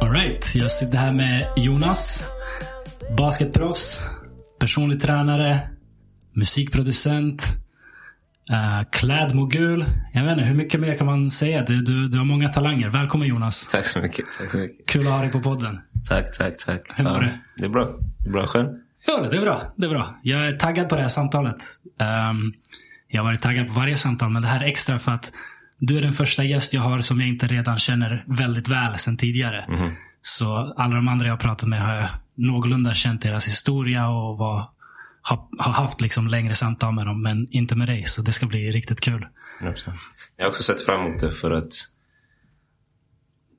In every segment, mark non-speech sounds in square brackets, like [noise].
Alright, jag sitter här med Jonas. Basketproffs, personlig tränare, musikproducent, uh, klädmogul. Jag vet inte, hur mycket mer kan man säga? Du, du, du har många talanger. Välkommen Jonas. Tack så mycket. Tack så mycket. Kul att ha dig på podden. Tack, tack, tack. Hur mår du? Det är bra. Bra själv? Ja, det är bra. Det är bra. Jag är taggad på det här samtalet. Um, jag har varit taggad på varje samtal, men det här är extra för att du är den första gäst jag har som jag inte redan känner väldigt väl sedan tidigare. Mhm. Så alla de andra jag har pratat med har jag någorlunda känt deras historia och var, har, har haft liksom längre samtal med dem, men inte med dig. Så det ska bli riktigt kul. 100%. Jag har också sett fram emot det för att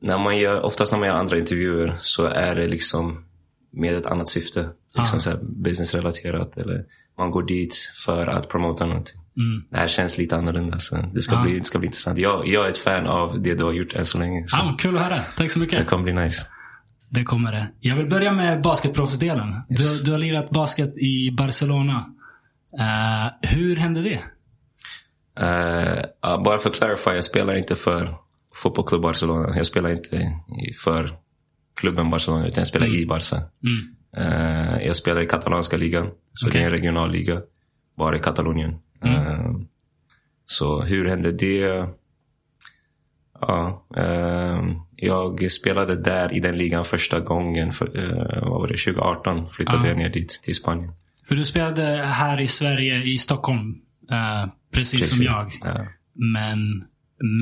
när man gör, oftast när man gör andra intervjuer så är det liksom med ett annat syfte. Liksom Ah. så här businessrelaterat eller man går dit för att promota någonting. Mm. Det här känns lite annorlunda så det ska, Ah. bli, det ska bli intressant. Jag, jag är ett fan av det du har gjort än så länge. Så Ja, men kul att höra. Tack så det mycket. kommer bli nice. Det kommer det. Jag vill börja med basketproffsdelen. Du, du har lirat basket i Barcelona. Eh, hur hände det? Ja, bara för att clarify, jag spelar inte för fotbollsklubb Barcelona. Jag spelar inte för klubben Barcelona, utan jag spelar i Barca. Mm. Eh, jag spelar i katalanska ligan, så Okej. det är en regional liga. Bara i Katalonien. Eh, så hur hände det? Ja, jag spelade där i den ligan första gången, för, eh, vad var det, 2018 flyttade Ja. jag ner dit, till Spanien. För du spelade här i Sverige, i Stockholm. eh, precis, som jag. Ja. Men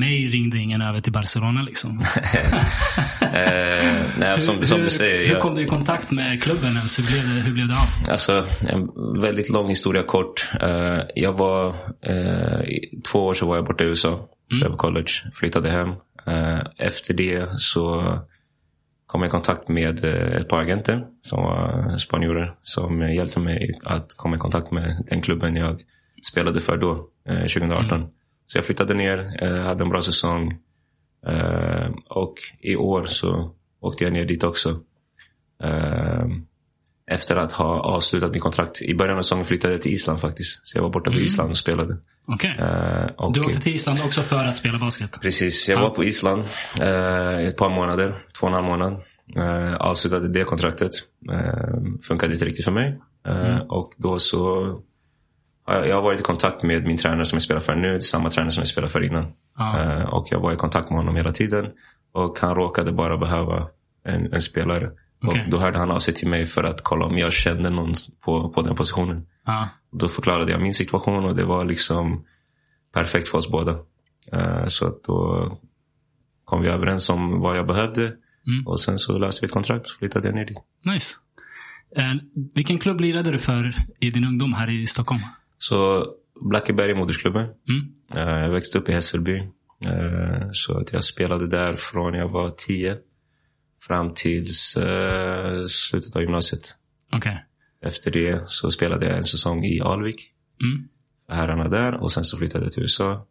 mig ringde ingen över till Barcelona liksom. [laughs] Eh, nej, som, som hur, du säger. hur jag- kom du i kontakt med klubben ens? Hur blev det, hur blev det av? Alltså, en väldigt lång historia kort. Eh, jag var, eh, två år så var jag borta i USA. Mm. på college, flyttade hem. Eh, efter det så kom jag i kontakt med eh, ett par agenter som var spanjorer. Som hjälpte mig att komma i kontakt med den klubben jag spelade för då, eh, 2018. Så jag flyttade ner, hade en bra säsong. Och i år så åkte jag ner dit också. Eh, efter att ha avslutat mitt kontrakt. I början av säsongen flyttade jag till Island faktiskt. Så jag var borta på Island och spelade. Okej. Eh, och Du åkte till Island också för att spela basket? Precis, jag var på Island eh, ett par månader, två och en halv månad. Eh, avslutade det kontraktet. Eh, funkade inte riktigt för mig. Eh, Och då så jag, har varit i kontakt med min tränare som jag spelar för nu, samma tränare som jag spelade för innan. Ja. Eh, och jag var i kontakt med honom hela tiden. Och han råkade bara behöva en, en spelare. Okej. Och då hörde han av sig till mig för att kolla om jag kände någon på, på den positionen. Ja. Då förklarade jag min situation och det var liksom perfekt för oss båda. Eh, så att då kom vi överens om vad jag behövde. Mm. Och sen så löste vi ett kontrakt så flyttade jag ner dit. Nice. Eh, vilken klubb lirade du för i din ungdom här i Stockholm? Så Blackeberg modersklubben. Mm. Eh, jag växte upp i Hässelby. Så att jag spelade där från jag var tio fram tills eh, slutet av gymnasiet. Okej. Efter det så spelade jag en säsong i Alvik. Mm. herrarna där och sen så flyttade jag till USA.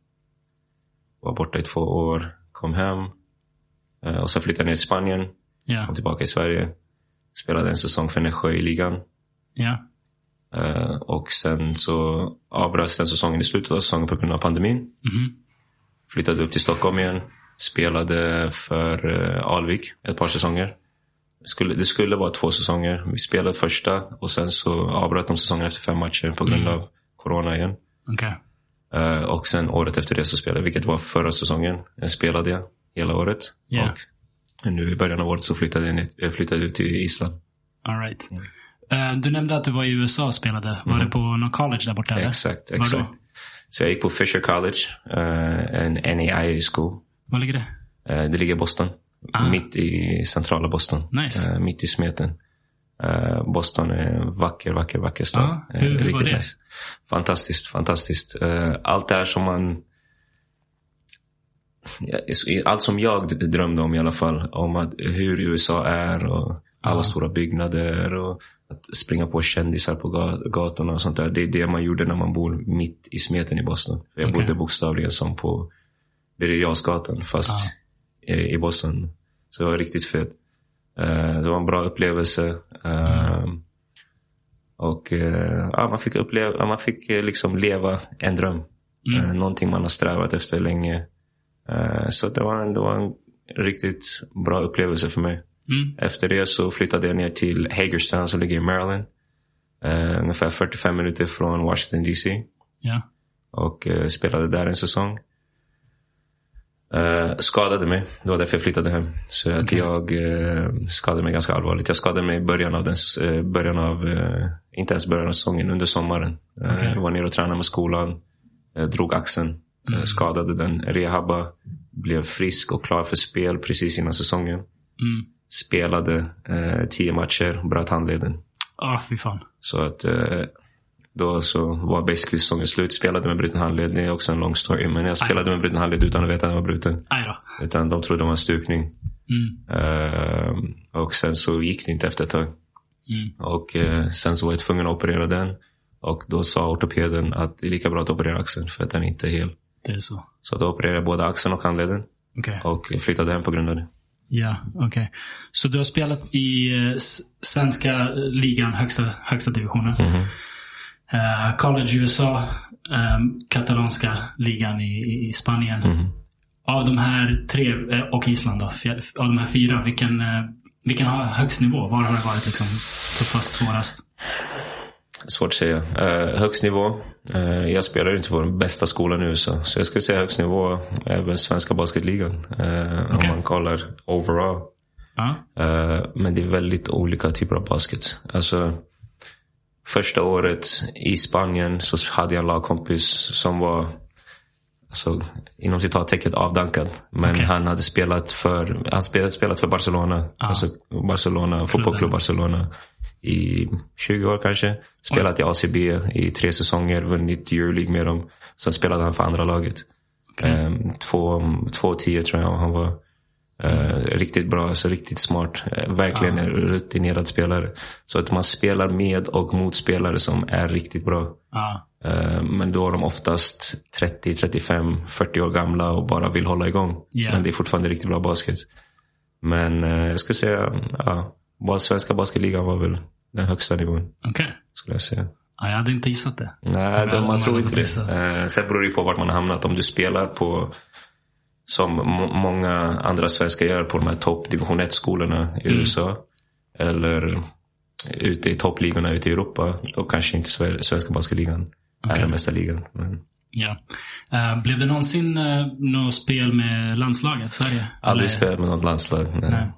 Var borta i två år, kom hem. Eh, Och sen flyttade jag ner till Spanien, Ja. kom tillbaka i Sverige. Spelade en säsong för Nässjö i ligan. Ja. Eh, Och sen så avbröts den säsongen i slutet av säsongen på grund av pandemin. Mhm. Flyttade upp till Stockholm igen. Spelade för eh, Alvik ett par säsonger. Skulle, det skulle vara två säsonger. Vi spelade första och sen så avbröt de säsongen efter fem matcher på grund av corona igen. Okej. Eh, och sen året efter det så spelade jag, vilket var förra säsongen, eh, spelade jag hela året. Ja. Och nu i början av året så flyttade jag, jag flyttade ut till Island. All right. Eh, du nämnde att du var i USA och spelade. Var det på någon college där borta? eller? Mm. Exakt, Var då? exakt. Så jag gick på Fisher College, en NAIA school. Var ligger det? Eh, det ligger i Boston. Ah. Mitt i centrala Boston. Nice. Eh, mitt i smeten. Eh, Boston är en vacker, vacker, vacker stad. Ah, hur- hur var riktigt det? Nice. Fantastiskt, fantastiskt. Allt det här som man allt som jag drömde om i alla fall. Om att, hur USA är och alla Ja. stora byggnader och att springa på kändisar på ga- gatorna och sånt där. Det är det man gjorde när man bor mitt i smeten i Boston. Jag Okej. bodde bokstavligen som på Birger Jarlsgatan fast Ja. i, i Boston. Så det var riktigt fett. Eh, det var en bra upplevelse. Eh, och eh, ja, man fick, uppleva, man fick eh, liksom leva en dröm. Mm. Eh, någonting man har strävat efter länge. Så det var, en, det var en riktigt bra upplevelse för mig. Mm. Efter det så flyttade jag ner till Hagerstown som ligger i Maryland. Eh, ungefär 45 minuter från Washington DC. Ja. Och eh, spelade där en säsong. Eh, skadade mig. Det var därför jag flyttade hem. Så att jag eh, skadade mig ganska allvarligt. Jag skadade mig i början av, den, eh, början av inte ens början av säsongen, under sommaren. Okej. Jag var nere och tränade med skolan. Drog axeln. Eh, skadade den. Rehabba. Blev frisk och klar för spel precis innan säsongen. Mm. Spelade tio matcher, bröt handleden. Ah, fy fan. Så att då så var basically säsongen slut. Spelade med bruten handled. Det är också en lång story. Men jag spelade med bruten handled utan att veta att den var bruten. Utan de trodde det var en stukning. Mm. Eh, och sen så gick det inte efter ett tag. Mm. Och eh, sen så var jag tvungen att operera den. Och då sa ortopeden att det är lika bra att operera axeln för att den inte är hel. Det är så. Så då opererade jag både axeln och handleden. Okej. Och flyttade hem på grund av det. Ja, okej. Så du har spelat i eh, svenska ligan, högsta, högsta divisionen. Mhm. Eh, college i USA, eh, katalanska ligan i, i Spanien. Mhm. Av de här tre, eh, och Island då, av de här fyra, vilken, eh, vilken har högst nivå? Var har det varit liksom tuffast, svårast? Svårt att säga. Uh, högst nivå. Eh, jag spelar inte på den bästa skolan i USA. Så jag skulle säga högst nivå är väl svenska basketligan. eh, Om Okej. man kollar overall. Ja. Eh, men det är väldigt olika typer av basket. Alltså, första året i Spanien så hade jag en lagkompis som var alltså, inom citattecken avdankad. Men Okej. han hade spelat för, han spelat, spelat för Barcelona. Alltså Barcelona, fotbollsklubb Barcelona. I 20 år kanske. Spelat i ACB i tre säsonger, vunnit Euroleague med dem. Sen spelade han för andra laget. Ehm, två, två tio tror jag han var. Eh, riktigt bra, alltså riktigt smart. Eh, verkligen en rutinerad spelare. Så att man spelar med och mot spelare som är riktigt bra. Eh, men då är de oftast 30, 35, 40 år gamla och bara vill hålla igång. Ja. Men det är fortfarande riktigt bra basket. Men jag skulle säga, ja, svenska basketligan var väl den högsta nivån. Okej. Skulle jag säga. Ja, jag hade inte gissat det. Nej, de, man tror inte det. Eh, sen beror det på vart man har hamnat. Om du spelar på, som må- många andra svenskar gör, på de här topp division 1-skolorna i Mm. USA. Eller ute i toppligorna ute i Europa. Då kanske inte svenska basketligan är Okej. den bästa ligan. Men Ja. Eh, blev det någonsin uh, något spel med landslaget, Sverige? aldrig Eller- spelat med något landslag. Nej. Nej.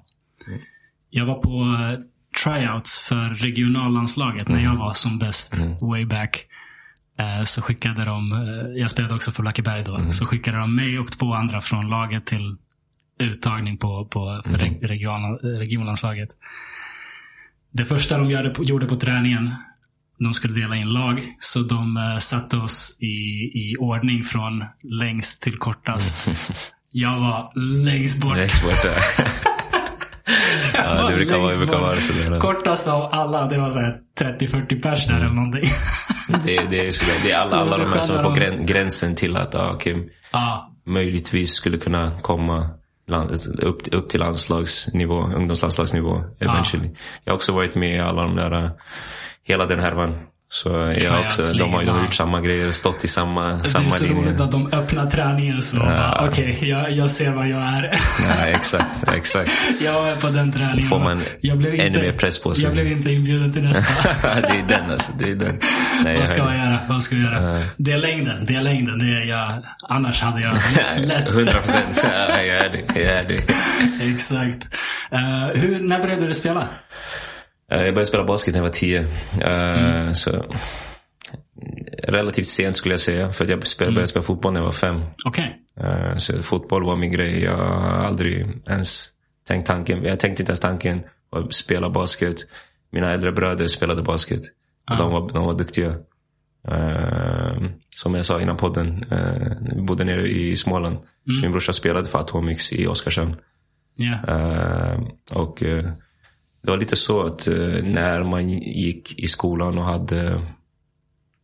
Jag var på eh, tryouts för regionallandslaget när jag var som bäst way back. Eh, Så skickade de, eh, jag spelade också för Blackeberg då, så skickade de mig och två andra från laget till uttagning på, på för reg- region, regionlandslaget. Det första de gjorde på, gjorde på träningen, de skulle dela in lag, så de eh, satte oss i, i ordning från längst till kortast. [laughs] Jag var längst bort. Längst bort där. [laughs] ja, det brukar vara, det brukar vara sådär. Kortast av alla, det var så här 30-40 pers där eller någonting. Det, det är sådär. Det är alla, alla de här som är på grän, gränsen till att ja, okej, ja, möjligtvis skulle kunna komma land, upp, upp till landslagsnivå, ungdomslandslagsnivå eventually. Jag har också varit med i alla de där, uh, hela den härvan. Så jag också, de har, har gjort samma grejer, stått i samma, det är samma så roligt linje. att de öppnar träningen så. bara, Okej, jag, jag ser vad jag är. Ja, exakt, exakt. [laughs] jag är på den träningen. Får man jag blev ännu inte, mer press på sig. Jag blev inte inbjuden till nästa. [laughs] det är den alltså, det är den. [laughs] Nej, Vad jag ska det. göra? Vad ska vi göra? Det är längden. Det är längden. Det är jag, annars hade jag lätt. 100 procent. Ja, jag är det. Jag är det. Exakt. Eh, hur, när började du spela? Eh, Jag började spela basket när jag var tio. Eh, Så, relativt sent skulle jag säga. För att jag spelade, började spela fotboll när jag var fem. Okej. Eh, Så fotboll var min grej. Jag har aldrig ens tänkt tanken. Jag tänkte inte ens tanken att spela basket. Mina äldre bröder spelade basket. Och de, var, de var duktiga. Som jag sa innan podden. Vi bodde nere i Småland. Så min brorsa spelade för Atomics i Oskarshamn. Ja. Eh, och det var lite så att eh, när man gick i skolan och hade,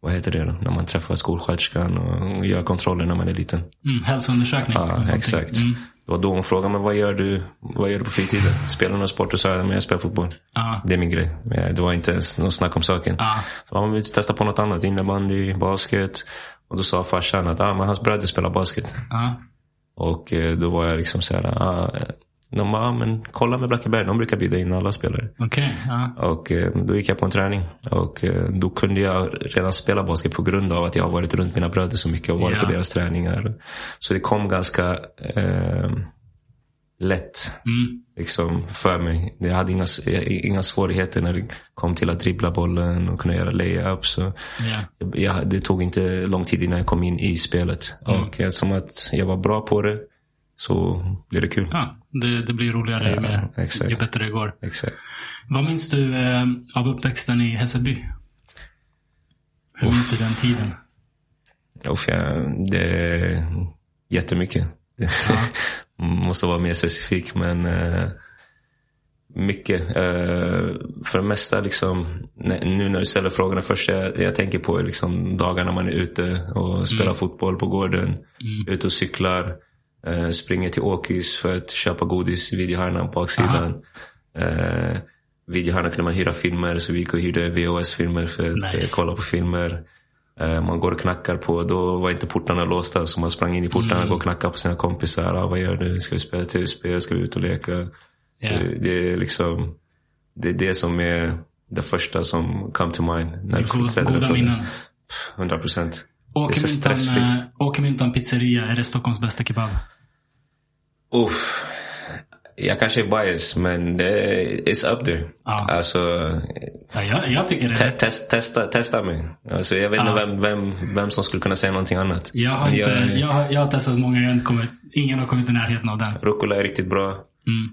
vad heter det då? När man träffar skolsköterskan och gör kontroller när man är liten. Mm, hälsoundersökning. Ja, exakt. Mm. Det var då hon frågade mig vad gör du, vad gör du på fritiden? Spelar du någon sport? Och sa jag, men jag spelar fotboll. Ja. Det är min grej. Men Det var inte ens något snack om saken. Ja. Så man vill testa på något annat. Innebandy, basket. Och då sa farsan att ah, men hans bröder spelar basket. Ja. Och eh, då var jag liksom så här. Ah, eh, de bara, men kolla med Blackeberg. De brukar bjuda in alla spelare. Okej. Ja. Och eh, då gick jag på en träning. Och eh, då kunde jag redan spela basket på grund av att jag har varit runt mina bröder så mycket och varit Ja. på deras träningar. Så det kom ganska eh, lätt Mm. liksom, för mig. Jag hade inga, inga svårigheter när det kom till att dribbla bollen och kunna göra layups. Jag, det tog inte lång tid innan jag kom in i spelet. Mm. Och eftersom att jag var bra på det så blev det kul. Ja, det, det blir roligare Ja, mer, exakt. ju bättre det går. Exakt. Vad minns du eh, av uppväxten i Hässelby? Hur minns du den tiden? Uff, ja, det är jättemycket. [laughs] Måste vara mer specifik men eh, mycket. Eh, för det mesta liksom, nu när du ställer frågorna först jag, jag tänker på är liksom dagarna man är ute och spelar fotboll på gården. Ute och cyklar. Eh, springer till Åkis för att köpa godis i videohörnan på baksidan. Eh, videohörnan kunde man hyra filmer så vi gick och hyrde VHS-filmer för att Nice. eh, kolla på filmer. Eh, Man går och knackar på, då var inte portarna låsta så man sprang in i portarna går och knackade på sina kompisar. Ah, vad gör du? Ska vi spela tv-spel? Ska vi ut och leka? Så Det är liksom, det är det som är det första som come to mind. När den goda minnen. 100 procent. Det är så stressfritt. eh, Åkermyntan pizzeria, är det Stockholms bästa kebab? Uff. Jag kanske är bias men det är, it's up there. Ja. Alltså, Ja, jag, jag tycker det. te, test, testa, testa mig. Alltså, jag vet inte Ja. vem, vem, vem som skulle kunna säga någonting annat. Jag har, inte, jag- jag, har, jag har testat många, jag har inte kommit, ingen har kommit i närheten av den. Rucola är riktigt bra. Mm.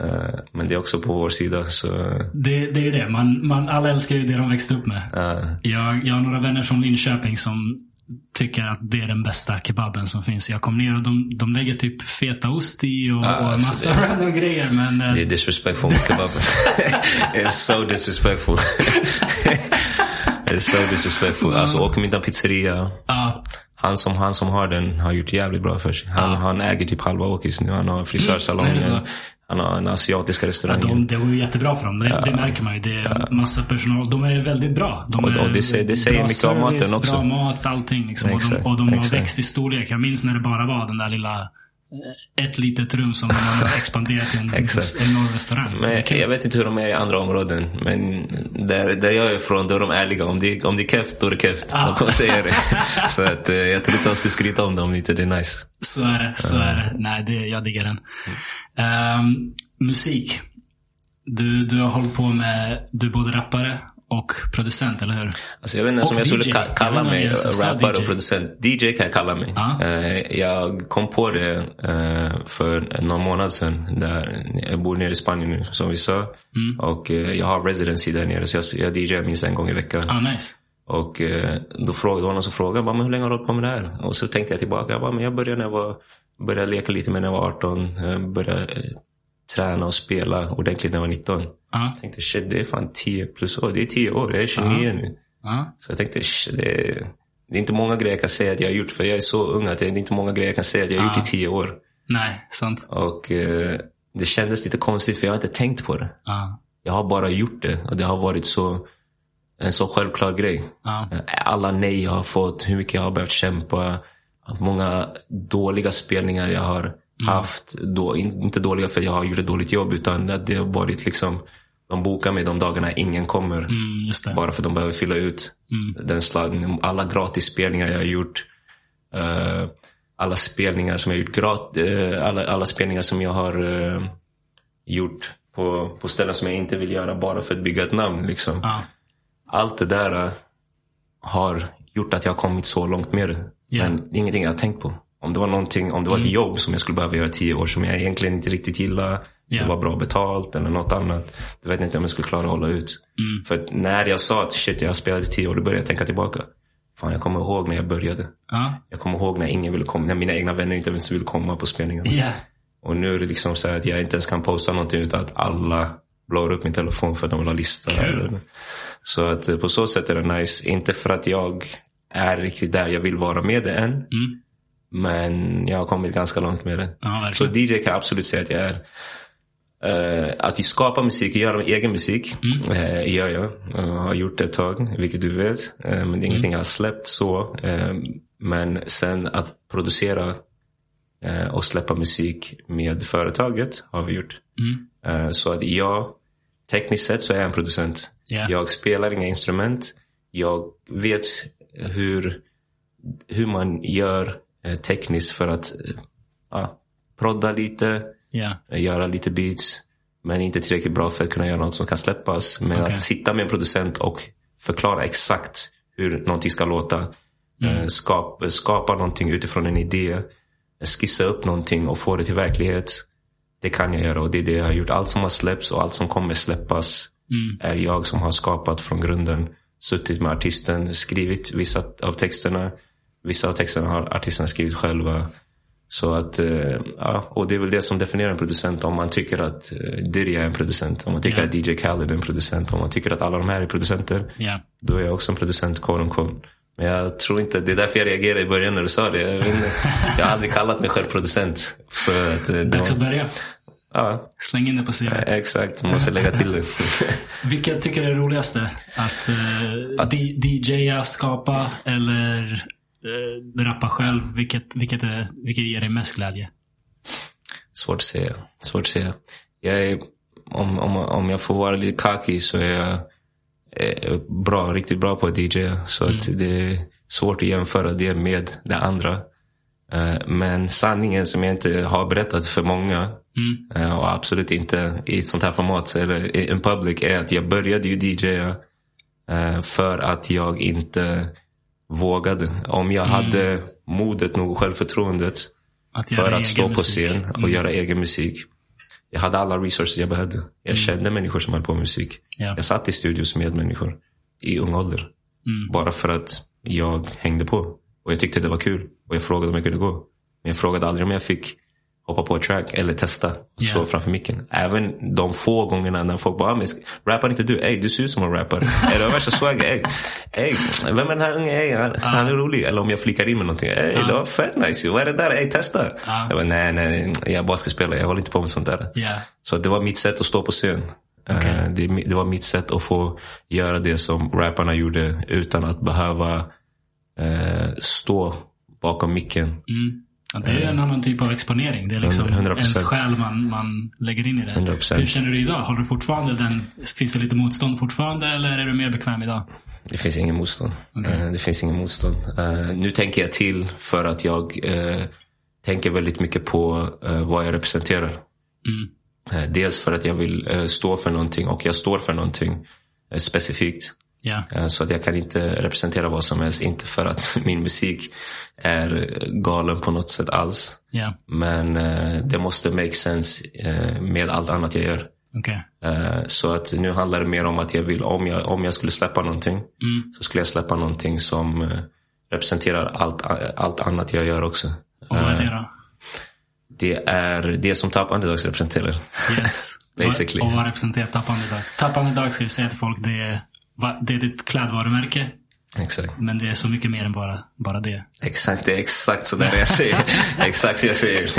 Eh, men det är också på vår sida. Så, Det, det är ju det. Man, man, alla älskar ju det de växte upp med. eh, Jag, jag har några vänner från Linköping som tycker att det är den bästa kebaben som finns. Jag kom ner och de, de lägger typ fetaost i och, Ja, och alltså massa det- [laughs] random grejer. Men eh, det är disrespectful mot kebaben. It's so disrespectful. [laughs] It's so disrespectful. Alltså åker middag pizzeria. ja, Han som, han som har den har gjort jävligt bra för sig. Han, han äger typ halva Åkis nu. Han har Mm, frisörsalongen. så? Han har den asiatiska restaurangen. de, det går ju jättebra för dem. Det, det märker man ju. Det är massa personal. De är väldigt bra. De Och- och det säger- det säger mycket om maten service, också. Bra mat, allting. Liksom. Och de, och de har växt i storlek. Jag minns när det bara var den där lilla ett litet rum som de har expanderat till en [laughs] enorm restaurang. Men jag vet inte hur de är i andra områden. Men där, där jag är ifrån, då är de ärliga. Om det, om det är keft, då är det keft. Ah. De kommer säga det. [laughs] Så att, eh, jag tror inte de skulle skryta om det om inte det är nice. Så är det. Så är det. Nej, det, jag diggar den. Ehm, musik. Du, du har hållit på med, du är både rappare och producent, eller hur? Alltså jag vet inte Och som jag skulle ka- kalla Jag mig jag rappare och producent. DJ kan jag kalla mig. Ja. Eh, jag kom på det eh, för någon månad sedan. Där jag bor nere i Spanien nu som vi sa. Mm. Och eh, jag har residency där nere så jag, jag DJar minst en gång i veckan. Ah, nice. Och då frågade, det var någon som frågade bara, men hur länge har du hållit på med det här? Och så tänkte jag tillbaka. Jag, bara, men jag började när jag var, började leka lite med när jag var 18. eh, Började träna och spela ordentligt när jag var 19. Ja. Jag tänkte shit det är fan 10 plus år. Det är 10 år. Jag är 29 nu. Så jag tänkte shit, det, är, det är inte många grejer jag kan säga att jag har gjort. För jag är så ung att det är inte många grejer jag kan säga att jag har gjort i 10 år. Nej, sant. Och eh, det kändes lite konstigt för jag har inte tänkt på det. Ja. Jag har bara gjort det. Och det har varit så en så självklar grej. Ja. Alla nej jag har fått, hur mycket jag har behövt kämpa. Många dåliga spelningar jag har haft. Då, in- inte dåliga för jag har gjort ett dåligt jobb utan att det har varit liksom de bokar mig de dagarna ingen kommer. Mm. Bara för att de behöver fylla ut Mm. den sladden. Alla gratisspelningar jag har gjort. eh, alla spelningar som jag har gjort. Grat, eh, alla, alla spelningar som jag har eh, gjort på, på ställen som jag inte vill göra bara för att bygga ett namn. Liksom. Ja. Allt det där har gjort att jag har kommit så långt med det. Ja. Men ingenting jag har tänkt på. Om det var någonting, om det var ett jobb som jag skulle behöva göra i tio år som jag egentligen inte riktigt gillar. Ja. Det var bra betalt eller något annat. Då vet jag inte om jag skulle klara att hålla ut. Mm. För när jag sa att shit jag i tio år, då började jag tänka tillbaka. Fan jag kommer ihåg när jag började. Ja. Jag kommer ihåg när ingen ville komma, när mina egna vänner inte ens ville komma på spelningarna. Ja. Och nu är det liksom så att jag inte ens kan posta någonting utan att alla blåar upp min telefon för att de vill ha lista. Eller, så att eh, på så sätt är det nice. Inte för att jag är riktigt där jag vill vara med det än. Mm. Men jag har kommit ganska långt med det. Ja, Så. DJ kan jag absolut säga att jag är. Eh, att jag skapar musik, jag gör min egen musik. Mm. Eh, gör jag. Jag har gjort det ett tag, vilket du vet. Eh, men det är Mm. ingenting jag har släppt så. Men sen att producera och släppa musik med företaget har vi gjort. Mm. Så att jag, tekniskt sett så är jag en producent. Ja. Jag spelar inga instrument. Jag vet hur, hur man gör tekniskt för att eh, ja, prodda lite, eh, göra lite beats. Men inte tillräckligt bra för att kunna göra något som kan släppas. Men Okej. att sitta med en producent och förklara exakt hur någonting ska låta. Eh, skap, skapa någonting utifrån en idé. eh, Skissa upp någonting och få det till verklighet. Det kan jag göra och det är det jag har gjort. Allt som har släppts och allt som kommer släppas Mm. är jag som har skapat från grunden. Suttit med artisten, skrivit vissa av texterna. Vissa av texterna har artisterna skrivit själva. Så att, eh, ja, och det är väl det som definierar en producent. Om man tycker att eh, Diddy är en producent, om man tycker Ja. att DJ Khaled är en producent, om man tycker att alla de här är producenter. Ja. Då är jag också en producent, quote unquote. Men jag tror inte, det är därför jag reagerade i början när du sa det. Jag, jag har aldrig kallat mig själv producent. Så att, eh, det Dags att börja. ja, Släng in det på CV. exakt. Måste lägga till det. [laughs] Vilket tycker du är det roligaste? Att, eh, Att- DJa, skapa eller eh, rappa själv? Vilket, vilket, är, vilket ger dig mest glädje? Svårt att säga. Svårt att säga. Jag är, om, om, om jag får vara lite cocky så är jag eh, bra, riktigt bra på att DJ. Så att det är svårt att jämföra det med det andra. Eh, Men sanningen som jag inte har berättat för många Mm. eh, och absolut inte i ett sånt här format eller i en public är att jag började ju DJa för att jag inte vågade. Om jag hade modet nog och självförtroendet Att för att stå egen på musik. scen och Mm. göra egen musik. Jag hade alla resources jag behövde. Jag kände människor som höll på med musik. Ja. Jag satt i studios med människor i ung ålder. Mm. Bara för att jag hängde på. Och jag tyckte det var kul. Och jag frågade om jag kunde gå. Men jag frågade aldrig om jag fick hoppa på ett track eller testa och Ja. stå framför micken. Även de få gångerna när folk bara, "Ah, rappar inte du? Ey, du ser ut som en rappare. Du har värsta swagger. Ey, ey, vem är den här unge? Ey, han, han är rolig. Eller om jag flikar in med någonting. Ey, det var fett nice. Vad är det där? Ey, testa. Ja. Jag bara, nej, nej, jag är basketspelare. Jag håller inte på med sånt där. Ja. Så det var mitt sätt att stå på scen. Eh, Det, det var mitt sätt att få göra det som rapparna gjorde utan att behöva eh, stå bakom micken. Mm. Ja, det är en annan typ av exponering. Det är liksom 100%. ens själ man, man lägger in i det. 100%. Hur känner du idag? Håller du fortfarande den? Finns det lite motstånd fortfarande eller är du mer bekväm idag? Det finns ingen motstånd. Okej. Eh, Det finns ingen motstånd. Eh, Nu tänker jag till för att jag eh, tänker väldigt mycket på eh, vad jag representerar. Mm. Eh, Dels för att jag vill eh, stå för någonting och jag står för någonting eh, specifikt. Eh, Så att jag kan inte representera vad som helst. Inte för att [laughs] min musik är galen på något sätt alls. Ja. Men eh, det måste make sense eh, med allt annat jag gör. Okej. Eh, så att nu handlar det mer om att jag vill, om jag, om jag skulle släppa någonting. Mm. Så skulle jag släppa någonting som representerar allt, allt annat jag gör också. Och vad är det då? det är det som Top Underdogs representerar. Yes. [laughs] Basically. Och, vad representerar Tap Underdogs? Tap Underdogs ska vi säga till folk, det är, det är ditt klädvarumärke. Exakt. Men det är så mycket mer än bara, bara det. Exakt, det är exakt så där jag säger. [laughs] exakt jag säger.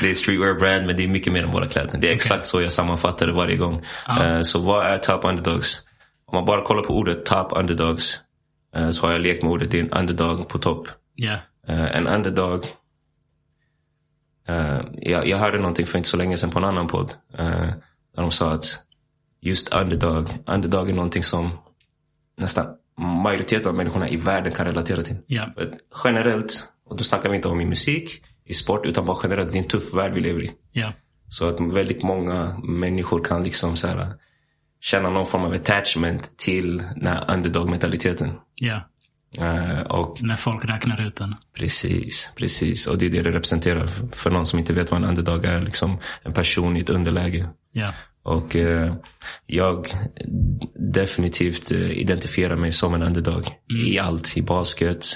Det är streetwear brand men det är mycket mer än bara kläder. Det är exakt så jag sammanfattar det varje gång. Ja. Eh, så vad är top underdogs? Om man bara kollar på ordet top underdogs eh, så har jag lekt med ordet. Det är en underdog på topp. Ja. Eh, en underdog. eh, jag, jag hörde någonting för inte så länge sedan på en annan podd. där de sa att just underdog, underdog är någonting som nästan majoriteten av människorna i världen kan relatera till. Att Generellt, och då snackar vi inte om i musik, i sport, utan bara generellt. Det är en tuff värld vi lever i. Ja. Så att väldigt många människor kan liksom så här, känna någon form av attachment till den här underdog-mentaliteten. Ja. Eh, och När folk räknar ut den. precis, precis. Och det är det det representerar. För någon som inte vet vad en underdog är, liksom en person i ett underläge. Ja. Och eh, jag definitivt eh, identifierar mig som en underdog. I allt. I basket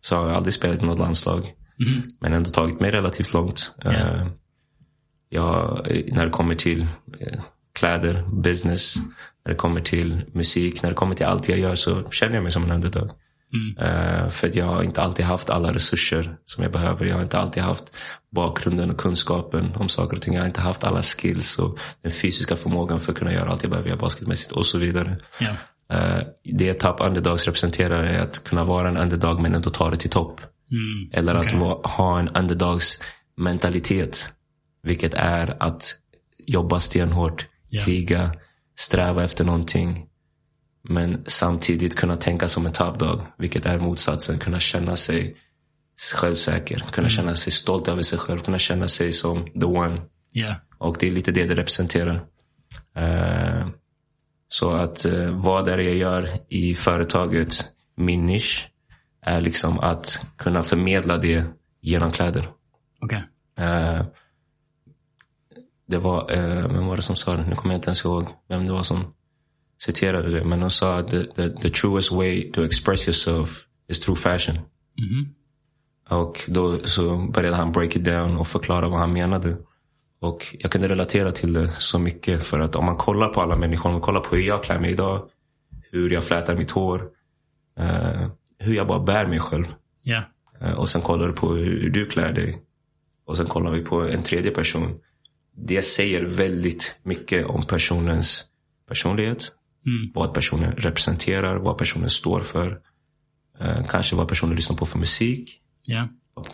så har jag aldrig spelat i något landslag. Mhm. Men ändå tagit mig relativt långt. Ja. Eh, jag, eh, när det kommer till eh, kläder, business, när det kommer till musik, när det kommer till allt jag gör så känner jag mig som en underdog. Eh, för att jag har inte alltid haft alla resurser som jag behöver. Jag har inte alltid haft bakgrunden och kunskapen om saker och ting. Jag har inte haft alla skills och den fysiska förmågan för att kunna göra allt jag behöver göra basketmässigt och så vidare. Eh, det Top Underdogs representerar är att kunna vara en underdog men ändå ta det till topp. Mm. Eller att Okej. va- ha en underdogs mentalitet. Vilket är att jobba stenhårt, Ja. kriga, sträva efter någonting. Men samtidigt kunna tänka som en top dog. Vilket är motsatsen. Kunna känna sig självsäker. Kunna känna sig stolt över sig själv. Kunna känna sig som the one. Ja. Och det är lite det det representerar. Eh, så att uh, vad är det jag gör i företaget, min nisch, är liksom att kunna förmedla det genom kläder. Okej. Eh, det var, uh, vem var det som sa det? Nu kommer jag inte ens ihåg vem det var som citerade det. Men de sa att the, the, the truest way to express yourself is through fashion. Mhm. Och då så började han break it down och förklara vad han menade. Och jag kunde relatera till det så mycket för att om man kollar på alla människor, om man kollar på hur jag klär mig idag, hur jag flätar mitt hår, eh, hur jag bara bär mig själv. Ja. Eh, och sen kollar du på hur du klär dig. Och sen kollar vi på en tredje person. Det säger väldigt mycket om personens personlighet. Mm. Vad personen representerar, vad personen står för. Eh, kanske vad personen lyssnar på för musik. Ja.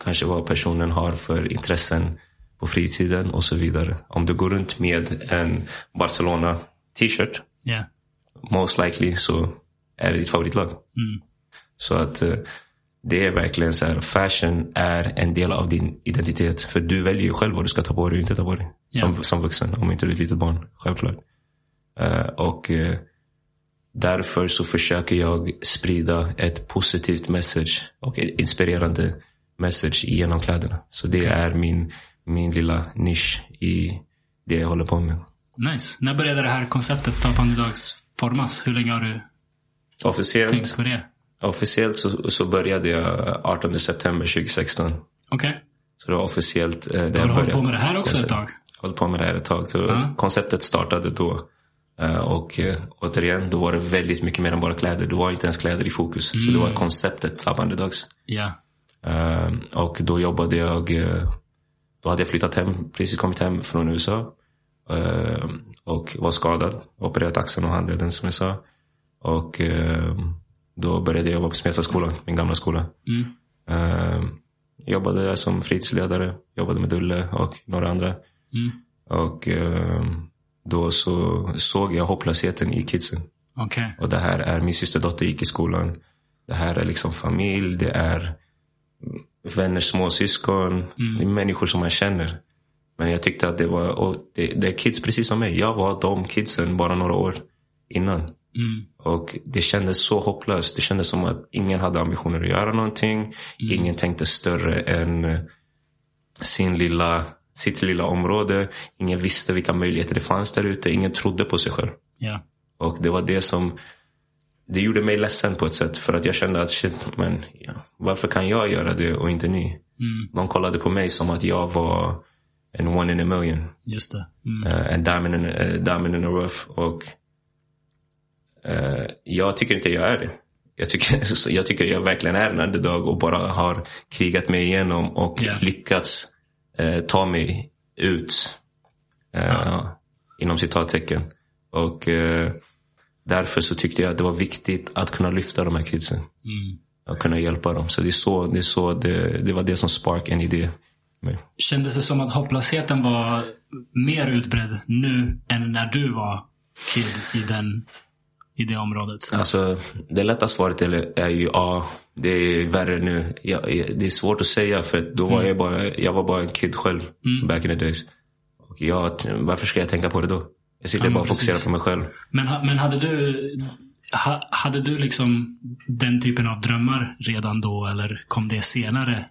Kanske vad personen har för intressen på fritiden och så vidare. Om du går runt med en Barcelona t-shirt, Ja. most likely så är det ditt favoritlag. Mm. Så att eh, det är verkligen så här, fashion är en del av din identitet. För du väljer ju själv vad du ska ta på dig och inte ta på dig. Som, Ja. som vuxen, om inte du är ett litet barn. Självklart. Eh, och eh, därför så försöker jag sprida ett positivt message och ett inspirerande message genom kläderna. Så det är min, min lilla nisch i det jag håller på med. Nice. När började det här konceptet Top Underdogs formas? Hur länge har du Officiellt, tänkt på det? officiellt så, så började jag 18 september 2016. Okej. Så det var officiellt. eh, Du har jag hållit på med det här också ett tag? hållit på med det här ett tag. Så Ja. Konceptet startade då. Eh, Och eh, återigen, då var det väldigt mycket mer än bara kläder. Det var inte ens kläder i fokus. Så det Mm. var konceptet Top Underdogs. Ja. Eh, Och då jobbade jag, eh, då hade jag flyttat hem, precis kommit hem från USA. Och var skadad, opererat axeln och handleden som jag sa. Och då började jag jobba på Smedstadsskolan, min gamla skola. Mm. Jobbade där som fritidsledare, jobbade med Dulle och några andra. Mm. Och då så såg jag hopplösheten i kidsen. Okej. Och det här är, min systerdotter gick i skolan. Det här är liksom familj, det är vänners småsyskon. Det är människor som man känner. Men jag tyckte att det var, och det, det är kids precis som mig. Jag var de kidsen bara några år innan. Mm. Och det kändes så hopplöst. Det kändes som att ingen hade ambitioner att göra någonting. Ingen tänkte större än sin lilla, sitt lilla område. Ingen visste vilka möjligheter det fanns där ute. Ingen trodde på sig själv. Ja. Och det var det som det gjorde mig ledsen på ett sätt. För att jag kände att shit, men ja, varför kan jag göra det och inte ni? Mm. De kollade på mig som att jag var en one in a million. Just det. Mm. Eh, en diamond in, uh, diamond in a rough. Och eh, jag tycker inte jag är det. Jag tycker, [laughs] jag tycker jag verkligen är en underdog och bara har krigat mig igenom och Ja. lyckats eh, ta mig ut. Eh, Inom citattecken. Och eh, därför så tyckte jag att det var viktigt att kunna lyfta de här kidsen. Mm. Och kunna hjälpa dem. Så det är så, det, är så det, det var det som spark en idé. med. Kändes det som att hopplösheten var mer utbredd nu än när du var kid i, den, i det området? Alltså, det lätta svaret är ju ja, det är värre nu. Jag, det är svårt att säga för då var jag bara, jag var bara en kid själv back in the days. Och jag, varför ska jag tänka på det då? Jag sitter Ja, bara och fokuserar på mig själv. Men, men hade du ha, hade du liksom den typen av drömmar redan då eller kom det senare?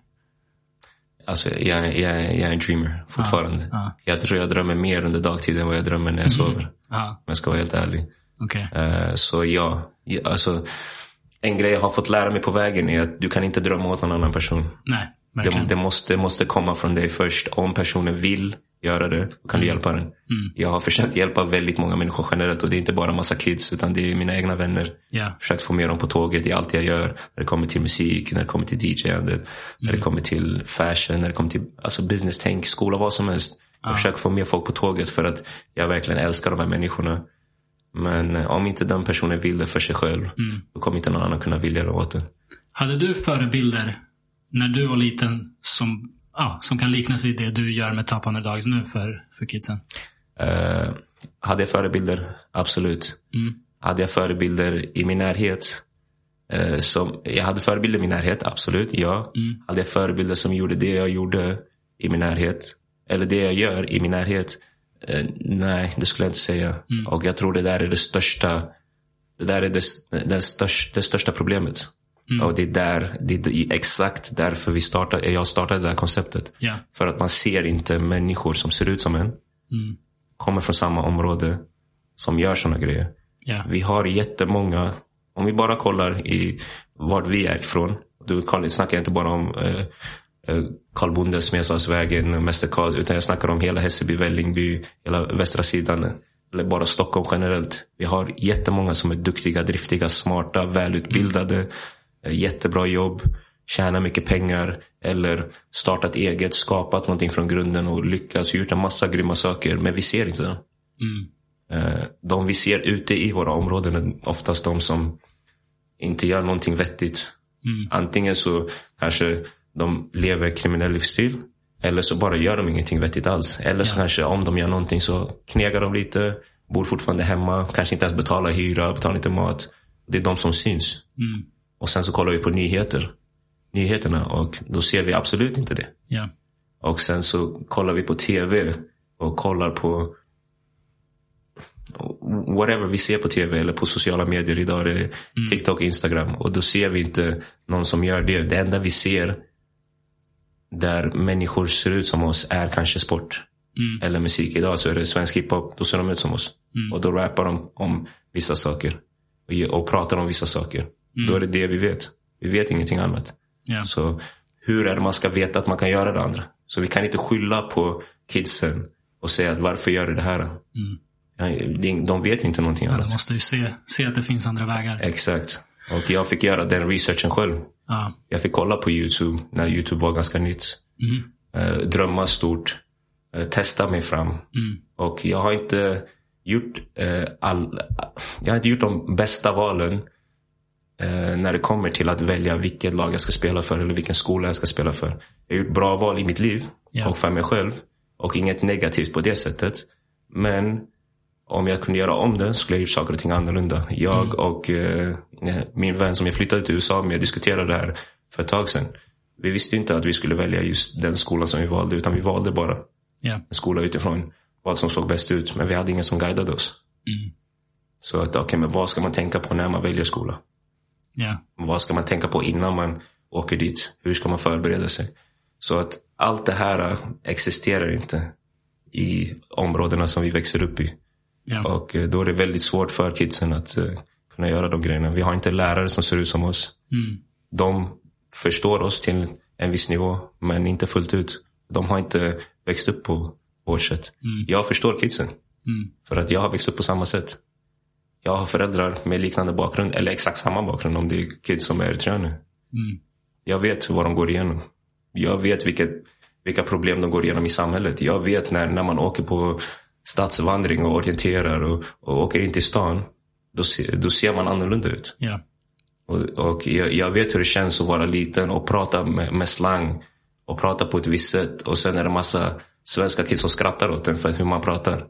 Alltså, jag, jag, jag är en dreamer fortfarande. ja. Jag tror jag drömmer mer under dagtid än vad jag drömmer när jag sover. Ja, Om jag ska vara helt ärlig. okej. Eh, så ja, ja, alltså, en grej jag har fått lära mig på vägen är att du kan inte drömma åt någon annan person. Nej, Det, verkligen. det, måste, det måste komma från dig först. Om personen vill göra det, då kan du hjälpa den. Jag har försökt hjälpa väldigt många människor generellt och det är inte bara massa kids utan det är mina egna vänner. Ja. Försökt få med dem på tåget i allt jag gör. När det kommer till musik, när det kommer till DJ-andet, när det kommer till fashion, när det kommer till alltså business-tänk, skola, vad som helst. Jag försöker få med folk på tåget för att jag verkligen älskar de här människorna. Men eh, om inte den personen vill det för sig själv, då kommer inte någon annan kunna vilja det åt den. Hade du förebilder när du var liten som, ja, som kan liknas vid det du gör med Top 100 Dogs nu för, för kidsen? Eh, hade jag förebilder? Absolut. Hade jag förebilder i min närhet? Eh, som, jag hade förebilder i min närhet, absolut. Ja. Hade jag förebilder som gjorde det jag gjorde i min närhet? Eller det jag gör i min närhet? Eh, nej, det skulle jag inte säga. Och jag tror det där är det största det där är det, det, största, det största problemet. Och det är, där, det är exakt därför vi startade, jag startade det här konceptet. Ja. För att man ser inte människor som ser ut som en. Kommer från samma område. Som gör sådana grejer. Ja. Vi har jättemånga, om vi bara kollar i vart vi är ifrån. Koll- snackar inte bara om eh, Karl Bonde, Smedsholmsvägen, Mäster Karl. Utan jag snackar om hela Hässelby, Vällingby, hela västra sidan. Eller bara Stockholm generellt. Vi har jättemånga som är duktiga, driftiga, smarta, välutbildade. eh, Jättebra jobb. Tjänar mycket pengar. Eller startat eget, skapat någonting från grunden och lyckats. Gjort en massa grymma saker. Men vi ser inte dem. Eh, De vi ser ute i våra områden är oftast de som inte gör någonting vettigt. Antingen så kanske de lever kriminell livsstil. Eller så bara gör de ingenting vettigt alls. Eller så kanske om de gör någonting så knegar de lite. Bor fortfarande hemma. Kanske inte ens betalar hyra, betalar inte mat. Det är de som syns. Och sen så kollar vi på nyheter. Nyheterna och då ser vi absolut inte det. Ja. Och sen så kollar vi på tv och kollar på whatever vi ser på tv eller på sociala medier idag. Det är TikTok, Instagram. Och då ser vi inte någon som gör det. Det enda vi ser där människor ser ut som oss är kanske sport. Eller musik. Idag så är det svensk hiphop. Då ser de ut som oss. Och då rappar de om vissa saker. Och, och pratar om vissa saker. Då är det det vi vet. Vi vet ingenting annat. Ja. Så hur är det man ska veta att man kan göra det andra? Så vi kan inte skylla på kidsen och säga att varför gör du det här? Ja, det- De vet inte någonting annat. måste ju se, se att det finns andra vägar. Exakt. Och jag fick göra den researchen själv. Ja. Jag fick kolla på YouTube när YouTube var ganska nytt. Eh, drömma stort. Eh, testa mig fram. Och jag har inte gjort eh, all, Jag har inte gjort de bästa valen när det kommer till att välja vilket lag jag ska spela för eller vilken skola jag ska spela för. Jag har gjort bra val i mitt liv Ja. och för mig själv. Och inget negativt på det sättet. Men om jag kunde göra om det skulle jag gjort saker och ting annorlunda. Jag och eh, min vän som jag flyttade till USA med diskuterade det här för ett tag sedan. Vi visste inte att vi skulle välja just den skolan som vi valde utan vi valde bara Ja. en skola utifrån vad som såg bäst ut. Men vi hade ingen som guidade oss. Så att okej, men vad ska man tänka på när man väljer skola? Ja. Vad ska man tänka på innan man åker dit? Hur ska man förbereda sig? Så att allt det här existerar inte i områdena som vi växer upp i. Ja. Och eh, då är det väldigt svårt för kidsen att eh, kunna göra de grejerna. Vi har inte lärare som ser ut som oss. De förstår oss till en viss nivå, men inte fullt ut. De har inte växt upp på vårt sätt. Jag förstår kidsen. För att jag har växt upp på samma sätt. Jag har föräldrar med liknande bakgrund, eller exakt samma bakgrund om det är kids som är eritreaner. Jag vet vad de går igenom. Jag vet vilket, vilka problem de går igenom i samhället. Jag vet när, när man åker på stadsvandring och orienterar och, och åker in till stan. Då, se, då ser man annorlunda ut. Ja. Och, och jag, jag vet hur det känns att vara liten och prata med, med slang. Och prata på ett visst sätt. Och sen är det massa svenska kids som skrattar åt en för hur man pratar.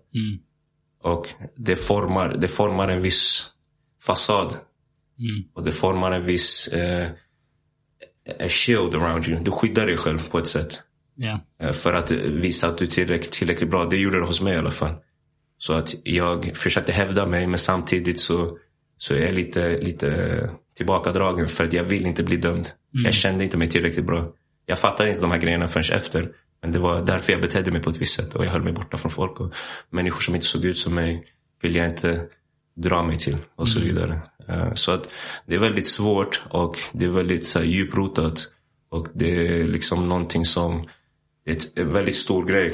Och det formar, det formar en viss fasad. Och det formar en viss eh, shield around you. Du skyddar dig själv på ett sätt. Eh, För att visa att du är tillräckligt, tillräckligt bra. Det gjorde det hos mig i alla fall. Så att jag försökte hävda mig men samtidigt så, så är jag lite, lite tillbakadragen för att jag vill inte bli dömd. Jag kände inte mig tillräckligt bra. Jag fattade inte de här grejerna förrän efter. Men det var därför jag betedde mig på ett visst sätt och jag höll mig borta från folk. Och människor som inte såg ut som mig vill jag inte dra mig till och så vidare. Eh, Så att det är väldigt svårt och det är väldigt så här, djuprotat. Och det är liksom någonting som, det är ett- en väldigt stor grej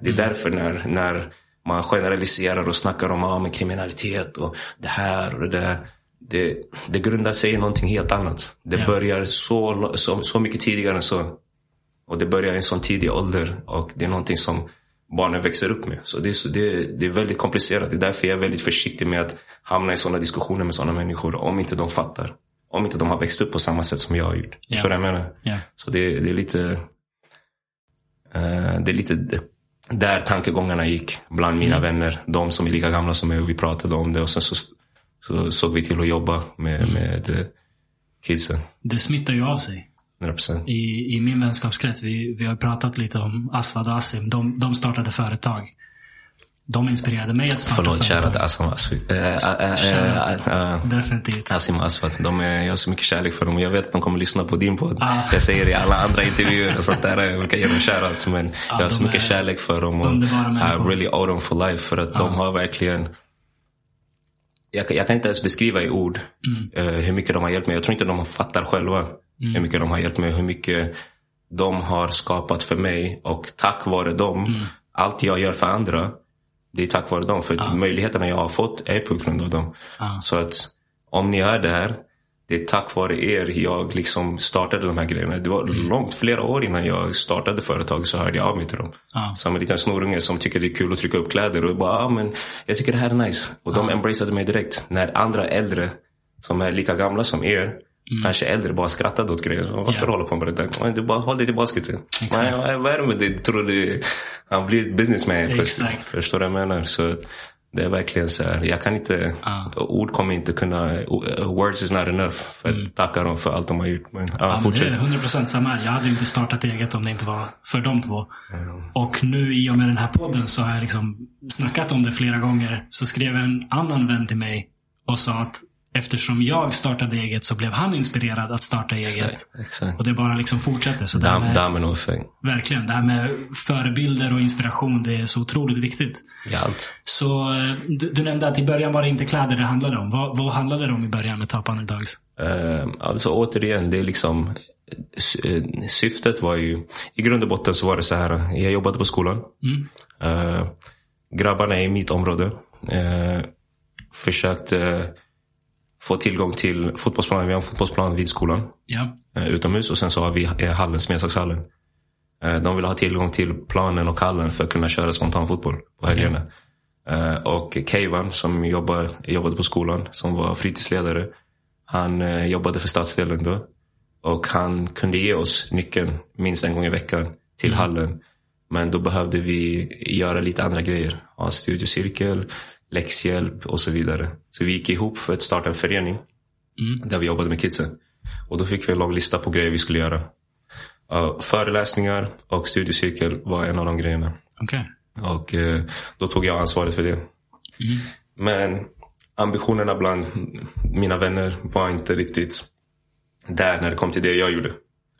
Det är därför när, när man generaliserar och snackar om ah, kriminalitet och det här och det där. Det, det grundar sig i någonting helt annat. Det Ja. börjar så, så, så mycket tidigare än så. Och det börjar i en sån tidig ålder. Och det är någonting som barnen växer upp med. Så det är, så, det, det är väldigt komplicerat. Det är därför jag är väldigt försiktig med att hamna i sådana diskussioner med sådana människor. Om inte de fattar. Om inte de har växt upp på samma sätt som jag har gjort. Ja. Förstår du vad jag menar? Ja. Så det, det är lite... eh, det är lite det- där tankegångarna gick bland mina vänner. De som är lika gamla som mig och vi pratade om det. Och sen så, så såg vi till att jobba med, med eh, kidsen. Det smittar ju av sig. 100%. I, i min vänskapskrets, vi, vi har pratat lite om Asvad och Asim. De, de startade företag. De inspirerade mig att starta Förlåt, företag. kära Assam Asfi. Äh, äh, äh, äh, Definitivt. Asim Asfat. De är, jag har så mycket kärlek för dem. Jag vet att de kommer lyssna på din podd. Ah. Jag säger det i alla andra intervjuer och sånt där. Jag brukar ge dem shoutouts. Men jag har så mycket är kärlek för dem. Och I really owe them for life. För att de har verkligen... Jag, kan- jag kan inte ens beskriva i ord eh, hur mycket de har hjälpt mig. Jag tror inte de fattar själva hur mycket de har hjälpt mig. Hur mycket de har skapat för mig. Och tack vare dem, allt jag gör för andra, det är tack vare dem. För möjligheterna jag har fått är på grund av dem. Ja. Så att om ni är där, det är tack vare er jag liksom startade de här grejerna. Det var långt, flera år innan jag startade företaget så hörde jag av mig till dem. Ja. Som en liten snorunge som tycker det är kul att trycka upp kläder och bara, ah, men jag tycker det här är nice. Och de embraceade mig direkt. När andra äldre som är lika gamla som er, kanske äldre, bara skrattade åt grejer. Vad ska du hålla på med det där? "Nej, Du bara håll dig till basketen. Nej, vad är det med det? Tror du han blir businessman plötsligt? Exakt. Förstår du vad jag menar? Så det är verkligen så här, jag kan inte, Ja. ord kommer inte kunna, words is not enough för att tacka dem för allt de har gjort. Men, ja, Ja, men det fortsätt. är 100% samma här. Jag hade inte startat eget om det inte var för de två. Och nu i och med den här podden så har jag liksom snackat om det flera gånger. Så skrev en annan vän till mig och sa att eftersom jag startade eget så blev han inspirerad att starta eget. Exakt, exakt. Och det bara liksom fortsätter. Så Dam, med, verkligen, det här med förebilder och inspiration, det är så otroligt viktigt. i allt. Så eh, du, du nämnde att i början var det inte kläder det handlade om. Vad, vad handlade det om i början med Top Underdogs? Eh, alltså återigen, det är liksom eh, Syftet var ju, i grund och botten så var det så här, jag jobbade på skolan. Mm. Eh, grabbarna i mitt område eh, försökte få tillgång till fotbollsplanen. Vi har en fotbollsplan vid skolan Ja. eh, utomhus och sen så har vi eh, hallen, Smedsakshallen. Eh, de vill ha tillgång till planen och hallen för att kunna köra spontan fotboll på helgerna. Eh, och Keivan som jobbar, jobbade på skolan, som var fritidsledare. Han jobbade för stadsdelen då. Och han kunde ge oss nyckeln minst en gång i veckan till hallen. Men då behövde vi göra lite andra grejer. Ha studiecirkel, läxhjälp och så vidare. Så vi gick ihop för att starta en förening. Där vi jobbade med kidsen. Och då fick vi en lång lista på grejer vi skulle göra. Uh, föreläsningar och studiecirkel var en av de grejerna. Okej. Och eh, då tog jag ansvaret för det. Men ambitionerna bland mina vänner var inte riktigt där när det kom till det jag gjorde.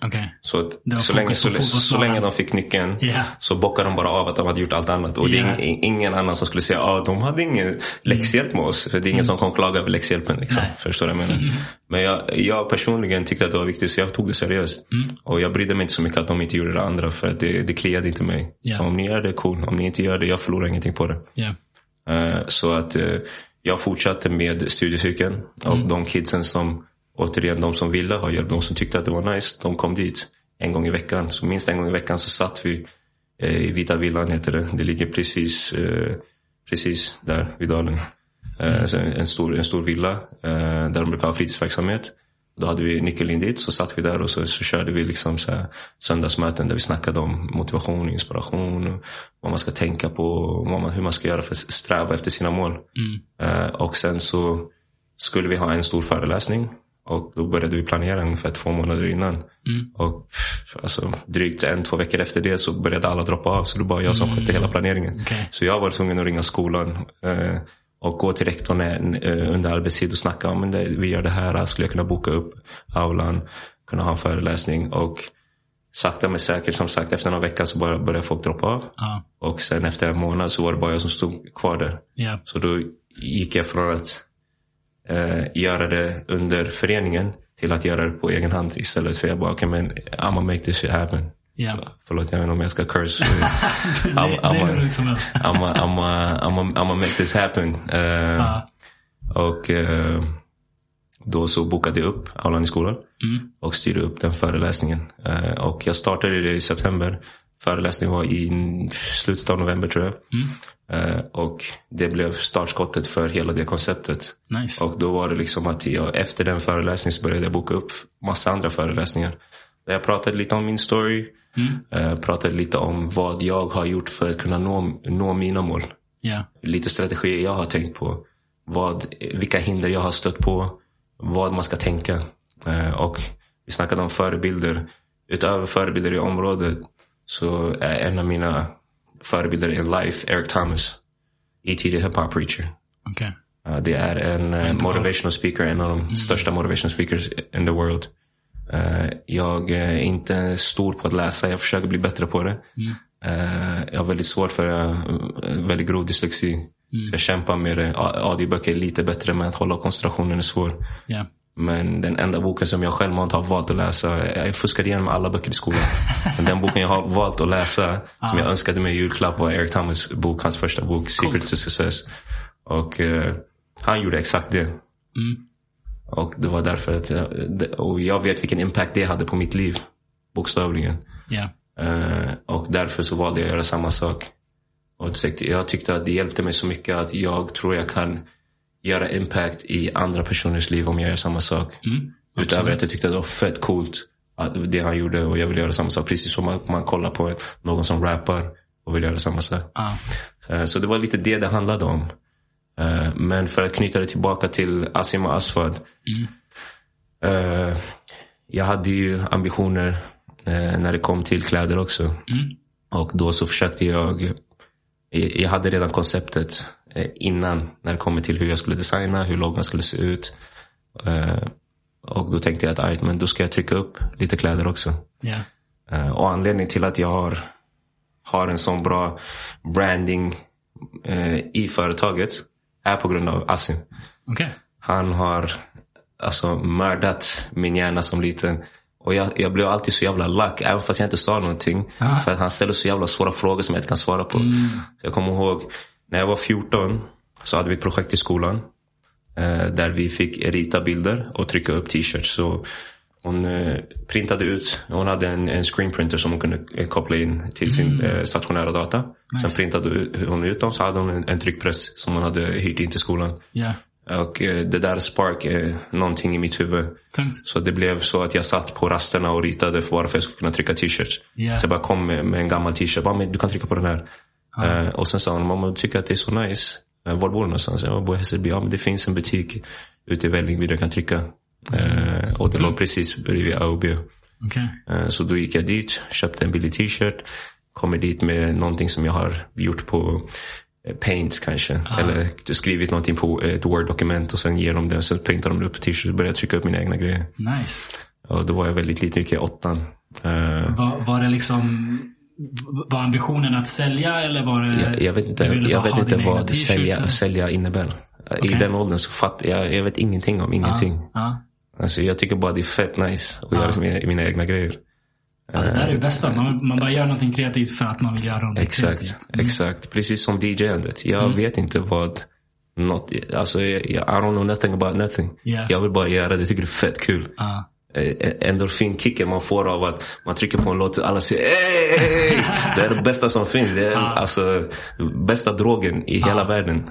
Okej. Så, Det att, så, länge, så, så länge de fick nyckeln Ja. så bockade de bara av att de hade gjort allt annat. Och det Ja. är ing- ingen annan som skulle säga att ah, de hade ingen läxhjälp med oss. För det är ingen som kommer klaga över läxhjälpen. Liksom. Nej. Förstår du vad jag menar? Men jag, jag personligen tyckte att det var viktigt så jag tog det seriöst. Och jag brydde mig inte så mycket att de inte gjorde det andra för att det, det kliade inte mig. Ja. Så om ni gör det, cool. Om ni inte gör det, jag förlorar ingenting på det. Eh, Så att eh, jag fortsatte med studiecirkeln. Och de kidsen som, återigen de som ville ha hjälp, de som tyckte att det var nice, de kom dit en gång i veckan. Så minst en gång i veckan så satt vi eh, i Vita Villan heter det. Det ligger precis, eh, precis där vid dalen. Eh, en, stor, en stor villa där de brukar ha fritidsverksamhet. Då hade vi nyckeln in dit, så satt vi där och så, så körde vi liksom så söndagsmöten där vi snackade om motivation, inspiration, vad man ska tänka på, man, hur man ska göra för att sträva efter sina mål. Eh, och sen så skulle vi ha en stor föreläsning och då började vi planera ungefär två månader innan. Och pff, alltså, drygt en, två veckor efter det så började alla droppa av så det var bara jag som skötte hela planeringen. Okej. Så jag var tvungen att ringa skolan eh, och gå till rektorn eh, under arbetstid och snacka om det, vi gör det här, skulle jag kunna boka upp aulan, kunna ha en föreläsning och sakta men säkert som sagt efter några vecka så började, började folk droppa av. Ja. Och sen efter en månad så var det bara jag som stod kvar där. Ja. Så då gick jag från att eh, göra det under föreningen till att göra det på egen hand istället. För jag bara, okej men I'm gonna make this shit happen. Ja. Förlåt, jag vet inte om jag ska curse. I'm, I'm. I'm, make this happen. Eh, Ja. Och eh, då så bokade jag upp aulan i skolan Mm. och styrde upp den föreläsningen. Eh, och jag startade det i september. Föreläsningen var i slutet av november tror jag. Mm. Eh, och det blev startskottet för hela det konceptet. Nice. Och då var det liksom att jag, efter den föreläsningen så började jag boka upp massa andra föreläsningar. Där jag pratade lite om min story. Eh, pratade lite om vad jag har gjort för att kunna nå, nå mina mål. Ja. Lite strategier jag har tänkt på. Vad, vilka hinder jag har stött på. Vad man ska tänka. Eh, och vi snackade om förebilder. Utöver förebilder i området så är en av mina förebilder in life Eric Thomas. E.T. the Hip Hop Preacher. Okej. Uh, det är en uh, motivational speaker, en av de största motivational speakers in the world. Uh, jag är inte stor på att läsa, jag försöker bli bättre på det. Uh, jag har väldigt svårt för uh, väldigt grov dyslexi. Så jag kämpar med det. AD-böcker är lite bättre men att hålla koncentrationen är svår. Ja. Men den enda boken som jag självmant har valt att läsa, jag fuskade igenom alla böcker i skolan. Men den boken jag har valt att läsa, som jag önskade mig i julklapp var Eric Thomas bok, hans första bok, Secret to Success. Och eh, han gjorde exakt det. Och det var därför att, jag, och jag vet vilken impact det hade på mitt liv. Bokstavligen. Ja. Eh, och därför så valde jag att göra samma sak. Och jag tyckte att det hjälpte mig så mycket att jag tror jag kan göra impact i andra personers liv om jag gör samma sak. Utöver att jag tyckte att det var fett coolt att det han gjorde och jag vill göra samma sak. Precis som man, man kollar på någon som rappar och vill göra samma sak. Ja. Eh, Så det var lite det det handlade om. Eh, Men för att knyta det tillbaka till Asim och Asfad. eh, Jag hade ju ambitioner när det kom till kläder också. Och då så försökte jag, jag hade redan konceptet innan när det kommer till hur jag skulle designa, hur loggan skulle se ut. Eh, Och då tänkte jag att "Alright, men då ska jag trycka upp lite kläder också. Eh, Och anledningen till att jag har, har en sån bra branding eh, i företaget är på grund av Asim. Okej. Han har alltså mördat min hjärna som liten. Och jag, jag blev alltid så jävla lack, även fast jag inte sa någonting. Ah. För att han ställer så jävla svåra frågor som jag inte kan svara på. Så jag kommer ihåg, när jag var 14 så hade vi ett projekt i skolan. Eh, där vi fick rita bilder och trycka upp t-shirts. Så hon eh, printade ut, hon hade en, en screenprinter som hon kunde eh, koppla in till sin eh, stationära data. Sen printade hon ut dem så hade hon en, en tryckpress som hon hade hyrt in till skolan. Ja. Och eh, det där spark är någonting i mitt huvud. Tungt. Så det blev så att jag satt på rasterna och ritade för bara för att jag skulle kunna trycka t-shirts. Ja. Så jag bara kom med, med en gammal t-shirt. Bara, du kan trycka på den här. Eh, och sen sa hon, mamma du tycker att det är så nice. Uh, var bor du någonstans? Jag bor i Hässelby. Ja men det finns en butik ute i Vällingby där jag kan trycka. Eh, och det låg precis bredvid AOB. Eh, Så då gick jag dit, köpte en billig t-shirt. Kommer dit med någonting som jag har gjort på eh, Paint kanske. Eller skrivit någonting på ett Word-dokument och sen ger de det. Sen printar de upp t-shirt och börjar trycka upp mina egna grejer. Nice. Och då var jag väldigt liten, gick jag i åttan. Eh, Var, var det liksom... Var ambitionen att sälja eller var det... jag, jag vet inte, jag vet inte vad sälja, sälja innebär. Eh, I den åldern så fattar jag, jag vet ingenting om ingenting. Ja. Alltså jag tycker bara det är fett nice att göra mina, mina egna grejer. Ja, det där är det bästa. Man, man bara gör någonting kreativt för att man vill göra någonting Exakt, kreativt. exakt. Precis som DJ-andet. Jag Mm. vet inte vad något, alltså I don't know nothing about nothing. Yeah. Jag vill bara göra det, jag tycker det är fett kul. Ja. Eh, Endorfinkicken man får av att man trycker på en låt och alla säger hey! [laughs] Det är det bästa som finns. Det är alltså bästa drogen i hela världen.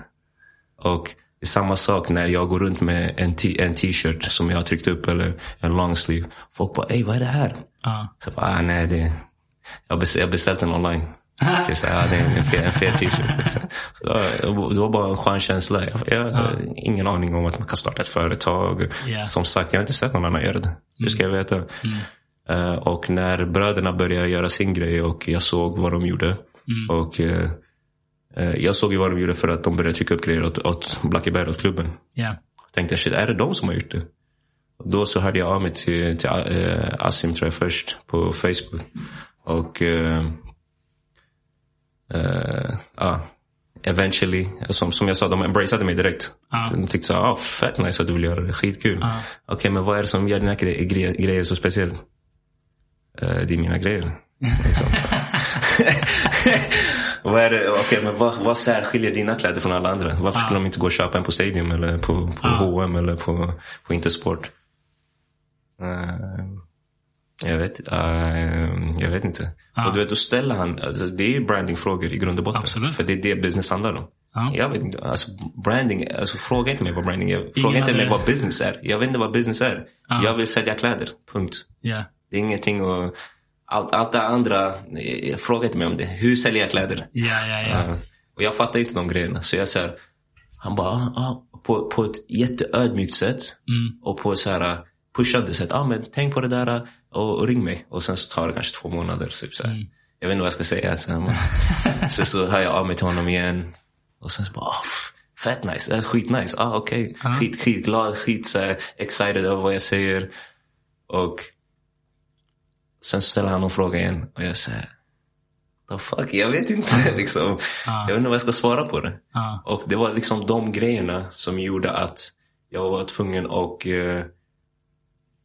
Och det är samma sak när jag går runt med en t-shirt som jag har tryckt upp eller en long sleeve. Folk bara, ey vad är det här? Ja. Så jag bara, ah, nej det jag har beställt den online. Så ja, det är en fet, en fet t-shirt. Så det var bara en skön känsla. Jag, jag har ingen aning om att man kan starta ett företag. Ja. Som sagt, jag har inte sett någon annan göra det. Hur ska jag veta? Eh, och när bröderna började göra sin grej och jag såg vad de gjorde. Och eh, eh, jag såg ju vad de gjorde för att de började trycka upp grejer åt, åt Blackie Bear, åt klubben. Ja. Tänkte shit, är det de som har gjort det? Då så hörde jag av mig till, till äh, Asim tror jag först på Facebook. Och äh, ja, eventually, som, som jag sa, de embraceade mig direkt. Ja. De tyckte så, ah, fett nice att du vill göra det, skitkul. Okej, men vad är det som gör dina gre- gre- grejer så speciell? Eh, det är mina grejer. Liksom. [laughs] vad, är det, okay, men vad, vad särskiljer dina kläder från alla andra? Varför skulle de inte gå och köpa en på Stadium eller på, på H&M eller på, på Intersport? Uh, jag vet, uh, jag vet inte. Ja. Och du vet, då ställer han, alltså, det är brandingfrågor i grund och botten. Absolut. För det är det business handlar om. Ja. Jag vet inte, alltså branding, alltså fråga inte mig vad branding är. Fråga inte mig vad business är. Jag vet inte vad business är. Jag vill sälja kläder, punkt. Ja. Det är ingenting att... Allt, allt det andra, eh, fråga inte mig om det. Hur säljer jag kläder? Ja, ja, ja. Ja. Och jag fattar inte de grejerna. Så jag säger, han bara, ah, ah, på, på ett jätteödmjukt sätt. Mm. Och på så här pushande sätt. Ah, men tänk på det där och, och ring mig. Och sen så tar det kanske två månader. Typ så. Mm. Jag vet inte vad jag ska säga. Så här, sen [laughs] så hör jag av mig till honom igen. Och sen så bara, pff, fett nice. Det är skitnice. Ah, okej. Skit, skitglad, skit så här, excited över vad jag säger. Och sen så ställer han någon fråga igen. Och jag säger, the fuck, jag vet inte [laughs] liksom. Jag vet inte vad jag ska svara på det. Och det var liksom de grejerna som gjorde att jag var tvungen att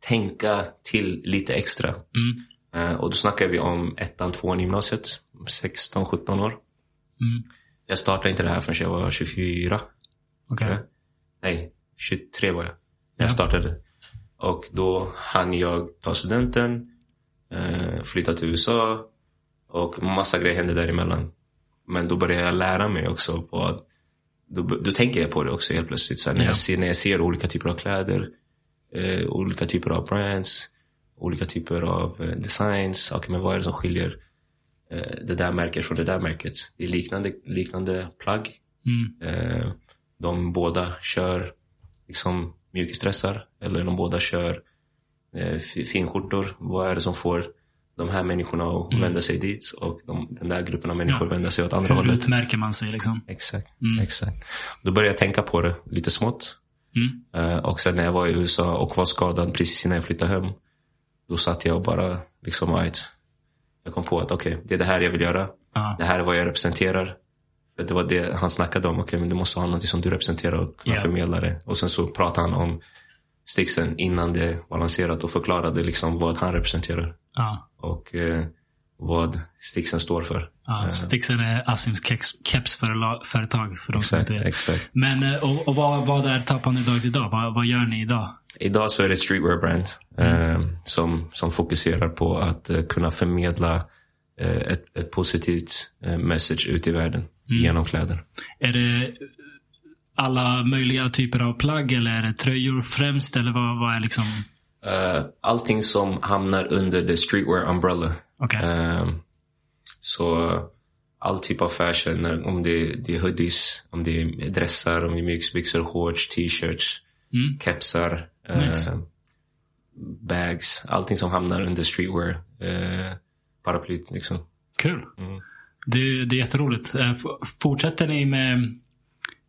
tänka till lite extra. Mm. Eh, och då snackar vi om ettan, tvåan i gymnasiet. 16, 17 år. Mm. Jag startade inte det här förrän jag var 24. Okej. Ja. Nej, 23 var jag. när Jag startade. Och då hann jag ta studenten, eh, flytta till USA och massa grejer hände däremellan. Men då började jag lära mig också vad, då, då tänker jag på det också helt plötsligt. Så här, när, Ja. jag ser, när jag ser olika typer av kläder, eh, olika typer av brands, olika typer av eh, designs. Okay, men vad är det som skiljer eh, det där märket från det där märket? Det är liknande, liknande plagg. Mm. Eh, de båda kör liksom mjukisdressar eller de båda kör eh, fi- finskjortor. Vad är det som får de här människorna att vända sig dit och de, den där gruppen av människor Mm. Ja. vända sig åt andra Hur hållet? utmärker man sig liksom? Exakt, exakt. Då började jag tänka på det lite smått. Mm. Eh, och sen när jag var i USA och var skadad precis innan jag flyttade hem. Då satt jag och bara liksom, right. Jag kom på att okej, det är det här jag vill göra. Ja. Det här är vad jag representerar. Det var det han snackade om. Okej, men du måste ha något som du representerar och kunna Ja. förmedla det. Och sen så pratade han om sticksen innan det var lanserat och förklarade liksom vad han representerar. Ja. Och eh, vad sticksen står för. Ja, Stixen är Asims kepsföretag för de Exakt, exakt. Men eh, och, och vad, vad är Top Underdogs idag? Vad, vad gör ni idag? Idag så är det ett streetwear-brand eh, som, som fokuserar på att eh, kunna förmedla eh, ett, ett positivt eh, message ut i världen genom kläder. Är det alla möjliga typer av plagg eller är det tröjor främst? Eller vad, vad är liksom... Eh, allting som hamnar under the streetwear umbrella. Okej. Eh, så all typ av fashion, om det, det är hoodies, om det är dressar, om det är mjukisbyxor, shorts, t-shirts, Mm. kepsar, eh, Nice. bags. Allting som hamnar under streetwear. Eh, paraplyt liksom. Kul. Mm. Det, det är jätteroligt. Eh, Fortsätter ni med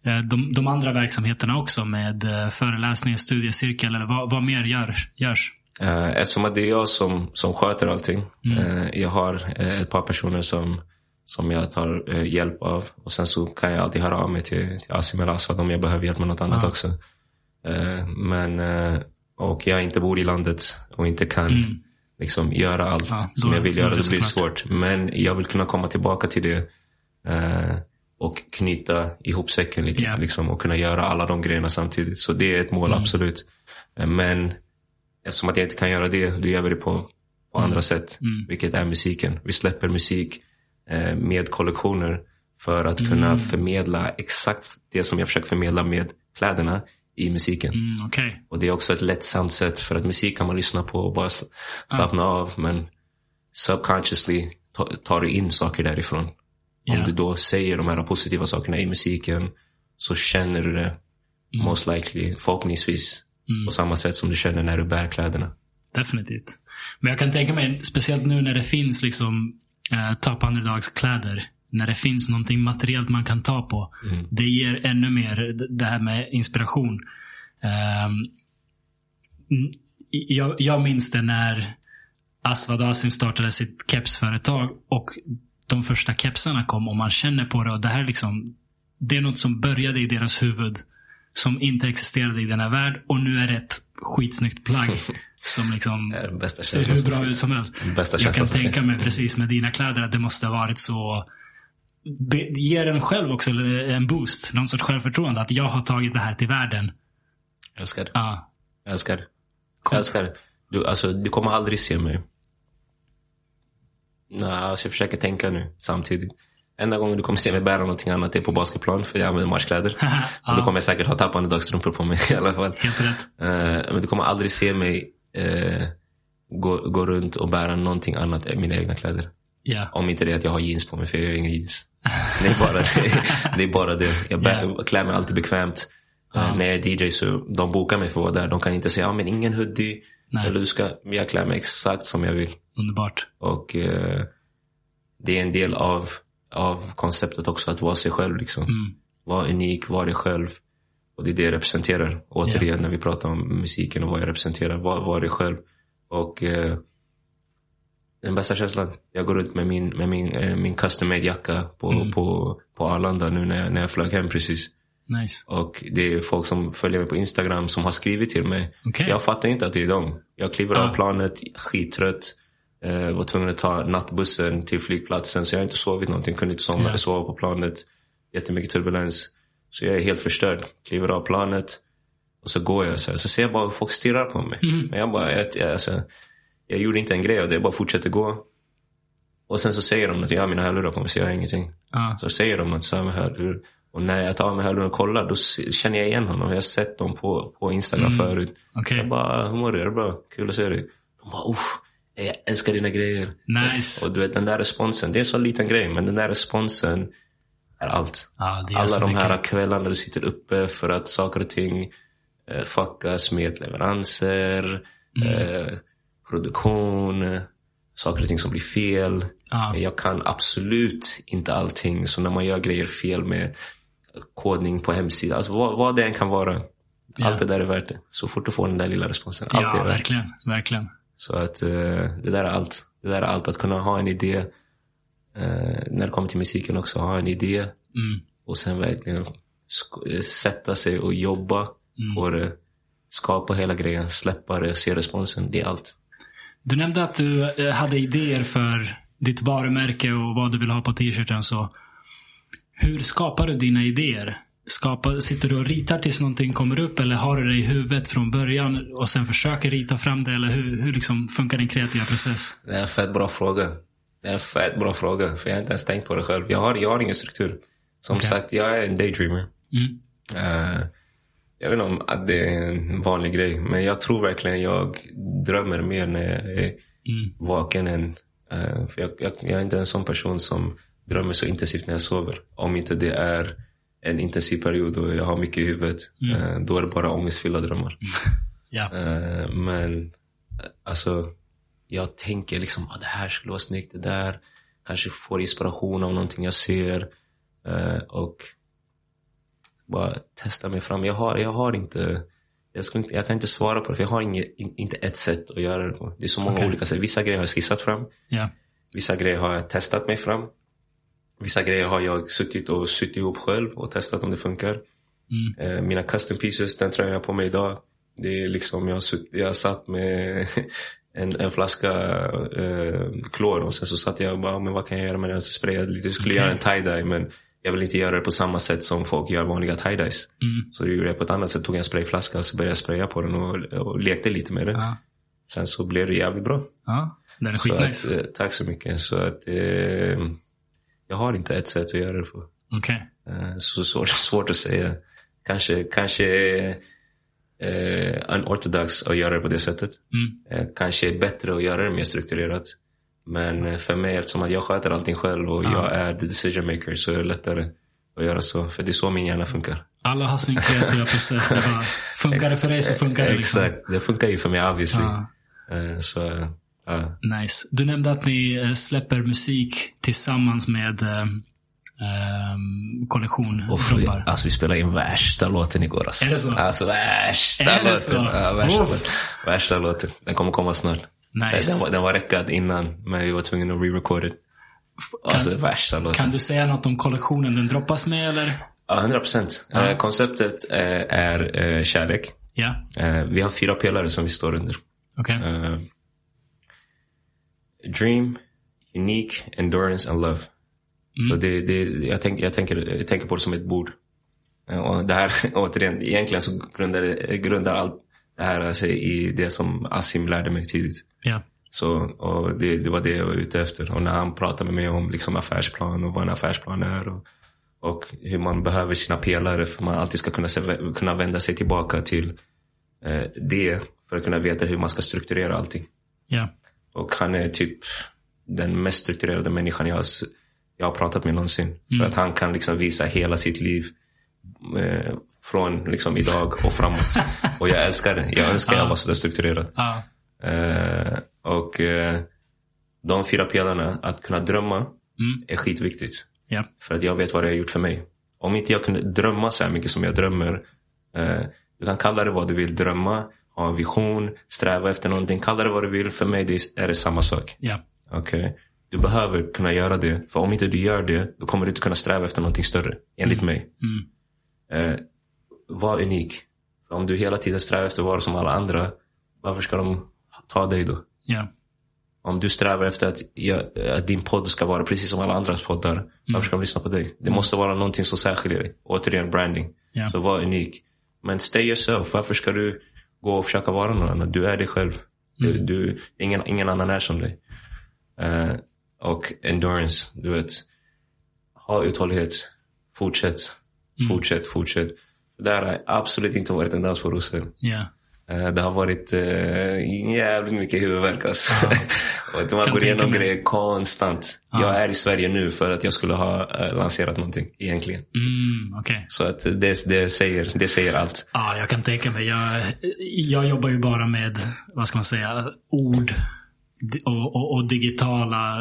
eh, de, de andra verksamheterna också med föreläsningar, studiecirkel eller vad, vad mer görs? görs? Eh, Eftersom att det är jag som, som sköter allting. Eh, Jag har eh, ett par personer som, som jag tar hjälp av. Och sen så kan jag alltid höra av mig till, till Asim eller Aswad om jag behöver hjälp med något annat också. Eh, Men, och jag inte bor i landet och inte kan liksom göra allt då- som jag vill göra. det Det blir svårt. Men jag vill kunna komma tillbaka till det. Och knyta ihop säcken lite. Ja. Liksom, och kunna göra alla de grejerna samtidigt. Så det är ett mål, absolut. Eh, Men Eftersom att jag inte kan göra det, då gör vi det på, på andra sätt. Vilket är musiken. Vi släpper musik eh, med kollektioner för att kunna förmedla exakt det som jag försöker förmedla med kläderna i musiken. Mm, Okej. Och det är också ett lättsamt sätt för att musik kan man lyssna på och bara sl- slappna av. Men subconsciously ta- tar du in saker därifrån. Ja. Om du då säger de här positiva sakerna i musiken så känner du det most likely, förhoppningsvis, på samma sätt som du känner när du bär kläderna. Definitivt. Men jag kan tänka mig, speciellt nu när det finns liksom eh, Top Underdogs kläder. När det finns någonting materiellt man kan ta på. Det ger ännu mer det här med inspiration. Mm, jag, jag minns det när Aswad Asim startade sitt kepsföretag och de första kepsarna kom och man känner på det och det här liksom det är något som började i deras huvud som inte existerade i den här värld och nu är det ett skitsnyggt plagg [laughs] som liksom Det är den bästa ser hur bra ut som helst. Jag kan tänka finns. mig precis med dina kläder att det måste ha varit så Be, ger en själv också en boost, någon sorts självförtroende att jag har tagit det här till världen. Jag älskar det. Ja. Jag älskar det. Jag älskar det. Du, alltså, du kommer aldrig se mig. Nej, alltså jag försöker tänka nu samtidigt. Enda gången du kommer se mig bära någonting annat är på basketplan för jag använder matchkläder. [laughs] Och då kommer jag säkert ha tappande dagstrumpor på mig [laughs] i alla fall. Helt rätt. Eh, men du kommer aldrig se mig eh, gå, gå runt och bära någonting annat än mina egna kläder. Ja. Om inte det är att jag har jeans på mig, för jag har inga jeans. Det är bara det. [laughs] det, är bara det. Jag bär, Ja. klär mig alltid bekvämt. Eh, när jag är DJ så de bokar mig för att vara där. De kan inte säga, ja men ingen hoodie. Nej. Eller du ska, jag klär mig exakt som jag vill. Underbart. Och det är en del av, av konceptet också, att vara sig själv liksom. Mm. Var unik, var dig själv. Och det är det jag representerar. Återigen när vi pratar om musiken och vad jag representerar. Var, var dig själv. Och eh, den bästa känslan. Jag går runt med min, med min, eh, min custom made jacka på, Mm. på, på Arlanda nu när jag, när jag flög hem precis. Nice. Och det är folk som följer mig på Instagram som har skrivit till mig. Okej. Jag fattar inte att det är dem. Jag kliver Ah. av planet, skittrött. Eh, var tvungen att ta nattbussen till flygplatsen så jag har inte sovit någonting. Kunde inte somna, Ja. sova på planet. Jättemycket turbulens. Så jag är helt förstörd. Kliver av planet. Och så går jag så här. Så ser jag bara hur folk stirrar på mig. Mm. Men jag bara, jag, jag, alltså, jag gjorde inte en grej av det. Jag bara fortsätter gå. Och sen så säger de att jag har mina hörlurar på mig så jag har ingenting. Ja. Så säger de att så här med hörlurar. Och när jag tar av mig hörlurarna och kollar då känner jag igen honom. Jag har sett dem på, på Instagram Mm. förut. Okej. Jag bara, hur mår du? Är det bra? Kul att se dig. De bara, uff, jag älskar dina grejer. Nice. Och du vet den där responsen, det är så liten grej men den där responsen är allt. Det är Alla de här mycket. kvällarna du sitter uppe för att saker och ting eh, fuckas med leveranser, Mm. eh, produktion, saker och ting som blir fel. Ja. Jag kan absolut inte allting. Så när man gör grejer fel med kodning på hemsida, alltså vad, vad det än kan vara. Ja. Allt det där är värt det. Så fort du får den där lilla responsen. Allt Ja, är värt verkligen. Verkligen. Så att eh, det där är allt. Det där är allt. Att kunna ha en idé. Eh, när det kommer till musiken också. Ha en idé. Mm. Och sen verkligen eh, sätta sig och jobba Mm. på det. Skapa hela grejen. Släppa det. Se responsen. Det är allt. Du nämnde att du hade idéer för ditt varumärke och vad du vill ha på t-shirten. Så hur skapar du dina idéer? Skapar, sitter du och ritar tills någonting kommer upp eller har du det i huvudet från början och sen försöker rita fram det? Eller hur, hur liksom funkar din kreativa process? Det är en fett bra fråga. Det är en fett bra fråga. För jag har inte ens tänkt på det själv. Jag har, jag har ingen struktur. Som Okej. sagt, jag är en daydreamer. Mm. Eh, jag vet inte om att det är en vanlig grej. Men jag tror verkligen jag drömmer mer när jag är Mm. vaken än... eh, för jag, jag, jag är inte en sån person som drömmer så intensivt när jag sover. Om inte det är en intensiv period och jag har mycket i huvudet. eh, då är det bara ångestfyllda drömmar. [laughs] Ja. Eh, men alltså, jag tänker liksom att det här skulle vara snyggt, det där. Kanske får inspiration av någonting jag ser. eh, och bara testa mig fram. Jag har, jag har inte, jag, skulle inte, jag kan inte svara på det för jag har inget, in, inte ett sätt att göra det på. Det är så många Okej. olika sätt. Vissa grejer har jag skissat fram. Ja. Vissa grejer har jag testat mig fram. Vissa grejer har jag suttit och sytt ihop själv och testat om det funkar. Mm. Eh, mina custom pieces, den tröjan jag har på mig idag. Det är liksom, jag har, sutt, jag satt med [laughs] en, en flaska eh, klor och sen så satt jag och bara, men vad kan jag göra med den? Så sprayade jag lite. Jag skulle Okej. göra en tie-dye men jag vill inte göra det på samma sätt som folk gör vanliga tie-dyes. Mm. Så jag gjorde jag på ett annat sätt. Tog en sprayflaska och så började jag spraya på den och, och lekte lite med den. Ja. Sen så blev det jävligt bra. ja. Den är Så skitnice. att, eh, tack så mycket. Så att eh, jag har inte ett sätt att göra det på. Okej. Eh, så svårt, [laughs] svårt att säga. Kanske, kanske eh, unorthodox att göra det på det sättet. Mm. Eh, kanske är bättre att göra det mer strukturerat. Men eh, för mig, eftersom att jag sköter allting själv och Ja. jag är the decision maker så är det lättare att göra så. För det är så min hjärna funkar. Alla har sin kreativa [laughs] process. Det funkar det för dig så funkar det. Liksom. Exakt, det funkar ju för mig obviously. Ja. Eh, så, ja. Nice. Du nämnde att ni eh, släpper musik tillsammans med ehm, kollektion Och Drobbar. alltså vi spelade in värsta låten igår alltså. Är det så? Alltså värsta Är det låten. så? Ja, värsta, låten. värsta låten. Den kommer komma snart. Nice. Den, var, den var räckad innan men vi var tvungna att re-record it. Alltså värsta låten. Kan du säga något om kollektionen den droppas med eller? Ja, 100 procent. Ja. Eh, konceptet eh, är eh, kärlek. Ja, vi har fyra pelare som vi står under. okej. Dream, unique, endurance and love. Så det, det, jag, tänk, jag, tänker, jag tänker på det som ett bord. Eh, och det här, [laughs] återigen, egentligen så grundar, grundar allt det här sig i det som Assim lärde mig tidigt. Ja. Så, och det, det var det jag var ute efter. Och när han pratade med mig om liksom affärsplan och vad en affärsplan är. Och, och hur man behöver sina pelare för man alltid ska kunna, kunna vända sig tillbaka till eh, det. För att kunna veta hur man ska strukturera allting. Ja. Och han är typ den mest strukturerade människan jag har, jag har pratat med någonsin. För att han kan liksom visa hela sitt liv. Eh, från liksom idag och framåt. [laughs] och jag älskar det. Jag önskar jag var sådär strukturerad. Ja. Eh, och eh, de fyra pelarna, att kunna drömma Mm. är skitviktigt. Ja. För att jag vet vad det har gjort för mig. Om inte jag kunde drömma så här mycket som jag drömmer. Eh, du kan kalla det vad du vill. Drömma, ha en vision, sträva efter någonting. Kalla det vad du vill. För mig det är det samma sak. Ja. Okej? Du behöver kunna göra det. För om inte du gör det, då kommer du inte kunna sträva efter någonting större. Enligt mig. Mm. Eh, var unik. För om du hela tiden strävar efter att vara som alla andra, varför ska de ta dig då? Ja. Om du strävar efter att, jag, att din podd ska vara precis som alla andras poddar, varför ska de lyssna på dig? Det måste vara någonting som särskiljer dig. Återigen, branding. Ja. Så var unik. Men stay yourself. Varför ska du gå och försöka vara någon annan? Du är dig själv. Du, du, ingen, ingen annan är som dig. Eh, och endurance, du vet. Ha uthållighet. Fortsätt. Fortsätt, fortsätt. Det här har absolut inte varit en dans på rosor. Ja. Eh, Det har varit eh, jävligt mycket huvudvärk alltså. [laughs] och att man Kan går igenom grejer konstant. Jag är i Sverige nu för att jag skulle ha eh, lanserat någonting egentligen. Mm, okej. Så att det, det, säger, det säger allt. Ja, jag kan tänka mig. Jag, jag jobbar ju bara med, vad ska man säga, ord och, och, och digitala,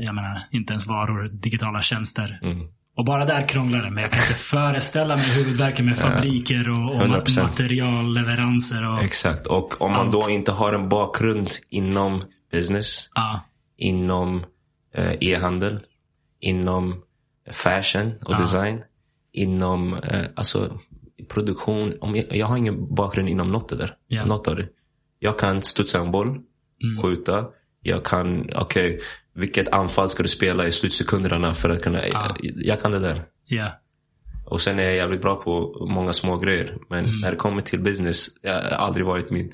jag menar inte ens varor, digitala tjänster. Mm. Och bara där krånglar det. Men jag kan inte föreställa mig huvudvärken med fabriker och, och 100%. materialleveranser. Och, Exakt. Och om man då inte har en bakgrund inom business, ja, inom eh, e-handel, inom fashion och design, inom eh, alltså, produktion. Om jag, jag har ingen bakgrund inom något, det där. Ja. något av det. Jag kan studsa en boll, skjuta. Jag kan, okej, vilket anfall ska du spela i slutsekunderna för att kunna, jag, jag kan det där. ja, Och sen är jag jävligt bra på många små grejer. Men när det kommer till business, det har aldrig varit min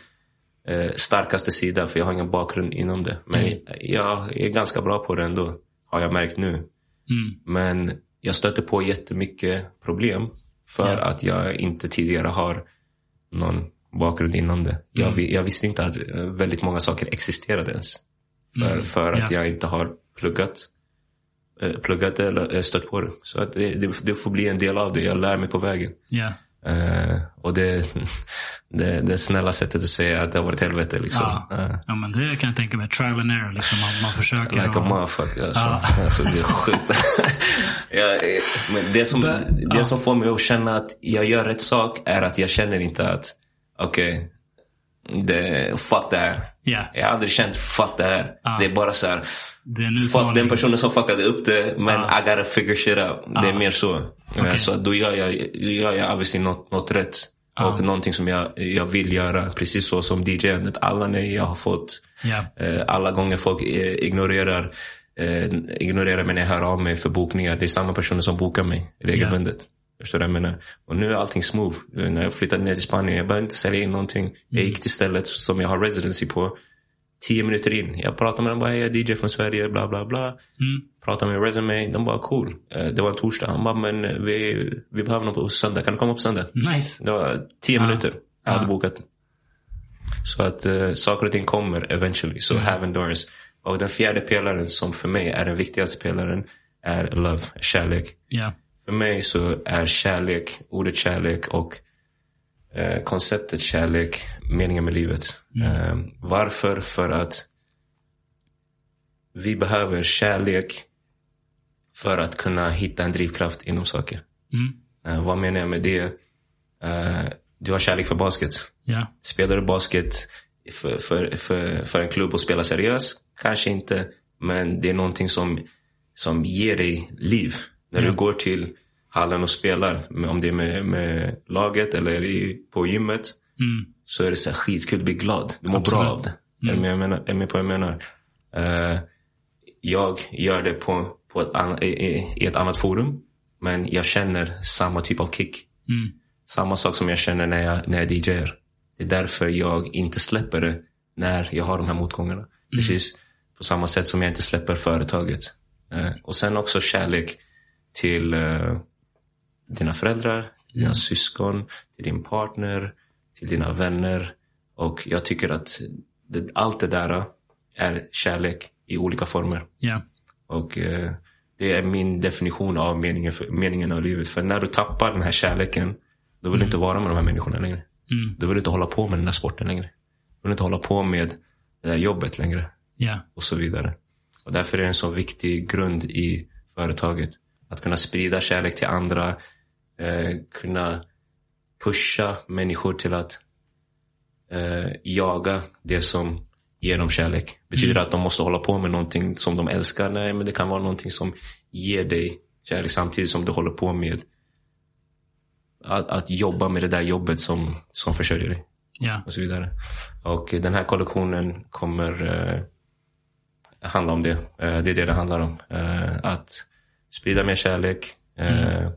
eh, starkaste sida. För jag har ingen bakgrund inom det. Men jag är ganska bra på det ändå. Har jag märkt nu. mm, Men jag stöter på jättemycket problem. För att jag inte tidigare har någon bakgrund inom det. Jag, vi- jag visste inte att eh, väldigt många saker existerade ens. För, för att Ja. jag inte har pluggat eh, pluggat eller eh, stött på det. Så att det, det, det får bli en del av det. Jag lär mig på vägen. ja. Eh, och det, [laughs] det, det snälla sättet att säga att det har varit helvete liksom. Ja. Eh, ja, men det kan jag tänka mig. Trial and error. Liksom. Man, man försöker. Like a och, motherfucker. Alltså. Ja. [laughs] Alltså, det är sjukt. [laughs] ja, men det som, But- det ja. som får mig att känna att jag gör rätt sak är att jag känner inte att okej, det fuck det här. ja, Jag har aldrig känt fuck det här. Ja. Det är bara så här, fuck den personen som fuckade upp det men Ja. I gotta figure shit out. Det är mer så. Eh, Okej. Så då gör jag, gör jag obviously något, något rätt. Och någonting som jag, jag vill göra. Precis så som DJ-andet. Alla nej jag har fått. Eh, alla gånger folk eh, ignorerar, eh, ignorerar mig när jag hör av mig för bokningar. Det är samma personer som bokar mig regelbundet. Förstår du vad jag menar? Och nu är allting smooth. När jag flyttade ner till Spanien, jag behövde inte sälja in någonting. Jag gick till stället som jag har residency på. Tio minuter in. Jag pratade med dem bara, "Hej, jag är DJ från Sverige, bla bla bla. Mm. Pratade med resume, de bara cool. Eh, Det var en torsdag. Han bara, men eh, vi, vi behöver någon på söndag. Kan du komma på söndag? Nice. Det var tio minuter. Jag hade Ja. bokat. Så att uh, saker och ting kommer eventually. Så have endurance. Och den fjärde pelaren som för mig är den viktigaste pelaren är love, kärlek. Ja. För mig så är kärlek, ordet kärlek och eh, konceptet kärlek meningen med livet. Eh, varför? För att vi behöver kärlek för att kunna hitta en drivkraft inom saker. Mm. Eh, vad menar jag med det? Eh, du har kärlek för basket. Ja. Spelar du basket för, för, för, för en klubb och spelar seriöst? Kanske inte. Men det är någonting som, som ger dig liv. När Ja. du går till hallen och spelar, om det är med, med laget eller i, på gymmet, Mm. så är det så här skitkul. Du blir glad. Du mår Absolut. bra av det. Är du med, jag menar, är med på vad jag menar? Eh, jag gör det på, på ett, an, i, i, ett annat forum. Men jag känner samma typ av kick. Mm. Samma sak som jag känner när jag, när jag DJar. Det är därför jag inte släpper det när jag har de här motgångarna. Precis på samma sätt som jag inte släpper företaget. Eh, och sen också kärlek till eh, dina föräldrar, till dina syskon, till din partner, till dina vänner. Och jag tycker att det, allt det där är kärlek i olika former. Ja. Och eh, det är min definition av meningen, för, meningen av livet. För när du tappar den här kärleken, då vill du inte vara med de här människorna längre. Mm. Då vill du inte hålla på med den här sporten längre. Du vill inte hålla på med det här jobbet längre. Ja. Och så vidare. Och därför är det en så viktig grund i företaget. Att kunna sprida kärlek till andra. Eh, kunna pusha människor till att eh, jaga det som ger dem kärlek. Betyder det att de måste hålla på med någonting som de älskar? Nej, men det kan vara någonting som ger dig kärlek samtidigt som du håller på med att, att jobba med det där jobbet som, som försörjer dig Ja. och så vidare. Och den här kollektionen kommer eh, handla om det. Eh, det är det det handlar om. Eh, att sprida mer kärlek. Eh,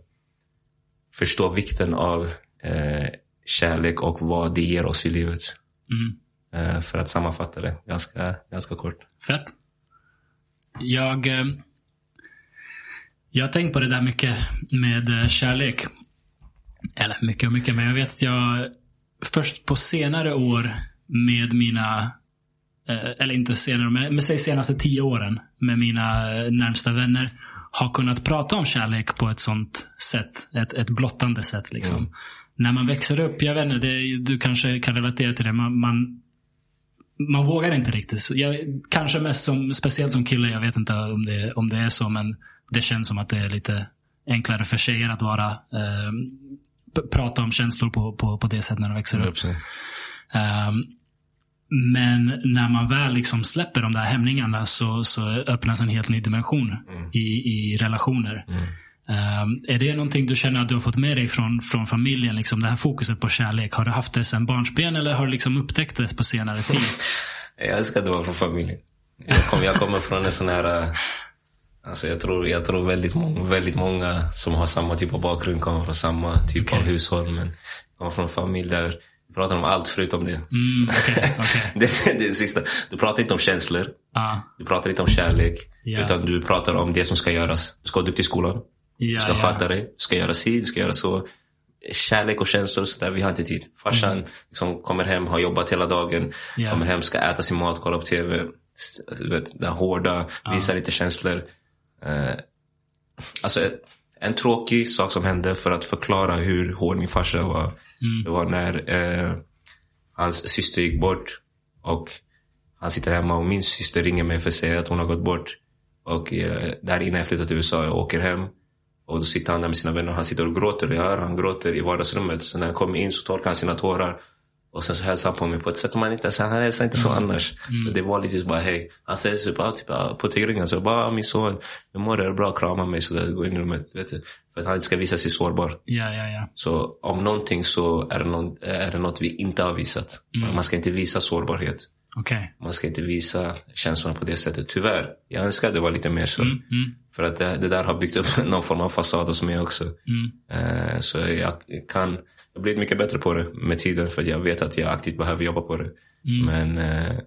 Förstå vikten av eh, kärlek och vad det ger oss i livet. Mm. Eh, för att sammanfatta det ganska, ganska kort. Fett. Jag, jag har tänkt på det där mycket med kärlek. Eller mycket och mycket, men jag vet att jag först på senare år med mina, eller inte senare, men, säg senaste tio åren med mina närmsta vänner har kunnat prata om kärlek på ett sånt sätt. Ett, ett blottande sätt liksom. När man växer upp, jag vet inte, det, du kanske kan relatera till det. Man, man, man vågar inte riktigt. Jag, kanske mest som, speciellt som kille, jag vet inte om det, om det är så, men det känns som att det är lite enklare för tjejer att vara eh, prata om känslor på, på, på det sättet när de växer upp. Ehm, men när man väl liksom släpper de där hämningarna så, så öppnas en helt ny dimension i, i relationer. Mm. Ehm, är det någonting du känner att du har fått med dig från, från familjen? Liksom det här fokuset på kärlek. Har du haft det sedan barnsben eller har du liksom upptäckt det på senare tid? [laughs] Jag älskar att du var från familjen. Jag, kom, jag kommer från en sån här... eh, Alltså jag tror, jag tror väldigt, många, väldigt många som har samma typ av bakgrund kommer från samma typ Okej. av hushåll. Men kommer från en familj där pratar om allt förutom det. Mm, okej, [laughs] okej. det, det är det sista. Du pratar inte om känslor. Ah, Du pratar inte om kärlek. Ja. Utan du pratar om det som ska göras. Du ska vara duktig i skolan. ja, Du ska ja. sköta dig. Du ska göra si, du ska göra så. Kärlek och känslor, så där, vi har inte tid. Farsan liksom, kommer hem, har jobbat hela dagen. Mm. Kommer hem, ska äta sin mat, kolla på TV. Du vet, det hårda, visar inte känslor. Eh, alltså, en tråkig sak som hände för att förklara hur hård min farsa var. Mm. Det var när eh, hans syster gick bort. Och han sitter hemma och min syster ringer mig för att säga att hon har gått bort. Och eh, där innan jag flyttade till USA, jag åker hem. Och då sitter han där med sina vänner och han sitter och gråter. Och jag hör han gråter i vardagsrummet. Och sen när jag kommer in så torkar han sina tårar. Och sen så hälsar han på mig på ett sätt som han inte, så han hälsar inte så annars. Men det var lite så bara hej. Han säger så bara typ ah, på tigringen så bara ah, min son, hur mår du? Är det bra? Krama mig sådär, gå in i rummet. Vet du? För att han inte ska visa sig sårbar. ja, ja, ja. Så om någonting så är det, någon, är det något vi inte har visat. Man ska inte visa sårbarhet. Okej. Man ska inte visa känslorna på det sättet. Tyvärr. Jag önskar det var lite mer så. Mm, mm, För att det, det där har byggt upp [laughs] någon form av fasad hos mig också. mm. Eh, så jag kan, jag har blivit mycket bättre på det med tiden. För jag vet att jag aktivt behöver jobba på det. Mm. Men eh,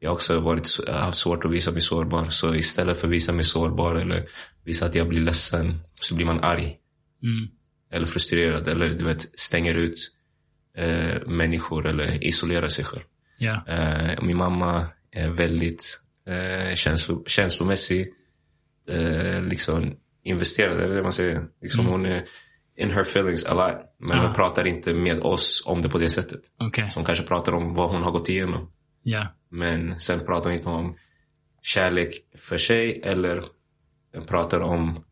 jag har också varit, haft svårt att visa mig sårbar. Så istället för att visa mig sårbar eller visa att jag blir ledsen. Så blir man arg. Mm. Eller frustrerad. Eller du vet, stänger ut eh, människor eller isolerar sig själv. Ja. Eh, min mamma är väldigt eh, känslo, känslomässig. Eh, liksom investerad, eller vad man säger. Liksom Hon är in her feelings a lot. Men Ah. hon pratar inte med oss om det på det sättet. Okej. Så hon kanske pratar om vad hon har gått igenom. Ja. Men sen pratar hon inte om kärlek för sig eller pratar om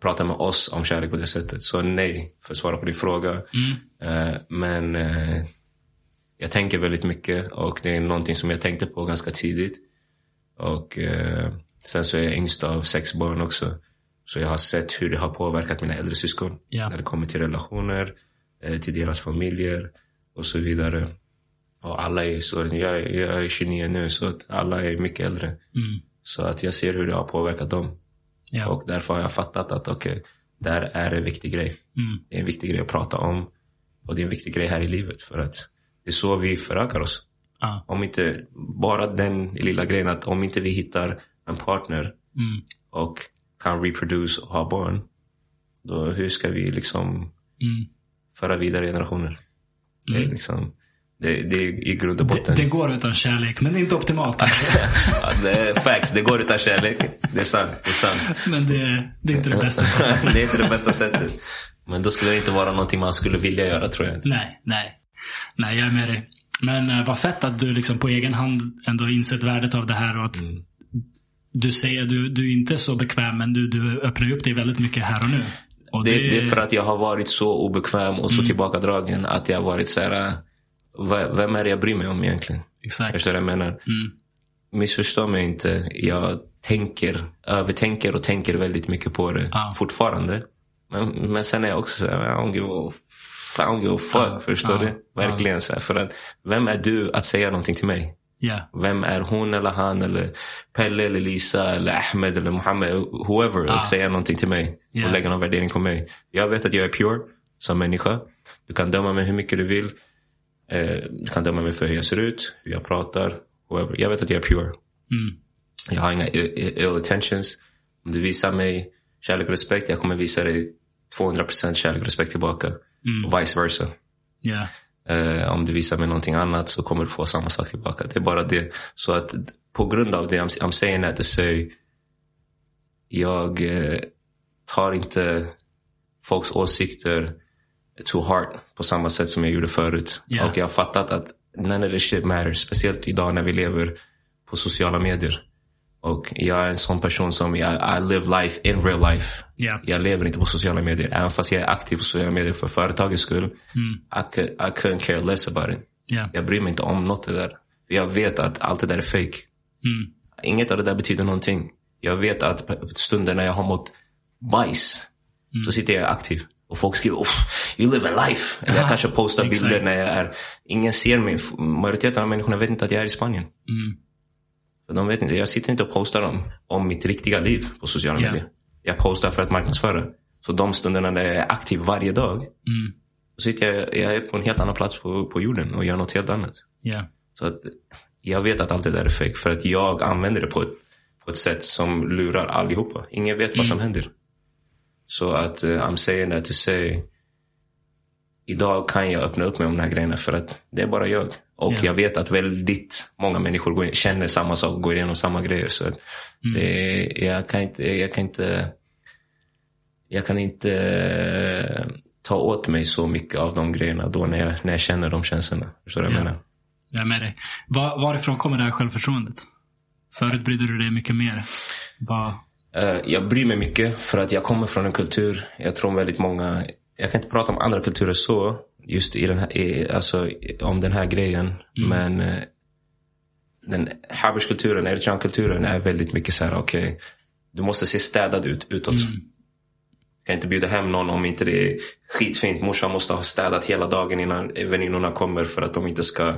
pratar med oss om kärlek på det sättet. Så nej, för att svara på din fråga. Mm. Eh, men eh, jag tänker väldigt mycket och det är någonting som jag tänkte på ganska tidigt. Och eh, sen så är jag yngst av sex barn också. Så jag har sett hur det har påverkat mina äldre syskon. Ja. När det kommer till relationer, eh, till deras familjer och så vidare. Och alla är så, jag, jag är 29 nu så att alla är mycket äldre. Mm. Så att jag ser hur det har påverkat dem. Ja. Och därför har jag fattat att okej, där är en viktig grej. Mm. Det är en viktig grej att prata om. Och det är en viktig grej här i livet. För att det är så vi förökar oss. Ja. Om inte, bara den lilla grejen att om inte vi hittar en partner Mm. och kan reproduce och ha barn. Då hur ska vi liksom Mm. föra vidare generationer? Det är Mm. liksom, det, det är i grund och Det, botten. det går utan kärlek, men det är inte optimalt. [laughs] ja, det är facts, det går utan kärlek. Det är sant, det är sant. men det, det är inte det bästa sättet. [laughs] det är inte det bästa sättet. Men då skulle det inte vara någonting man skulle vilja göra tror jag. Nej, nej. Nej, jag är med dig. Men uh, vad fett att du liksom på egen hand ändå insett värdet av det här och att Mm. Du säger du, du är inte så bekväm men du, du öppnar upp dig väldigt mycket här och nu. Och Det, det är för att jag har varit så obekväm och så tillbakadragen att jag har varit så här. äh, "Va- Vem är det jag bryr mig om egentligen? Exakt. Förstår du vad jag menar? Mm. Missförstå mig inte. Jag tänker, övertänker och tänker väldigt mycket på det Ja. fortfarande. Men, men sen är jag också så här, I don't give a, I don't give a fuck. Ja. Förstår Ja. du? Verkligen så här, För att, vem är du att säga någonting till mig? Ja. Vem är hon eller han eller Pelle eller Lisa eller Ahmed eller Mohammed, whoever, Ja. att säga någonting till mig Ja. och lägga någon värdering på mig. Jag vet att jag är pure som människa. Du kan döma mig hur mycket du vill. Eh, du kan döma mig för hur jag ser ut, hur jag pratar, whoever. Jag vet att jag är pure. Mm. Jag har inga ill, ill intentions. Om du visar mig kärlek och respekt, jag kommer visa dig 200% kärlek och respekt tillbaka. Mm. Och vice versa. Ja. Eh, om du visar mig någonting annat så kommer du få samma sak tillbaka. Det är bara det. Så att på grund av det, I'm, I'm saying that to say, jag eh, tar inte folks åsikter to heart på samma sätt som jag gjorde förut. Ja. Och jag har fattat att none of this shit matters. Speciellt idag när vi lever på sociala medier. Och jag är en sån person som, jag, I live life in real life. Ja. Jag lever inte på sociala medier. Även fast jag är aktiv på sociala medier för företagets skull. Mm. I, could, I couldn't care less about it. Ja. Jag bryr mig inte om något det där. För jag vet att allt det där är fake. Mm. Inget av det där betyder någonting. Jag vet att på stunden när jag har mått bajs så sitter jag aktiv. Och folk skriver you live a life. Eller jag Ja, kanske postar exakt. bilder när jag är... Ingen ser mig. Majoriteten av människorna vet inte att jag är i Spanien. Mm. För de vet inte. Jag sitter inte och postar om, om mitt riktiga liv på sociala Ja. medier. Jag postar för att marknadsföra. Så de stunderna när jag är aktiv varje dag. Mm. Så sitter jag, jag är på en helt annan plats på, på jorden och gör något helt annat. Ja. Så att jag vet att allt det där är fake för att jag använder det på ett, på ett sätt som lurar allihopa. Ingen vet vad som händer. Så att uh, I'm saying that to say Idag kan jag öppna upp mig om de här grejerna för att det är bara jag. Och Ja. jag vet att väldigt många människor går, känner samma sak går igenom samma grejer. Så att det, är- jag kan inte, jag kan inte jag kan inte eh, ta åt mig så mycket av de grejerna då när jag, när jag känner de känslorna. Förstår du vad jag Ja. menar? Jag är med dig. Var, varifrån kommer det här självförtroendet? Förut brydde du dig mycket mer. Var, Eh, jag bryr mig mycket för att jag kommer från en kultur. Jag tror väldigt många, jag kan inte prata om andra kulturer så, just i den här, i, alltså om den här grejen. Men eh, den Haberskulturen, Eritreankulturen är väldigt mycket så här, okej, du måste se städad ut utåt. Du kan inte bjuda hem någon om inte det är skitfint. Morsan måste ha städat hela dagen innan väninnorna kommer för att de inte ska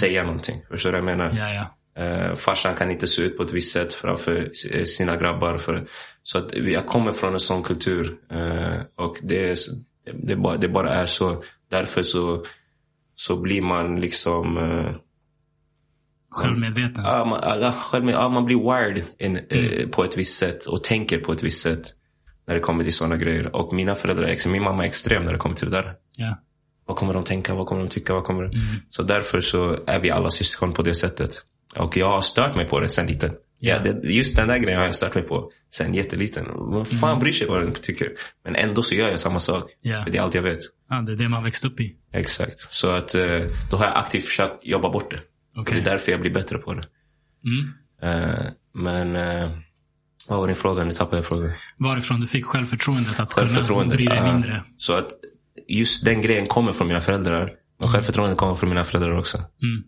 säga någonting. Förstår du vad jag menar? ja, ja. Uh, farsan kan inte se ut på ett visst sätt framför s- sina grabbar. För, så att jag kommer från en sån kultur. eh, och det, är, det, bara, det bara är så. Därför så, så blir man liksom... Uh, Självmedveten. ja, man, alla, själv, ja, man blir wired in, eh, på ett visst sätt och tänker på ett visst sätt. När det kommer till sådana grejer. Och mina föräldrar, min mamma är extrem när det kommer till det där. Ja. Vad kommer de tänka? Vad kommer de tycka? Vad kommer... Så därför så är vi alla syskon på det sättet. Och jag har stört mig på det sen liten. Ja, det, just den där grejen har jag stört mig på sen jätteliten. Vad fan bryr sig vad den tycker? Men ändå så gör jag samma sak. Ja. För det är allt jag vet. ja, det är det man växt upp i. Exakt. Så att eh, då har jag aktivt försökt jobba bort det. Och Okej. det är därför jag blir bättre på det. Mm. Eh, men eh, vad var din fråga? Nu tappade jag frågan. Varifrån du fick självförtroendet att kunna Självförtroende. bry dig mindre. Så att just den grejen kommer från mina föräldrar. Men självförtroendet kommer från mina föräldrar också. Mm.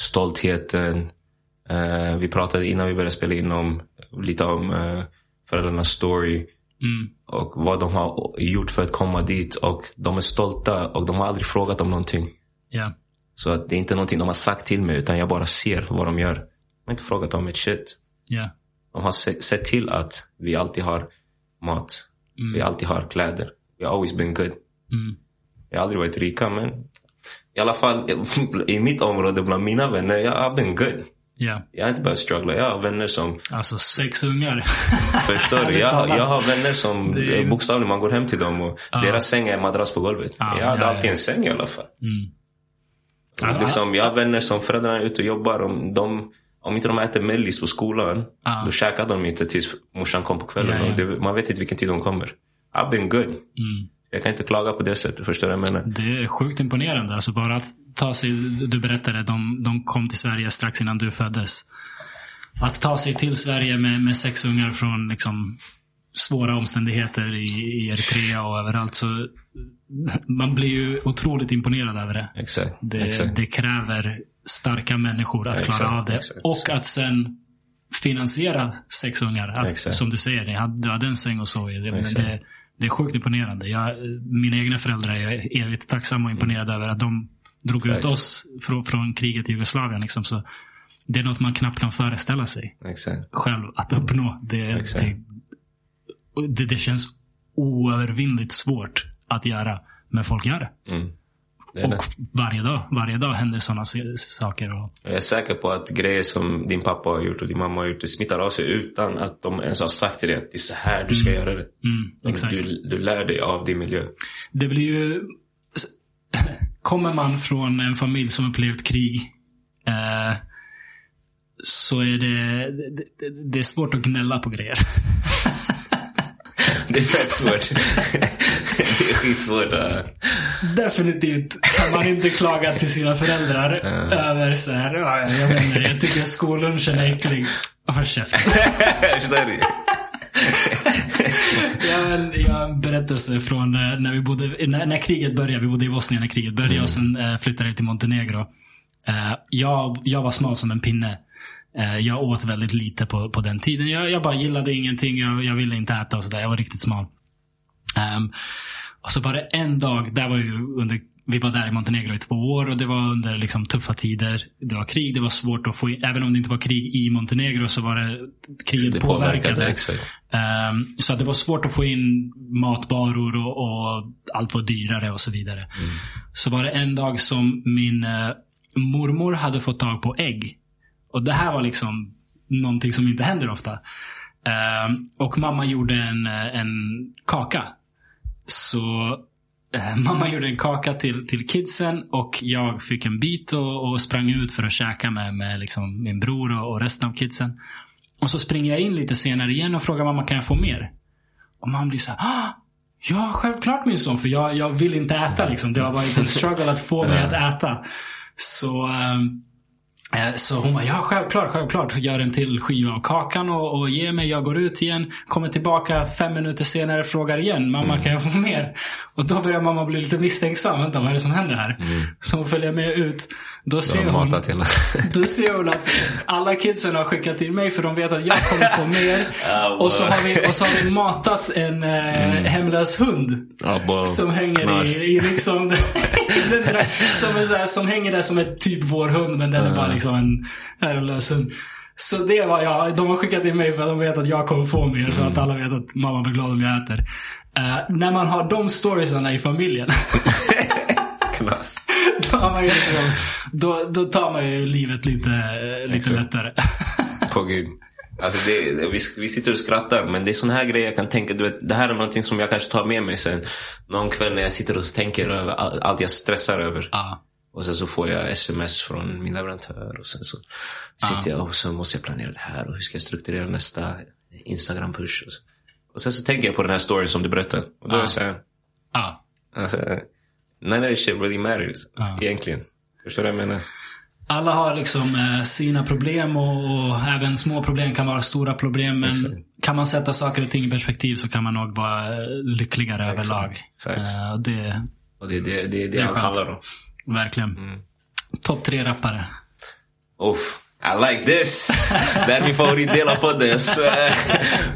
stoltheten. Eh, vi pratade innan vi började spela in om lite om eh, föräldrarnas story. Mm. Och vad de har gjort för att komma dit. Och de är stolta och de har aldrig frågat om någonting. Ja. Så att det är inte någonting de har sagt till mig utan jag bara ser vad de gör. De har inte frågat om ett shit. Ja. De har se- sett till att vi alltid har mat. Vi alltid har kläder. We always been good. Mm. Jag har aldrig varit rika men i alla fall i mitt område bland mina vänner, jag har been good. Ja. Jag har inte behövt struggla. Jag har vänner som Alltså sex ungar. Förstår du? [laughs] Jag, jag har vänner som Det är- bokstavligen, man går hem till dem och deras säng är madrass på golvet. Ja, jag hade ja, alltid ja. en säng i alla fall. Mm. Liksom, jag har vänner som föräldrarna är ute och jobbar. Om, de, om inte de äter mellis på skolan, Ja. då käkar de inte tills morsan kom på kvällen. Ja, det, man vet inte vilken tid de kommer. I've been good. Mm. Jag kan inte klaga på det sättet. Förstår du vad jag menar? Det är sjukt imponerande. Alltså bara att ta sig, du berättade, de, de kom till Sverige strax innan du föddes. Att ta sig till Sverige med, med sex ungar från liksom svåra omständigheter i, i Eritrea och överallt. Så man blir ju otroligt imponerad över det. Exakt. Det, Exakt. det kräver starka människor att Exakt, klara av det. exakt. Och att sen finansiera sex ungar. Att, som du säger, ni hade, du hade en säng och så i. Det. Det, är sjukt imponerande. Jag, mina egna föräldrar är evigt tacksamma och imponerade över att de drog ut Exakt. oss från, från kriget i Jugoslavien. Liksom. Så det är något man knappt kan föreställa sig Exakt. själv att uppnå. Det, det, det, det känns oövervinnligt svårt att göra. Men folk gör det. Mm. Och varje dag, varje dag händer sådana saker. Och, Jag är säker på att grejer som din pappa har gjort och din mamma har gjort, det smittar av sig utan att de ens har sagt till dig att det är så här du ska göra det. mm, exakt. Du, du lär dig av din miljö. Det blir ju... [laughs] Kommer man från en familj som upplevt krig eh, så är det, det, det, det är svårt att gnälla på grejer. [laughs] [laughs] Det är fett svårt. det är skitsvårt. Definitivt kan man inte klaga till sina föräldrar över så här, "Ja, jag inte, jag tycker skollunchen är äcklig. Håll käften. Jag har en, jag har en berättelse från eh, när vi bodde, när, när kriget började. Vi bodde i Bosnien när kriget började och sen eh, flyttade jag till Montenegro. Eh, jag, jag var smal som en pinne. Eh, jag åt väldigt lite på, på den tiden. Jag, jag bara gillade ingenting. Jag, jag ville inte äta och sådär. Jag var riktigt smal. Ehm, och så var det en dag, där var ju under, vi var där i Montenegro i två år och det var under liksom tuffa tider. Det var krig, det var svårt att få in, även om det inte var krig i Montenegro så var det kriget Det påverkade. påverkade. Ehm, så att det var svårt att få in matvaror och, och allt var dyrare och så vidare. Så var det en dag som min eh, mormor hade fått tag på ägg. Och det här var liksom någonting som inte händer ofta. Ehm, och mamma gjorde en, eh, en kaka. Så eh, [laughs] mamma gjorde en kaka till, till kidsen och jag fick en bit och, och sprang ut för att käka med, med liksom min bror och, och resten av kidsen. Och så springer jag in lite senare igen och frågar mamma, kan jag få mer? Och mamma blir så här, ah, ja självklart min son, för jag, jag vill inte äta liksom. Det har varit en struggle att få mig att äta. Så, eh, så hon bara, ja självklart, självklart. Gör en till skiva av kakan och, och ger mig. Jag går ut igen, kommer tillbaka fem minuter senare frågar igen. Mamma kan jag få mer? Och då börjar mamma bli lite misstänksam. Vänta, vad är det som händer här? Så hon följer med ut. Då ser hon, [laughs] då ser hon att alla kidsen har skickat till mig för de vet att jag kommer få mer. Ah, Och så har vi, och så har vi matat en eh, hemlös hund. Bara Som hänger i, i liksom [laughs] den där, som, är så här, som hänger där som ett typ vår hund men den är bara liksom en herrelös hund. Så det var jag. De har skickat till mig för att de vet att jag kommer få mer. För att alla vet att mamma blir glad om jag äter. Eh, när man har de storiesarna i familjen. [laughs] Knas. då, man liksom, då, då tar man ju livet lite, eh, lite Exakt. lättare. [laughs] På gud. Alltså det, vi, vi sitter och skrattar men det är såna här grejer jag kan tänka. Du vet, det här är någonting som jag kanske tar med mig sen. Någon kväll när jag sitter och tänker över all- allt jag stressar över. Ja. Och sen så får jag sms från min leverantör. Och sen så sitter jag och så måste jag planera det här. Och hur ska jag strukturera nästa Instagram-push. Och, så. och sen så tänker jag på den här storyn som du berättade. Och då är Ja. det så här. Ja. Alltså, none of shit really matters. Ja. Egentligen. Förstår du vad jag menar? Alla har liksom eh, sina problem och, och även små problem kan vara stora problem. Men Exakt. kan man sätta saker och ting i perspektiv så kan man nog vara eh, lyckligare Exakt. överlag. Och det, Och det är det, det, det, är allt handlar om. Verkligen. Mm. Topp tre rappare. Uff. I like this! det är min favoritdel av podden, jag svär.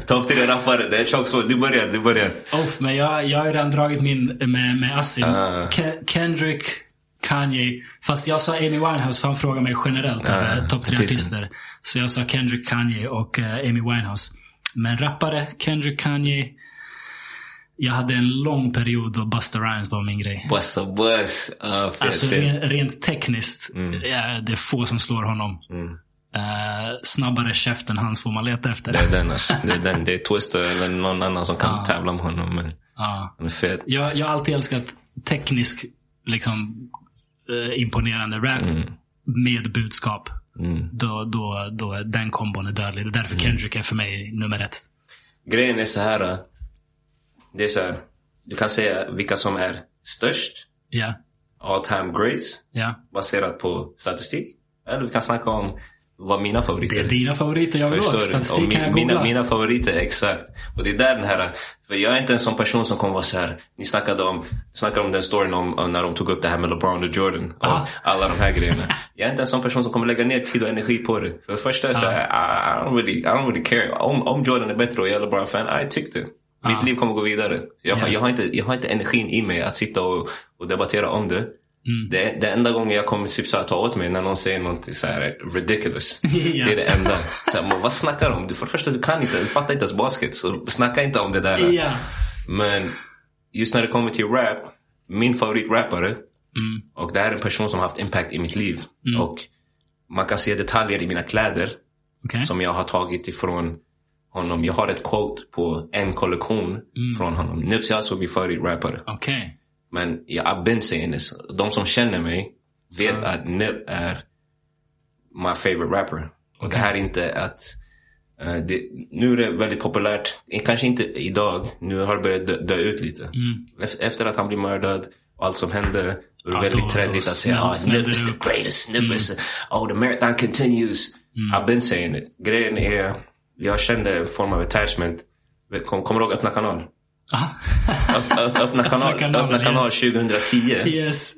[laughs] Topp tre rappare, det är tjockt svårt. Du börjar, du börjar. Oh, men jag, jag har redan dragit min med, med Asim. Ah. Ke- Kendrick, Kanye. Fast jag sa Amy Winehouse för han frågade mig generellt. Uh, Topp tre artister. Så jag sa Kendrick, Kanye och eh, Amy Winehouse. Men rappare, Kendrick, Kanye. Jag hade en lång period då Busta Rhymes var min grej. Busta Bus. Uh, fet, Alltså fet. rent, rent tekniskt, Mm. ja, det är få som slår honom. Eh, snabbare käft än hans får man leta efter. Det är den alltså. Det är den. Det är Twister eller någon annan som kan Ah. tävla med honom. Men han är fet. Jag, jag har alltid älskat teknisk, liksom, eh, imponerande rap med budskap. Mm. Då, då, då är den kombon är dödlig. Det är därför Kendrick är för mig nummer ett. Grejen är så här. Det är så här. Du kan säga vilka som är störst. Ja, All time greats. ja. Baserat på statistik. Eller vi kan snacka om vad mina favoriter Det är dina favoriter jag vill åt. Statistik Och kan jag min, googla. mina, mina favoriter, exakt. Och det är där den här... För jag är inte en sån person som kommer vara så här. Ni snackade om, snackade om den storyn om, om när de tog upp det här med LeBron och Jordan. Och Aha. alla de här grejerna. [laughs] Jag är inte en sån person som kommer lägga ner tid och energi på det. För det första är så här, I, I, don't really, I don't really care. Om, om Jordan är bättre och jag är LeBron-fan, I tyckte. Mitt liv kommer gå vidare. Jag, har- Ja. jag, har inte, jag har inte energin i mig att sitta och, och debattera om det. Mm. Det, det enda gången jag kommer typ så här, ta åt mig när någon säger något så här ridiculous. Ja. [laughs] Det är det enda. Så här, vad snackar du om? Du, för det första, du kan inte, du fattar inte ens basket. Så snacka inte om det där. Ja. Men just när det kommer till rap, min favoritrappare, Mm. och det här är en person som har haft impact i mitt liv. Och man kan se detaljer i mina kläder Okej. som jag har tagit ifrån honom. Jag har ett quote på en kollektion från honom. Nipsey Hussle är min favoritrappare. Okej. Men jag har been saying this. De som känner mig vet att Nip är my favorite rapper. Och det här är inte att... eh, det, nu är det väldigt populärt. Kanske inte idag. Nu har det börjat dö, dö ut lite. Ef- Efter att han blev mördad och allt som hände. Det är Ja, väldigt då- trendigt då att säga oh, smällde Nip is det the upp." greatest. Nip is... Oh, the marathon continues. I've been saying it. Grejen är... Jag kände en form av attachment. Kom, kommer du ihåg Öppna kanal? Öppna kanal, kanalen, öppna kanal yes. 2010 Yes.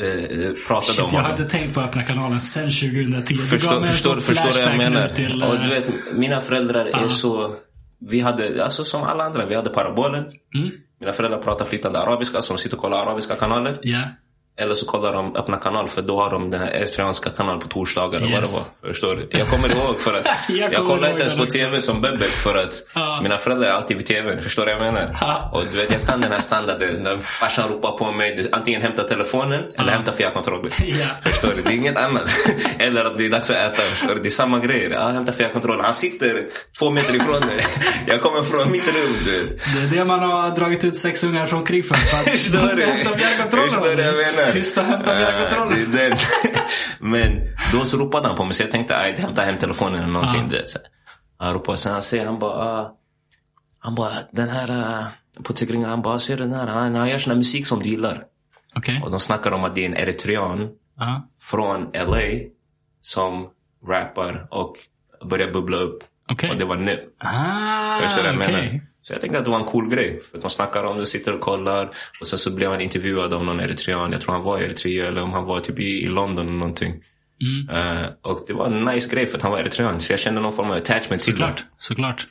eh, eh, pratade Shit, om jag inte tänkt på öppna kanalen sen 2010. Du Förstår, förstår, förstår vad jag menar? Till, och eh, du vet, mina föräldrar är så... Vi hade, alltså som alla andra, vi hade parabolen. Mm. Mina föräldrar pratar flytande arabiska, så de sitter och kollar arabiska kanaler. Ja. Eller så kollar de öppna kanal, för då har de den här eritreanska kanalen på torsdagar eller vad det Yes. var. Förstår du? Jag kommer ihåg för att... [laughs] Jag jag, kollar inte ens på också. TV som bebbe för att Ja. mina föräldrar är alltid vid TVn. Förstår du vad jag menar? Ja. Och du vet, jag kan den här standarden när farsan ropar på mig. Antingen hämta telefonen eller hämta fjärrkontrollen. [laughs] Ja. Förstår du? Det är inget annat. [laughs] Eller att det är dags att äta. Förstår du? Det är samma grej. Ja, hämta fjärrkontrollen. Han sitter två meter ifrån mig. Jag kommer från mitt rum, du vet. Det är det man har dragit ut sex ungar från krig för. att Förstår man ska du? hämta fjärrkontrollen. Förstår du jag menar? Tysta hämta Ah, fjärrkontrollen. [laughs] det är den. Men då så ropade han på mig så jag tänkte att hämta hem telefonen eller någonting. Vet, så. Han ropade sen han säger han bara ah, Han bara den här uh, på Tigringa han bara ser den här han, han gör sån här musik som du gillar. Okej. Och de snackar om att det är en eritrean Ja. från LA som rappar och börjar bubbla upp. Okej. Och det var Nip. Ah, Förstår du vad jag okej. menar? Så jag tänkte att det var en cool grej. För att de snackar om det, sitter och kollar. Och sen så blev han intervjuad av någon eritrean. Jag tror han var i Eritrea eller om han var typ i, i London eller någonting. Mm. Eh, och det var en nice grej för att han var eritrean. Så jag kände någon form av attachment till honom. Såklart.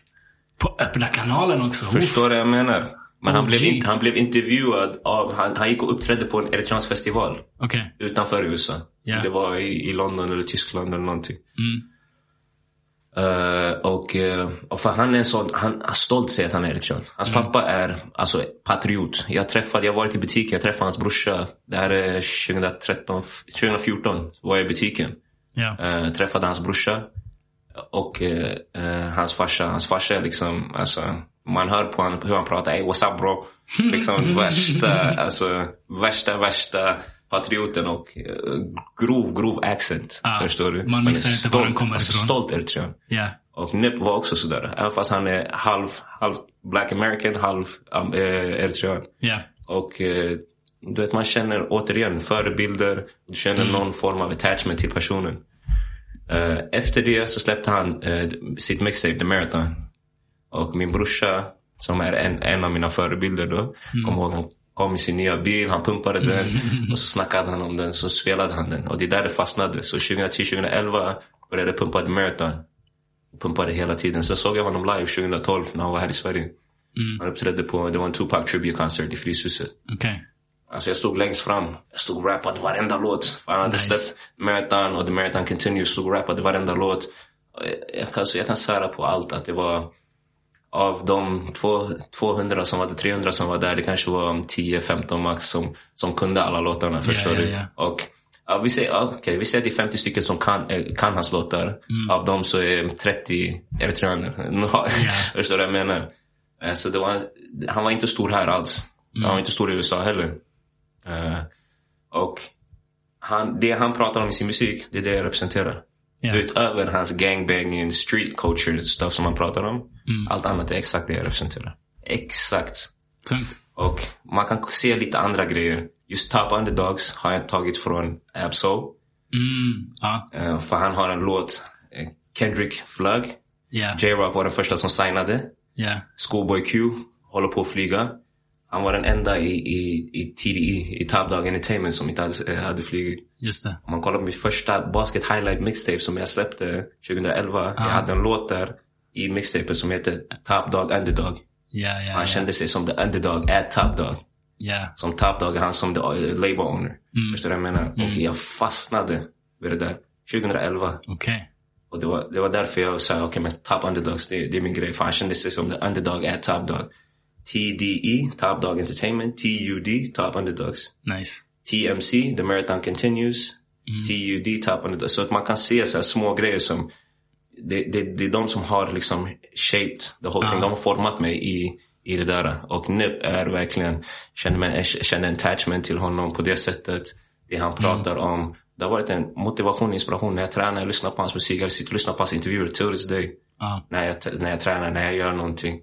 På öppna kanalen också. Förstår du vad jag menar? Men han OG. blev, in, han blev intervjuad av, han, han gick och uppträdde på en eritreansk festival. Okej. Utanför USA. Ja. Det var i, i London eller Tyskland eller någonting. Mm. Eh, och, eh, och för han är en sån, han har stolt säger att han är eritrean. Hans pappa är alltså patriot. Jag träffade, jag har varit i butik, jag träffade hans brorsa. Det här är 2013, 2014 var jag i butiken. Ja. Eh, träffade hans brorsa. Och eh, hans farsa. Hans farsa är liksom, alltså, man hör på han, hur han pratar. Hey, what's up bro? [laughs] Liksom värsta, alltså värsta, värsta patrioten och eh, grov, grov accent. Ja, förstår du? man missar inte var han kommer ifrån. stolt eritrean. Ja. Och Nip var också sådär. Även fast han är halv, halv black american, halv um, eritrean. Ja. Och eh, du vet, man känner återigen förebilder. Du känner Mm. någon form av attachment till personen. Eh, efter det så släppte han eh, sitt mixtape, The Marathon. Och min brorsa, som är en, en av mina förebilder då, Mm. kom ihåg han kom i sin nya bil, han pumpade den [laughs] och så snackade han om den, så spelade han den. Och det är där det fastnade. Så 2010-2011 började började pumpa The Marathon. Pumpade hela tiden. Sen såg jag honom live 2012 när han var här i Sverige. Mm. Han uppträdde på, det var en Tupac Tribute Concert i Fryshuset. Okej. Alltså jag stod längst fram. Jag stod och rappade varenda låt. Han hade Nice. släppt Marathon och The Marathon Continues. Stod och rappade varenda låt. Jag- Jag kan, jag kan sära på allt att det var av de två, 200 som var där, 300 som var där, det kanske var 10-15 max som, som kunde alla låtarna. Förstår ja, du? ja. Och ja, vi, säger, okej, vi säger att det är 50 stycken som kan, eh, kan hans låtar. Mm. Av dem så är 30 eritreaner. [laughs] Förstår du vad jag menar? Eh, Så det var, han var inte stor här alls. Mm. Han var inte stor i USA heller. Eh, och han, det han pratar om i sin musik, det är det jag representerar. Ja. Utöver hans gangbanging, street culture stuff som han pratar om. Mm. Allt annat är exakt det jag representerar. Exakt. Tungt. Och man kan se lite andra grejer. Just Top Underdogs har jag tagit från Absol. Mm. Ja. Eh, för han har en låt, eh, Kendrick Flug. Ja. J-Rock var den första som signade. Ja. Schoolboy Q håller på att flyga. Han var den enda i, i, i TDE, i Top Dog Entertainment som inte hade, eh, hade flugit. Just det. Om man kollar på mitt första basket highlight mixtape som jag släppte 2011. Jag hade en låt där i mixtapet som heter Top Dog Underdog. Ja, ja, Han ja. kände sig som the underdog at Top Dog. Ja. Som Top Dog han som the uh, label owner. Förstår du vad jag menar? Och jag fastnade vid det där 2011. Okej. Och det var, det var därför jag sa, okej men Top Underdogs, det, det är min grej. För han kände sig som the underdog at Top Dog. TDE, Top Dog Entertainment. TUD, Top Underdogs. Nice. TMC, The Marathon Continues. Mm. TUD, Top Underdogs. Så att man kan se så små grejer som, det, det, det är de som har liksom shaped the whole thing. De har format mig i, i det där. Och Nip är verkligen, känner, man, känner en attachment till honom på det sättet. Det han pratar om. Det har varit en motivation och inspiration när jag tränar, jag lyssnar på hans musik, jag sitter och lyssnar på hans intervjuer till this day. Ja. När jag, när jag tränar, när jag gör någonting.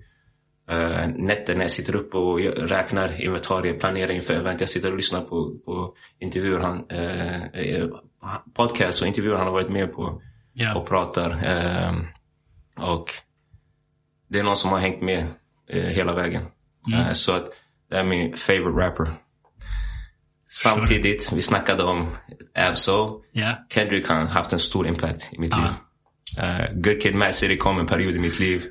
Uh, nätter när jag sitter upp och räknar inventarier, planerar inför event. Jag sitter och lyssnar på, på intervjuer han, eh, eh, podcast och intervjuer han har varit med på Ja. och pratar. ehm, och det är någon som har hängt med eh, hela vägen. Eh, så att det är min favorite rapper. Samtidigt, vi snackade om Absol. Ja. Kendrick har haft en stor impact i mitt Ah. liv. Uh, good Kid, Mad City kom en period i mitt liv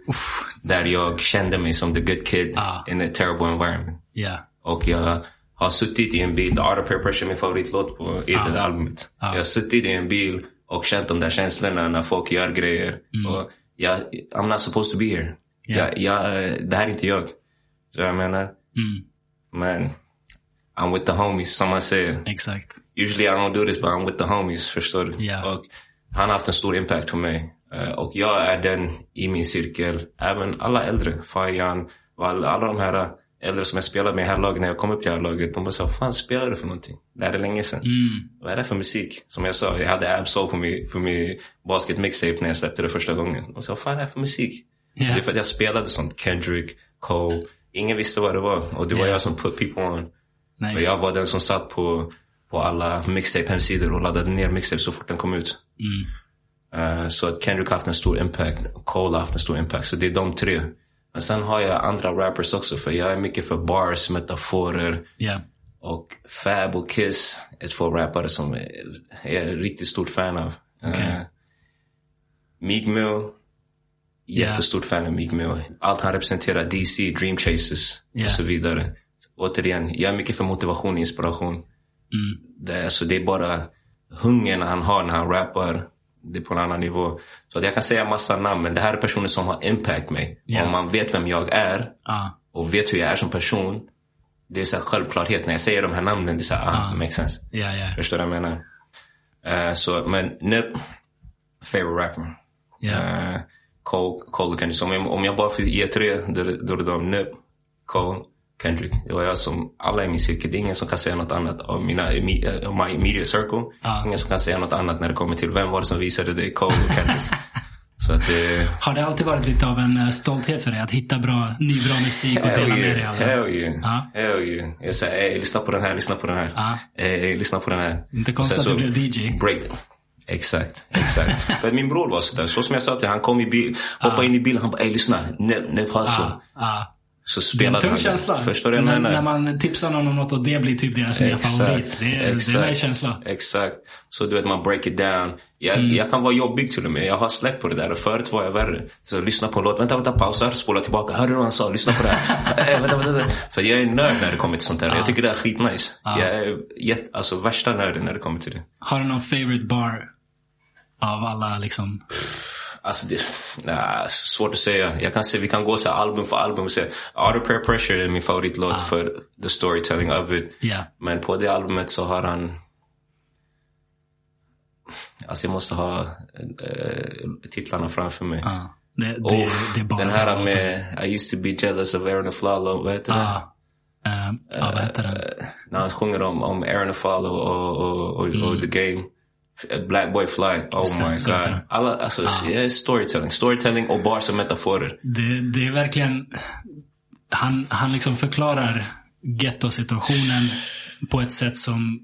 där jag kände mig som the good kid Ah. in a terrible environment. Ja. Och jag har suttit i en bil, The Art of Peer Pressure är min favoritlåt på i det där albumet. Jag har suttit i en bil och känt de där känslorna när folk gör grejer. Och jag, I'm not supposed to be here. Yeah. Jag, jag, eh, det här är inte jag. Så jag menar, Mm. men I'm with the homies som man säger. Exakt. Usually I don't do this but I'm with the homies, förstår du? Ja. Och han har haft en stor impact på mig. Eh, och jag är den i min cirkel. Även alla äldre, Fajan och alla, alla de här äldre som jag spelade med i här laget när jag kom upp till här laget. De bara sa, vad fan spelar du för någonting? Det här är länge sedan. Mm. Vad är det för musik? Som jag sa, jag hade Absol på min, på min basket mixtape när jag släppte det första gången. Och sa, vad fan är det här för musik? Ja. Det är för att jag spelade sånt. Kendrick, Cole. Ingen visste vad det var. Och det var Ja. jag som put people on. Och Nice. jag var den som satt på, på alla mixtape-hemsidor och laddade ner mixtape så fort den kom ut. Mm. Eh, så att Kendrick har haft en stor impact. Cole har haft en stor impact. Så det är de tre. Men sen har jag andra rappers också. För jag är mycket för bars, metaforer. Ja. Och Fab och Kiss är två rappare som är, är jag riktigt stort fan av. Okej. Uh, Meek Mill. Jättestort fan av Meek Mill. Allt han representerar, DC, Dream Chasers Ja. och så vidare. Återigen, jag är mycket för motivation och inspiration. Mm. Det, alltså, det är bara hungern han har när han rappar. Det är på en annan nivå. Så att jag kan säga massa namn, men det här är personer som har impact mig. Ja. Om man vet vem jag är och vet hur jag är som person. Det är så självklarhet. När jag säger de här namnen, det är så här, ah, makes sense. Ja, ja. Förstår du vad jag menar? Eh, så, men Nip, favorite rapper. Ja. Uh, Cole, Cole och Kendrick. Så om jag, bara fick ge tre, då, är det- Nip, Cole, Kendrick. Det var jag som, alla i min cirkel. Det är ingen som kan säga något annat av mina, av my immediate circle. Ja. Ingen som kan säga något annat när det kommer till vem var det som visade dig Cole och Kendrick. [laughs] så att det... Har det alltid varit lite av en eh, stolthet för dig att hitta bra, ny bra musik och dela med dig av den? hell yeah. Ja. Hell yeah. Jag säger, lyssna på den här, lyssna på den här. Ja. Ey, lyssna på den här. Inte konstigt att du blev DJ. Break. Exakt, exakt. [laughs] För min bror var sådär. Så som jag sa till honom, han kom i bil, hoppade in i bilen, han bara, ey lyssna, Nip, Nip Hustle. Så spelade han känsla. Förstår du vad när, jag menar? när man tipsar någon om något och det blir typ deras nya favorit. Det är, det är en känsla. Exakt. Så du vet, man break it down. Jag, Mm. jag kan vara jobbig till och med. Jag har släppt på det där förut var jag värre. Så lyssna på en låt. Vänta, vänta, pausar. Spola tillbaka. Hörde du vad han sa? Lyssna på det här. äh, [laughs] vänta, vänta, vänta. För jag är nörd när det kommer till sånt där. Jag tycker det är skitnice. Jag är jätt, alltså värsta nörden när det kommer till det. Har du någon favorite bar? Av alla liksom. Alltså det, nah, svårt att säga. Jag kan säga, vi kan gå så album för album och säga Outer Peer Pressure är min favoritlåt för the storytelling of it. Ja. Men på det albumet så har han Alltså jag måste ha eh, titlarna framför mig. Ja. Det, det, Oh, det den här med I used to be jealous of Aaron Aflalo, vad heter det? Ja. Uh, ja, vad heter den? När han sjunger om, om Aaron Aflalo och, och, och, och The Game. Black Boy Fly, oh det, my god. Alla, alltså, yeah, storytelling. Storytelling och bars som metaforer. Det, det är verkligen... Han, han liksom förklarar gettosituationen på ett sätt som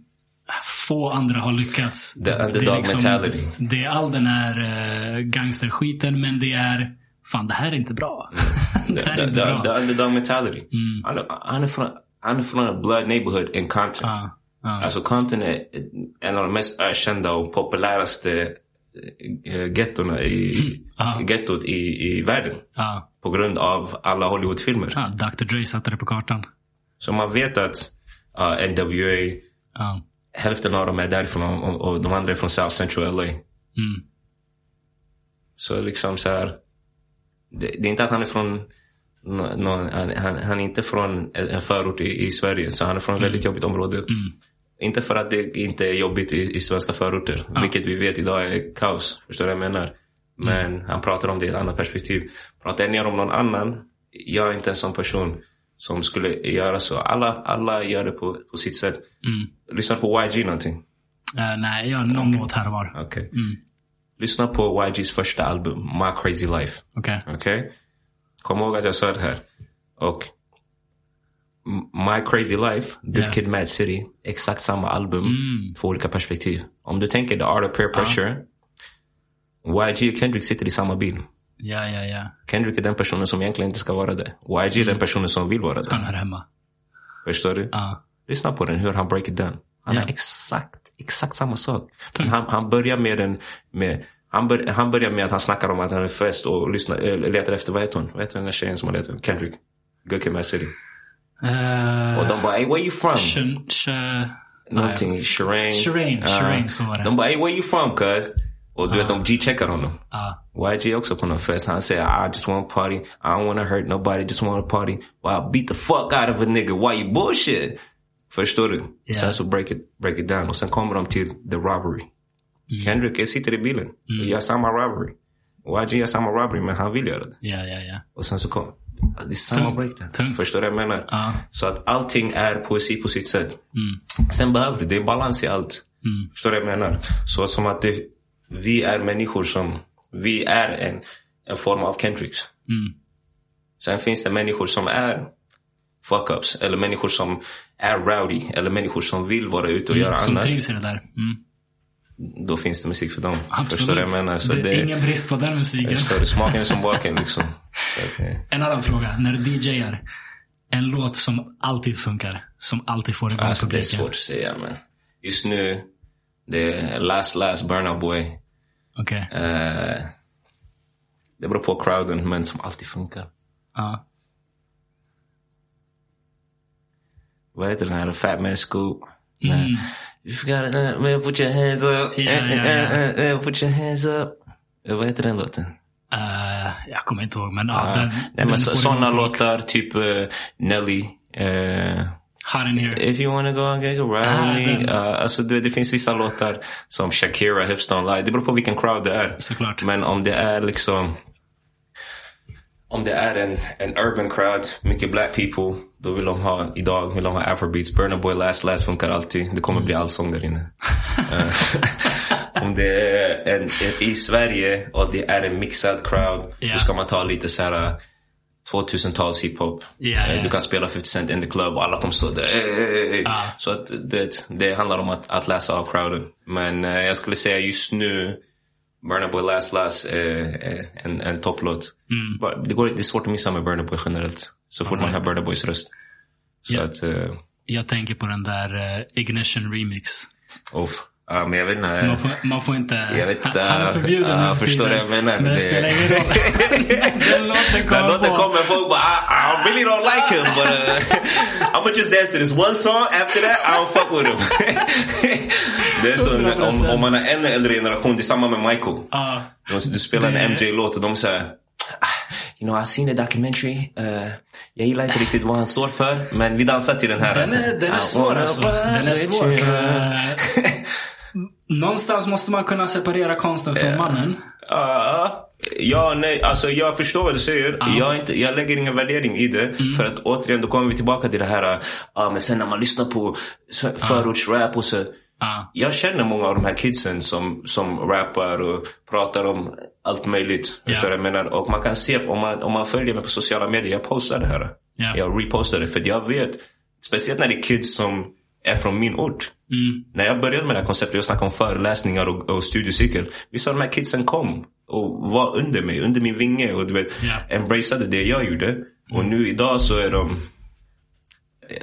få andra har lyckats. The underdog mentality. Det är all den här uh, gangsterskiten, men det är... Fan, det här är inte bra. [laughs] det här The, är inte the, bra. the underdog mentality. Är- han, är från, han är från en blood neighborhood in Compton. Ja, ja. Alltså Compton är en av de mest ökända och populäraste eh, gettorna i, [clears throat] Ja. gettot i, i världen. ja, På grund av alla Hollywoodfilmer. ja, Dr Dre satte det på kartan. Så man vet att uh, NWA, hälften av dem är därifrån och, och de andra är från South Central LA. Mm. Så liksom så här. Det, det är inte att han är från nå- nå- han, han, han är inte från en förort i, i Sverige. Så han är från ett väldigt jobbigt område. Inte för att det inte är jobbigt i, i svenska förorter. Vilket vi vet idag är kaos. Förstår du vad jag menar? Men han pratar om det i ett annat perspektiv. Pratar jag om någon annan. Jag är inte en sån person som skulle göra så. Alla, alla gör det på, på sitt sätt. Lyssna på YG någonting. Eh, nej, jag har någon låt här och var. Okej. Lyssna på YGs första album, My Crazy Life. Okej. Okej? Kom ihåg att jag sa det här. Och My Crazy Life, Good Yeah. Kid Mad City, exakt samma album. Två olika perspektiv. Om du tänker The Art of Peer Pressure. YG och Kendrick sitter i samma bil. Ja, ja, ja. Kendrick är den personen som egentligen inte ska vara det. YG är den personen som vill vara Han det. är hemma. Förstår du? Ja. Lyssna på den, hur han break it down. Han Ja. har exakt, exakt samma sak. Men han, han börjar med en, med, han, bör, han börjar med att han snackar om att han är fest och lyssnar, äh, letar efter, vad heter hon? Vad heter den där tjejen som han letar Kendrick. Good Kid Mad City. Uh, de bara, hey where you from? Sh- sh- Någonting, Shireen. Shireen, Ja. Uh, Shireen, så var det. De bara, hey where you from cuz? Och du vet, de G-checkar honom. Ja. YG är också på någon fest. Han säger I just wanna party. I don't wanna hurt nobody. Just wanna party. Well, I'll beat the fuck out of a nigga. Why you bullshit? Förstår du? Yeah. Sen så break it, break it down. Och sen kommer de till the robbery. Mm. Kendrick jag sitter i bilen och gör samma robbery. YG gör samma robbery men han vill göra det. Ja, ja, ja. Och sen så det är samma tungt. Förstår du vad jag menar? Ja. Så att allting är poesi på sitt sätt. Sen behöver du, det är balans i allt. Förstår du vad jag menar? Så som att det, vi är människor som, vi är en, en form av Kendricks. Sen finns det människor som är fuck-ups. Eller människor som är rowdy. Eller människor som vill vara ute och göra Som annat. trivs i det där. Mm. Då finns det musik för dem. Absolut. Förstår du vad jag menar? Så det, det, är ingen brist på den musiken. förstår du? Smaken är som baken liksom. Att, [laughs] eh, En annan fråga. När du DJar. En låt som alltid funkar. Som alltid får igång Alltså det är publiken. svårt att säga men just nu, det är Last Last Burna Boy. Okej. Eh, det beror på crowden men som alltid funkar. Ja. Vad heter den här? Fat Man Scoop? Mm. You forgot it, uh, man, put your hands up. Ja, eh, eh, eh, Put your hands up. Eh, Vad heter den låten? Eh, jag kommer inte ihåg, men ja, Ah, den, nej, men sådana låtar, typ eh, Nelly. eh, Hot in here. If you wanna go and get a ride Ah. Uh, alltså det, det finns vissa låtar som Shakira, Hips Don't Lie. Det beror på vilken crowd det är. Såklart. Men om det är liksom om det är en, en urban crowd, mycket black people, då vill de ha, idag vill de ha afrobeats. Burna Boy Last Last funkar alltid. Det kommer bli allsång där inne. [laughs] Eh, [laughs] om det är en, en, i Sverige och det är en mixad crowd, Ja. då ska man ta lite så här 2000-tals hiphop. Ja, Eh, ja. Du kan spela 50 Cent in the club och alla kommer stå där. Eh, eh, eh. Ja. Så att det, det handlar om att, att läsa av crowden. Men eh, jag skulle säga just nu Burna Boy Last Last är är en, en topplåt. Mm. Det, går, det är svårt att missa med Burna Boy generellt. Så fort man hör Burna Boys röst. Så Ja. att, uh, Jag tänker på den där eh, Ignition Remix. uff. Ja, men jag vet inte. Man får, man får inte... Jag vet inte. Han, är förbjuden Ja, jag för förstår det jag menar. Men det, spelar ingen roll. [laughs] den låten kommer låten kommer folk bara I, I really don't like him but uh, [laughs] I'm gonna just dance to this one song after that I don't fuck with him. [laughs] det är så om, om man har en äldre generation, det är samma med Michael. De- Du spelar en MJ-låt och de säger You know, I've seen the documentary. Uh, jag gillar inte riktigt vad han står för, men vi dansar till den här. Den är, den är svår alltså. Den är with svår. [laughs] någonstans måste man kunna separera konsten från mannen. Ja, ja, nej, alltså jag förstår vad du säger. Jag, inte, jag lägger ingen värdering i det. Mm. För att återigen, då kommer vi tillbaka till det här, ja men sen när man lyssnar på förortsrap och så. Ja. Jag känner många av de här kidsen som, som rappar och pratar om allt möjligt. Förstår vad jag menar? Och man kan se, om man, om man följer mig på sociala medier, jag postar det här. Ja. Jag repostar det, för jag vet, speciellt när det är kids som är från min ort. Mm. När jag började med det här konceptet, jag snackade om föreläsningar och, och studiecirkel. Vissa av de här kidsen kom och var under mig, under min vinge och du vet, Ja. embraceade det jag gjorde. Och nu idag så är de,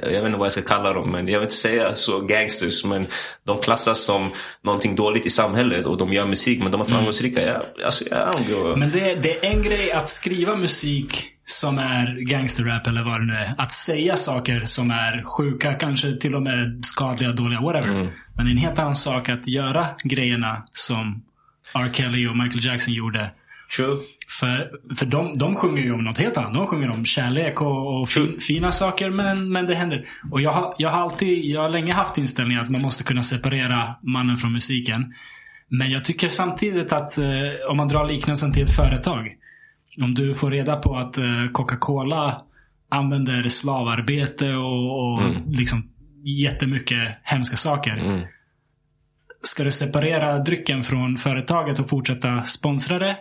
jag vet inte vad jag ska kalla dem, men jag vill inte säga så gangsters, men de klassas som någonting dåligt i samhället och de gör musik, men de är framgångsrika. Jag, alltså, jag Men det, är- det är en grej att skriva musik som är gangsterrap eller vad det nu är. Att säga saker som är sjuka, kanske till och med skadliga, dåliga, whatever. Mm. Men en helt annan sak att göra grejerna som R. Kelly och Michael Jackson gjorde. True. För, för de, de sjunger ju om något helt annat. De sjunger om kärlek och, och fin, fina saker, men, men det händer. Och jag har, jag har alltid, jag har länge haft inställningen att man måste kunna separera mannen från musiken. Men jag tycker samtidigt att eh, om man drar liknelsen till ett företag. Om du får reda på att eh, Coca-Cola använder slavarbete och, och liksom jättemycket hemska saker. Mm. Ska du separera drycken från företaget och fortsätta sponsra det?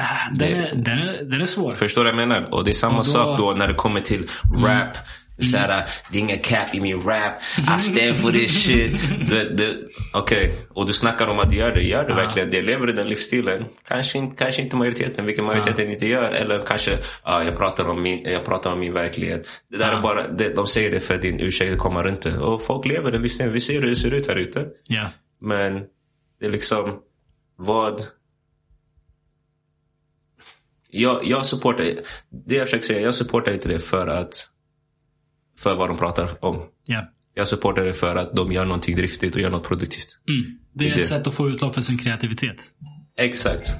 Ah, Den, är, den, är, den är svår. Förstår du vad jag menar? Och det är samma då- sak då när det kommer till rap. Såhär, det är ingen cap i min rap. I stand for this shit. [laughs] Du- du- Okej, och du snackar om att gör det. Gör det verkligen? Det lever i den livsstilen. Kanske, inte- kanske inte majoriteten, vilken majoriteten inte gör. Eller kanske, ja, jag, pratar om min, jag pratar om min verklighet. Det där är bara, det, de säger det för din ursäkt att komma runt det. Och folk lever den livsstilen. Vi ser hur det ser ut här ute. Ja. Men det är liksom, vad... Jag, jag supportar, det jag försöker säga, jag supportar inte det för att, för vad de pratar om. ja. Jag supportar det för att de gör någonting driftigt och gör något produktivt. Mm. Det är Det- ett sätt att få utlopp för sin kreativitet. Exakt.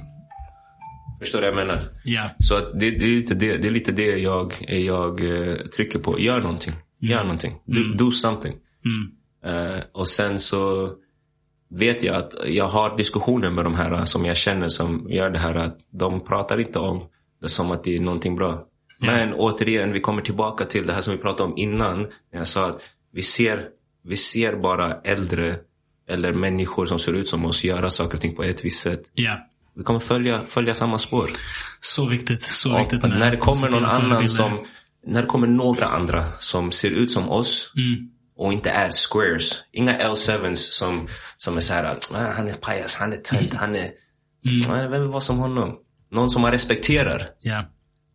Förstår du vad jag menar? Ja. Så att det, det, är lite det, det är lite det jag, jag eh, trycker på. Gör någonting. Gör någonting. Do, do something. Mm. Eh, och sen så vet jag att jag har diskussioner med de här som jag känner som gör det här att de pratar inte om det som att det är någonting bra. Men återigen, vi kommer tillbaka till det här som vi pratade om innan. När jag sa att vi ser, vi ser bara äldre eller människor som ser ut som oss göra saker och ting på ett visst sätt. Ja. Vi kommer följa, följa samma spår. Så viktigt. Så Och viktigt när det kommer någon annan som, när det kommer några andra som ser ut som oss Mm. Och inte är squares. Inga L7s som, som är såhär, ah, han är pajas, han är tönt, han är, ah, vem vill vara som honom? Någon som man respekterar. Ja.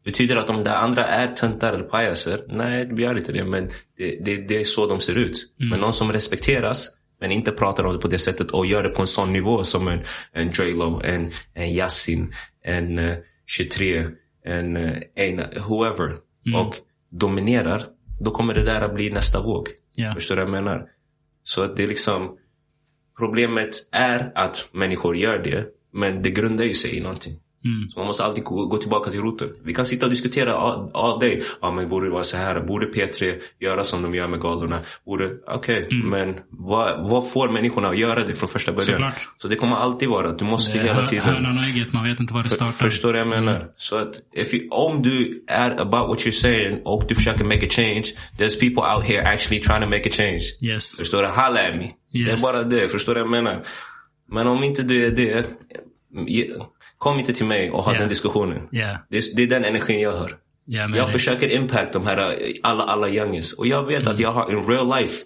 Betyder att de där andra är töntar eller pajaser? Nej, det gör inte det. Men det, det, det är så de ser ut. Men någon som respekteras, men inte pratar om det på det sättet och gör det på en sån nivå som en, en Drelo, en, en Yasin, en uh, 23, en, uh, en whoever. Och dominerar. Då kommer det där att bli nästa våg. Yeah. Förstår du vad jag menar? Så att det är liksom Problemet är att människor gör det. Men det grundar ju sig i någonting. Mm. Så man måste alltid gå, gå tillbaka till roten. Vi kan sitta och diskutera all, all day. Ja, men borde det vara så här? Borde P3 göra som de gör med galorna? Borde, okej, men vad, vad får människorna att göra det från första början? Såklart. Så det kommer alltid vara att du måste Det hela tiden... Hönan och ägget. Man vet inte var det För, startar. förstår du vad jag menar? Så att if you, om du är about what you're saying och du försöker make a change. There's people out here actually trying to make a change. Yes. Förstår du? Halla at me. Yes. Det är bara det. Förstår du vad jag menar? Men om inte du är det. ge- Kom inte till mig och ha Ja. den diskussionen. Ja. Det, är, det är den energin jag har. Men Jag försöker impact de här, eh, alla, alla youngins. Och jag vet Mm. att jag har en real life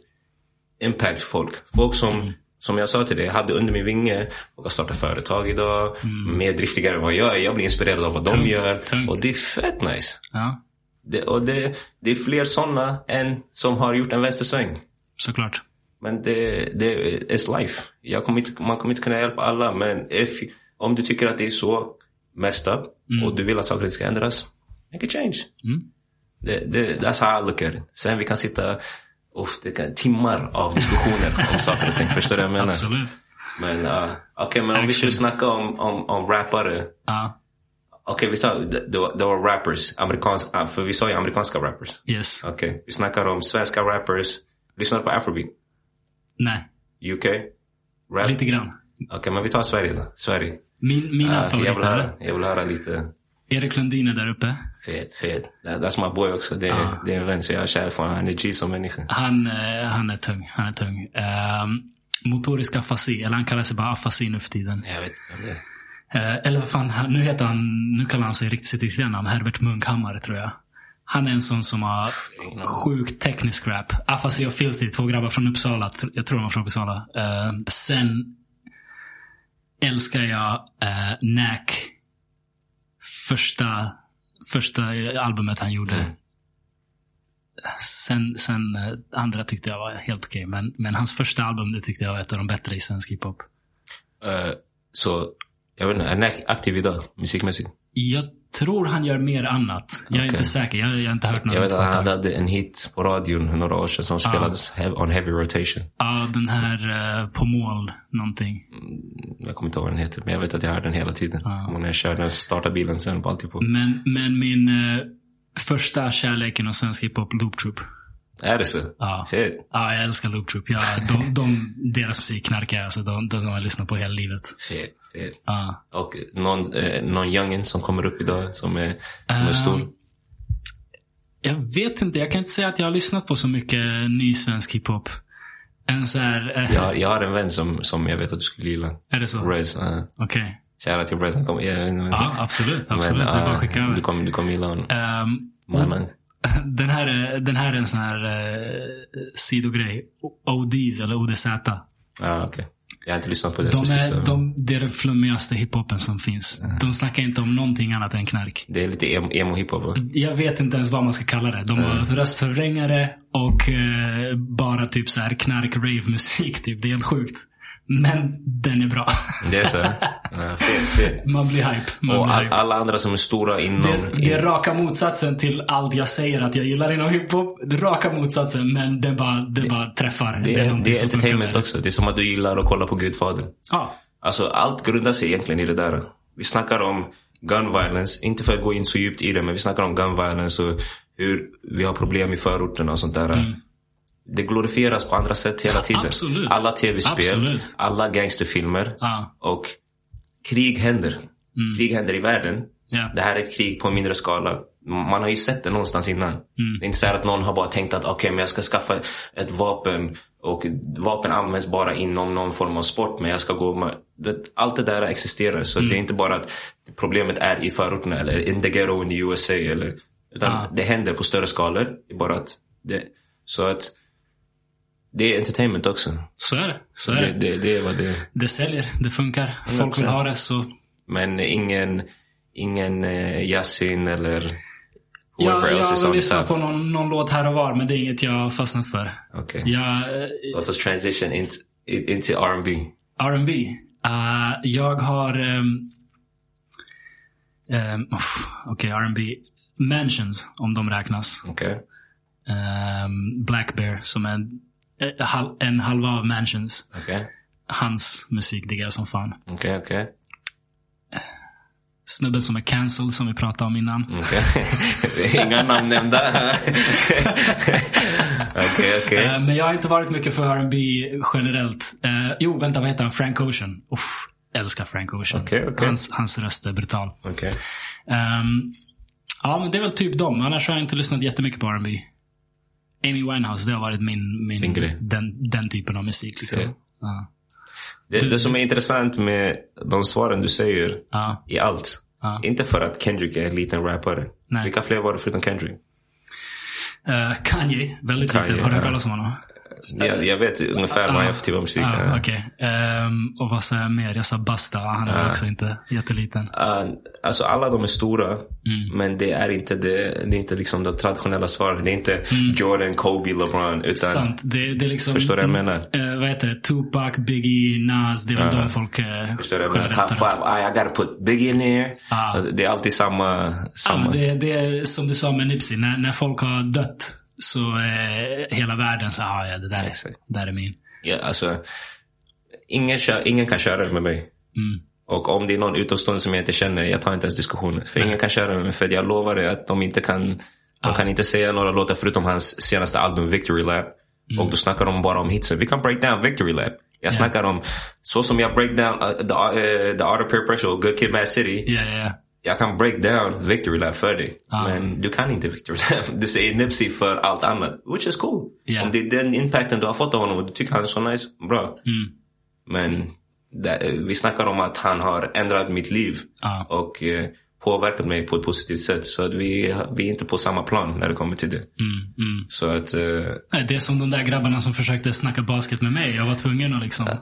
impact folk. Folk som, Mm. som jag sa till dig, jag hade under min vinge. Och har startat företag idag. Mer driftigare än vad jag är. Jag blir inspirerad av vad de Mm. Tungt, gör. tungt. Och det är fett nice. Ja. Det, och det, det är fler sådana än som har gjort en vänstersväng. Såklart. Men det, det är life. Jag kommer inte, man kommer inte kunna hjälpa alla. Men if, om du tycker att det är så messed up och du vill att saker ska ändras. Make a change. Mm. Det, det, that's how I look at it. Sen vi kan sitta och det kan, timmar av diskussioner om [laughs] saker och ting. Förstår du vad jag menar? Absolut. Men uh, okej, men om vi skulle snacka om, om, om rappare. Ja. Okej, vi tar, det, det, var, rappers. Amerikanska, för vi sa ju amerikanska rappers. Yes. Okej, vi snackar om svenska rappers. Lyssnar du på afrobeat? Nej. UK? Rap? Lite grann. Okej, men vi tar Sverige då. Sverige. Min, mina Uh, jag, vill favoriter. höra, jag vill höra lite Erik Lundin är där uppe. fet, fet. That, that's my boy också. Det, är det är en vän så jag är kär för Han är G som människa. Han, eh, han är tung. Han är tung. Um, motorisk afasi, eller han kallar sig bara afasi nu för tiden. Jag vet inte det. Eh, eller vad fan, nu heter han, nu kallar han sig riktigt sitt riktiga namn, Herbert Munkhammar tror jag. Han är en sån som har sjukt teknisk rap. Afasi och Filthy, två grabbar från Uppsala. Jag tror de var från Uppsala. Eh, sen älskar jag uh, Nack. Första, första albumet han gjorde. Mm. Sen, sen eh, andra tyckte jag var helt okej. Men, men hans första album det tyckte jag var ett av de bättre i svensk hiphop. Eh, så, jag vet inte, är Nack aktiv idag musikmässigt? Jag tror han gör mer annat. Jag är inte säker. Jag, jag har inte hört något. Jag vet att på han hade en hit på radion några år sedan som spelades on heavy rotation. Ja, den här eh, På mål någonting. Jag kommer inte ihåg vad den heter, men jag vet att jag hörde den hela tiden. Kommer när jag körde, när jag startade bilen sen var alltid på. Men, men min eh, första kärlek inom svensk hiphop, Loop Troop. Är det så? Ja. Shit. Ja, jag älskar Loop Troop. Ja, de, de, deras musik knarkar jag. Alltså, de, de har jag lyssnat på hela livet. Shit. Shit. Ja. Och någon, eh, någon youngin som kommer upp idag som är, som är Ehm, stor. Jag vet inte. Jag kan inte säga att jag har lyssnat på så mycket ny svensk hiphop. En så här... eh, Jag, jag har en vän som, som jag vet att du skulle gilla. Är det så? Rez. Uh, Okej. Shoutout till Rez. Han kommer, Ja, säger. absolut. Absolut. Men, eh, att skicka över. du, kommer, du kommer gilla honom. Mannen. [laughs] Den här, är- den här är en sån här eh, sidogrej. ODs eller ODZ. Ja, okej. Jag har inte lyssnat på det De är, så- de, det är den flummigaste hiphopen som finns. De snackar inte om någonting annat än knark. Det är lite emo, emo hiphop va? Jag vet inte ens vad man ska kalla det. De har röstförvrängare och eh, bara typ så här knark rave musik typ. Det är helt sjukt. Men den är bra. Det är så? [laughs] Ja, fet, fet. Man blir hype. Man Och blir all, hype. alla andra som är stora inom... Det, det är raka motsatsen till allt jag säger att jag gillar inom hiphop. Det är raka motsatsen, men det bara, det bara träffar. det är, det är funkar entertainment också. Det är som att du gillar att kolla på Gudfadern. Ja. Alltså allt grundar sig egentligen i det där. Vi snackar om gun violence, inte för att gå in så djupt i det, men vi snackar om gun violence och hur vi har problem i förorterna och sånt där. Det glorifieras på andra sätt hela tiden. Absolut. Alla tv-spel, alla gangsterfilmer Ja. och krig händer. Krig händer i världen. Ja. Det här är ett krig på en mindre skala. Man har ju sett det någonstans innan. Det är inte så att någon har bara tänkt att okej, men jag ska skaffa ett vapen och vapen används bara inom någon form av sport, men jag ska gå med... Allt det där existerar. Så det är inte bara att problemet är i förorterna eller in the ghetto in the USA. Eller, utan Ja. det händer på större skalor. Bara att det, så att det är entertainment också. Så är det. Så är Det, det. det, är vad det är. Det säljer. Det funkar. Folk vill 100%. ha det, så... Men ingen, ingen eh, Yasin eller whoever Ja, else is on lyssnat top. på någon, någon låt här och var, men det är inget jag har fastnat för. Okej. Jag, eh, Låt oss transition into, into R&B. R&B. Uh, jag har... Um, um, Okej, R&B. Mansions, om de räknas. Okej. Um, Black Bear, som är en, eh, en halva av Mansions. Okej. Hans musik diggar jag som fan. Okej, okej. Snubben som är cancelled, som vi pratade om innan. Är Inga namn nämnda. [laughs] Okej, okej. Eh, men jag har inte varit mycket för R&B generellt. Eh, jo, vänta, vad heter han? Frank Ocean. Uff, älskar Frank Ocean. Okej, okej. Hans, hans röst är brutal. Okej. Ehm, ja, men det är väl typ dem. Annars har jag inte lyssnat jättemycket på R&B. Amy Winehouse, det har varit min, min den, den typen av musik. Liksom. Ja. Det, det som är intressant med de svaren du säger Ja. i allt. Ja. Inte för att Kendrick är en liten rappare. Nej. Vilka fler var det förutom Kendrick? Eh, Kanye, väldigt Kanye, liten. Har du hört talas om honom? Jag, jag vet ungefär vad jag för typ av musik. Ja. Okej. Ehm, och vad sa jag mer? Jag sa Basta. Han är Ja. också inte jätteliten. Uh, alltså alla de är stora. Mm. Men det är inte det, det är inte liksom de traditionella svaren. Det är inte Jordan, Kobe, LeBron. Utan, Mm. Sant. Det, det är liksom... Förstår du vad jag menar? Eh, vad heter det? Tupac, Biggie, Nas. Det är väl Ja. de folk uh, Förstår du vad jag menar? Top five. I gotta put Biggie in. Ah. Alltså, det är alltid samma. Samma. det, det är som du sa med Nipsey. När, när folk har dött så är hela världen så ah, ja, det där är, det där är min. Ja, alltså, ingen, kör, ingen kan köra det med mig. Mm. Och om det är någon utomstående som jag inte känner, jag tar inte ens diskussioner. För ingen kan köra med mig. För jag lovar dig att de inte kan, de kan inte säga några låtar förutom hans senaste album Victory Lap. Mm. Och då snackar de bara om hitsen. Vi kan break down Victory Lap. Jag snackar om, så som jag break down uh, the, uh, the Art of Peer Pressure och Good Kid Mad City. Ja, ja. Jag kan break down Victory Lap för dig. Ah. Men du kan inte Victory Lap. [laughs] Du säger Nipsey för allt annat. Which is cool. Ja. Om det är den impacten du har fått av honom och du tycker han är så nice, bra. Mm. Men det, vi snackar om att han har ändrat mitt liv. Ja. Och eh, påverkat mig på ett positivt sätt. Så att vi, vi är inte på samma plan när det kommer till det. Mm, mm. Så att... Nej, det är som de där grabbarna som försökte snacka basket med mig. Jag var tvungen att liksom [laughs]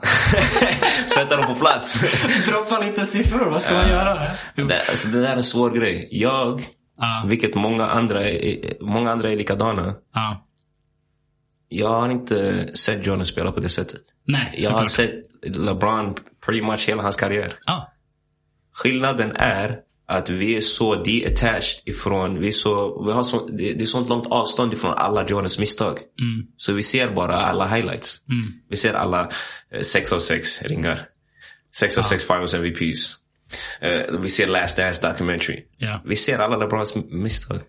sätta dem på plats. [laughs] droppa lite siffror. Vad ska man göra? det, alltså, det där är en svår grej. Jag, Ja, vilket många andra är, många andra är likadana. ja. Jag har inte sett Jordan spela på det sättet. Nej, Jag har sett LeBron pretty much hela hans karriär. Ja, Skillnaden är att vi är så detached ifrån, vi är så, vi har så, det, det är sånt långt avstånd ifrån alla Jordans misstag. mm, Så vi ser bara alla highlights. mm. Vi ser alla eh, 6 av 6 ringar. 6 av 6 finals MVPs. Eh, vi ser Last Dance documentary. ja. Vi ser alla LeBrons misstag.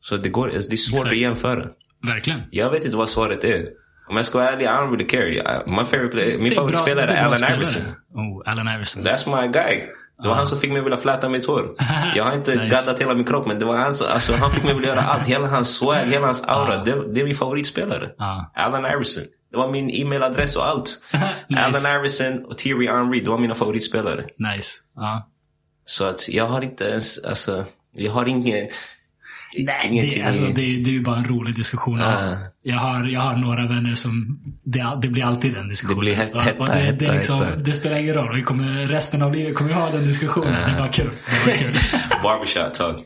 Så det, går, alltså, det är svårt Exakt. att jämföra. Verkligen. Jag vet inte vad svaret är. Om jag ska vara ärlig, I don't really care. My favorite player, min favoritspelare är Allen. Iverson. Oh, Allen Iverson. That's my guy. Det var han som fick mig vilja fläta mitt hår. [laughs] Jag har inte Nice. gaddat hela min kropp men det var han som, alltså, han fick mig vilja göra allt. Hela hans swag, hela hans aura. Det, det är min favoritspelare. Allen Iverson. Det var min e-mailadress och allt. [laughs] Nice. Allen Iverson och Thierry Henry, det var mina favoritspelare. Nice. Så att jag har inte ens, alltså, jag har ingen, Nej, ingenting. det, alltså, det, det är ju bara en rolig diskussion. Ja. Jag, har, jag har några vänner som, det, det blir alltid den diskussionen. Det blir het- Och- hetta, och det, det, hetta, liksom, hetta. det spelar ingen roll. Vi kommer, resten av livet kommer vi ha den diskussionen. Det är bara kul. Det är bara kul. [laughs] barbershop talk.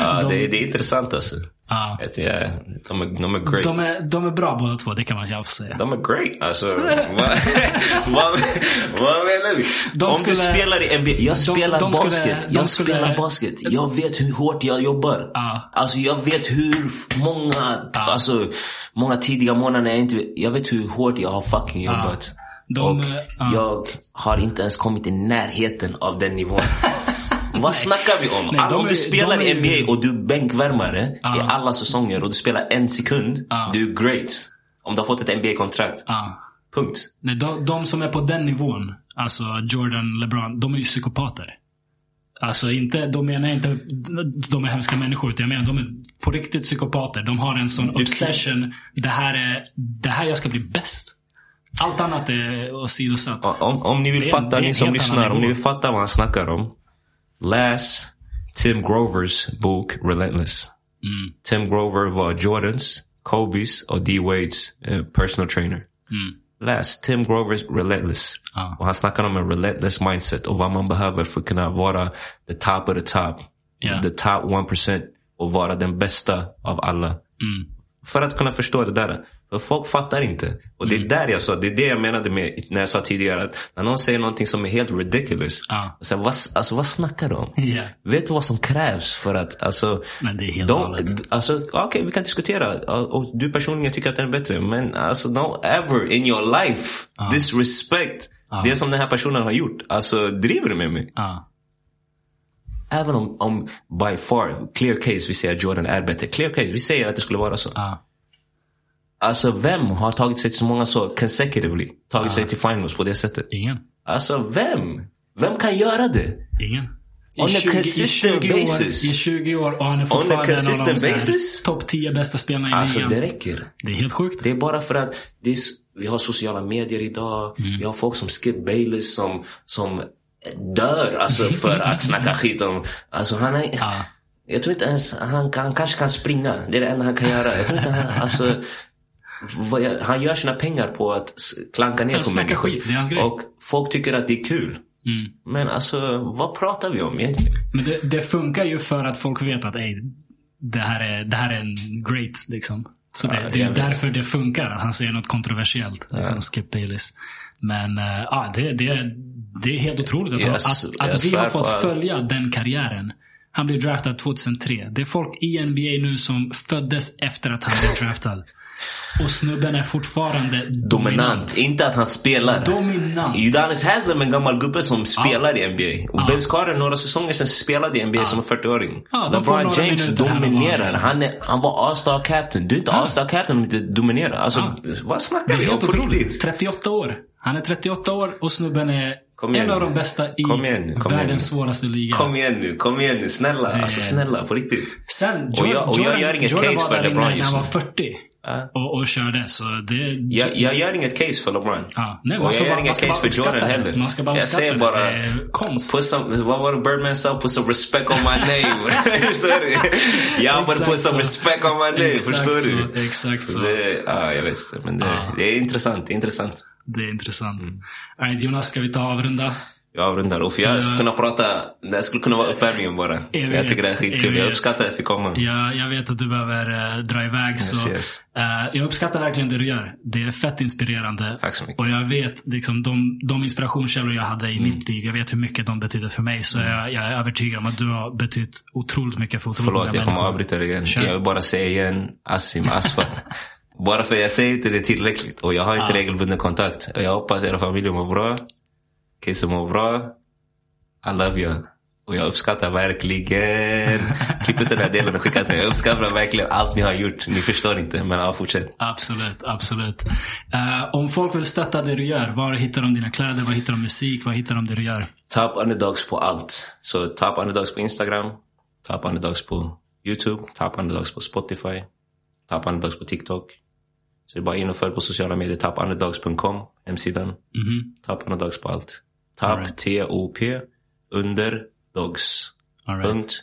Ja, De- det, det är intressant alltså. Ja. Att, ja, de, är, de är great. De, är, de är bra båda två, det kan man fall säga. De är great. Alltså, vad, [laughs] vad, vad menar vi? De Om skulle- du spelar i NBA. Jag spelar de skulle- basket. de jag skulle- spelar basket. Jag vet hur hårt jag jobbar. Ja. Alltså jag vet hur många, alltså, många tidiga månader jag inte Jag vet hur hårt jag har fucking jobbat. De, och ja. jag har inte ens kommit i närheten av den nivån. [laughs] [laughs] Vad snackar vi om? Nej, All- de om du spelar i NBA och du är bänkvärmare Ja. i alla säsonger och du spelar en sekund. Ja. Du är great. Om du har fått ett NBA-kontrakt. Ja. Punkt. Nej, de, de som är på den nivån, alltså Jordan, LeBron, de är ju psykopater. Alltså inte, de menar inte de är hemska människor, utan jag menar de är på riktigt psykopater. De har en sån obsession. Det här är, det här jag ska bli bäst. Allt annat är åsidosatt. Om, om ni vill fatta, ni som lyssnar, om ni vill fatta vad han snackar om. Läs Tim Grovers bok Relentless. Mm, Tim Grover var Jordans, Kobe's och D-Wades eh, personal trainer. mm, Läs Tim Grovers Relentless. Ja. Och han snackar om en relentless mindset och vad man behöver för att kunna vara the top of the top. Ja. The top 1% och vara den bästa av alla. mm. För att kunna förstå det där. För folk fattar inte. Och det är där jag sa, det är det jag menade med när jag sa tidigare att när någon säger någonting som är helt ridiculous. Ja. Så, vad, alltså vad snackar du om? Ja. Vet du vad som krävs för att, alltså. Men det är helt de, alltså okej vi kan diskutera. Och, du personligen tycker att den är bättre. Men alltså don't ever in your life disrespect det som den här personen har gjort. Alltså driver du med mig? Ja. Även om, om by far, clear case, vi säger att Jordan är bättre. Clear case, vi säger att det skulle vara så. Ja. Alltså vem har tagit sig till så många så consecutively? Tagit sig till finals på det sättet? Ingen. Alltså vem? Vem kan göra det? Ingen. I On a 20 i consistent 20 år, basis. I 20 år och han är On a fortfarande en av de basis? topp 10 bästa spelarna i Alltså ligan. det räcker. Det är helt sjukt. Det är bara för att det är, vi har sociala medier idag. Mm. Vi har folk som Skip Bayless som, som dör alltså för att snacka [laughs] skit om... Alltså han är... Ja. Jag tror inte ens... Han, han kanske kan springa. Det är det enda han kan göra. Jag tror inte han... Alltså, han gör sina pengar på att klanka ner på människor. skit, det är hans grej. Och folk tycker att det är kul. Mm. Men alltså, vad pratar vi om egentligen? Men det, det funkar ju för att folk vet att ey, det, här är, det här är en great. Liksom. Så det, Ja, det är därför det funkar. Att han säger något kontroversiellt. Liksom Skip Bayless. Men äh, ja, det, det, det är helt otroligt att, Yes, att, att vi har fått följa den karriären. Han blev draftad 2003. Det är folk i NBA nu som föddes efter att han blev draftad. Och snubben är fortfarande dominant. Dominant. Inte att han spelar. Dominant. Udonis Haslem är en gammal gubbe som spelar i NBA. Och Vince Carter några säsonger sedan spelade i NBA som en 40-åring. Ja, de får LeBron James dominerar. Han, är, han var All-Star Captain. Du är inte All-Star Captain om du inte dominerar. Alltså, Ja. vad Det snackar är vi om på riktigt? 38 år. Han är 38 år och snubben är igen en av nu. de bästa i Kom igen nu, kom igen världens nu. svåraste liga. Kom igen nu, kom igen nu. Snälla, Det- alltså snälla, på riktigt. Sen, Och jag- och jag gör inget Jordan case för LeBron inne när just han var nu. 40 Och, och körde. Så det, Jag, jag gör inget case för LeBron. Ja, nej, och jag gör bara- inget case för Jordan det. heller. Man ska bara jag säger det. bara... Det konst. Put some, vad var det Birdman sa? Put some respect on my name. [laughs] förstår du? Jag borde put some respect on my name. Förstår du? exakt så. Det, ja, jag vet. Men det, Ja. det är intressant. Det är intressant. Det är intressant. Mm. Right, Jonas, ska vi ta avrunda? Jag avrundar. Och för jag skulle kunna prata... Det skulle kunna vara uppvärmningen bara. Jag Jag, vet, tycker det är skitkul. jag Jag, uppskattar att jag fick komma. Jag, jag vet att du behöver eh, dra iväg. så, yes. eh, jag uppskattar verkligen det du gör. Det är fett inspirerande. Tack så mycket. Och jag vet liksom, de, de inspirationskällor jag hade i Mm. mitt liv. Jag vet hur mycket de betyder för mig. Så jag, jag är övertygad om att du har betytt otroligt mycket för otroligt Förlåt, jag kommer avbryta dig igen. Kör. Jag vill bara säga igen, Assim Asfar. [laughs] bara för jag säger inte det tillräckligt. Och jag har inte Ja. regelbunden kontakt. Jag hoppas era familjer mår bra. Kissen mår bra. I love you. Och jag uppskattar verkligen. [laughs] Klipp ut den här delen och skicka till mig. Jag uppskattar verkligen allt ni har gjort. Ni förstår inte, men ja, fortsätt. Absolut, absolut. Eh, om folk vill stötta det du gör, var hittar de dina kläder? Var hittar de musik? Var hittar de det du gör? Top underdogs på allt. Så top underdogs på Instagram. Top underdogs på YouTube. Top underdogs på Spotify. Top underdogs på TikTok. Så det är bara in och följ på sociala medier. Topunderdogs.com, hemsidan. Mhm. Top underdogs på allt. Top, Alright. T-O-P, underdogs. All right.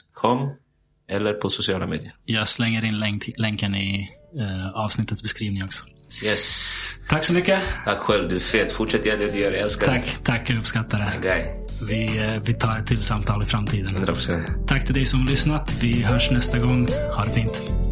Eller på sociala medier. Jag slänger in länk, länken i eh, avsnittets beskrivning också. Yes. Tack så mycket. Tack själv, du är fet. Fortsätt göra det du gör. Jag älskar dig. Tack, tack. Jag uppskattar det. guy. Vi, eh, vi tar ett till samtal i framtiden. 100%. Tack till dig som lyssnat. Vi hörs nästa gång. Ha det fint.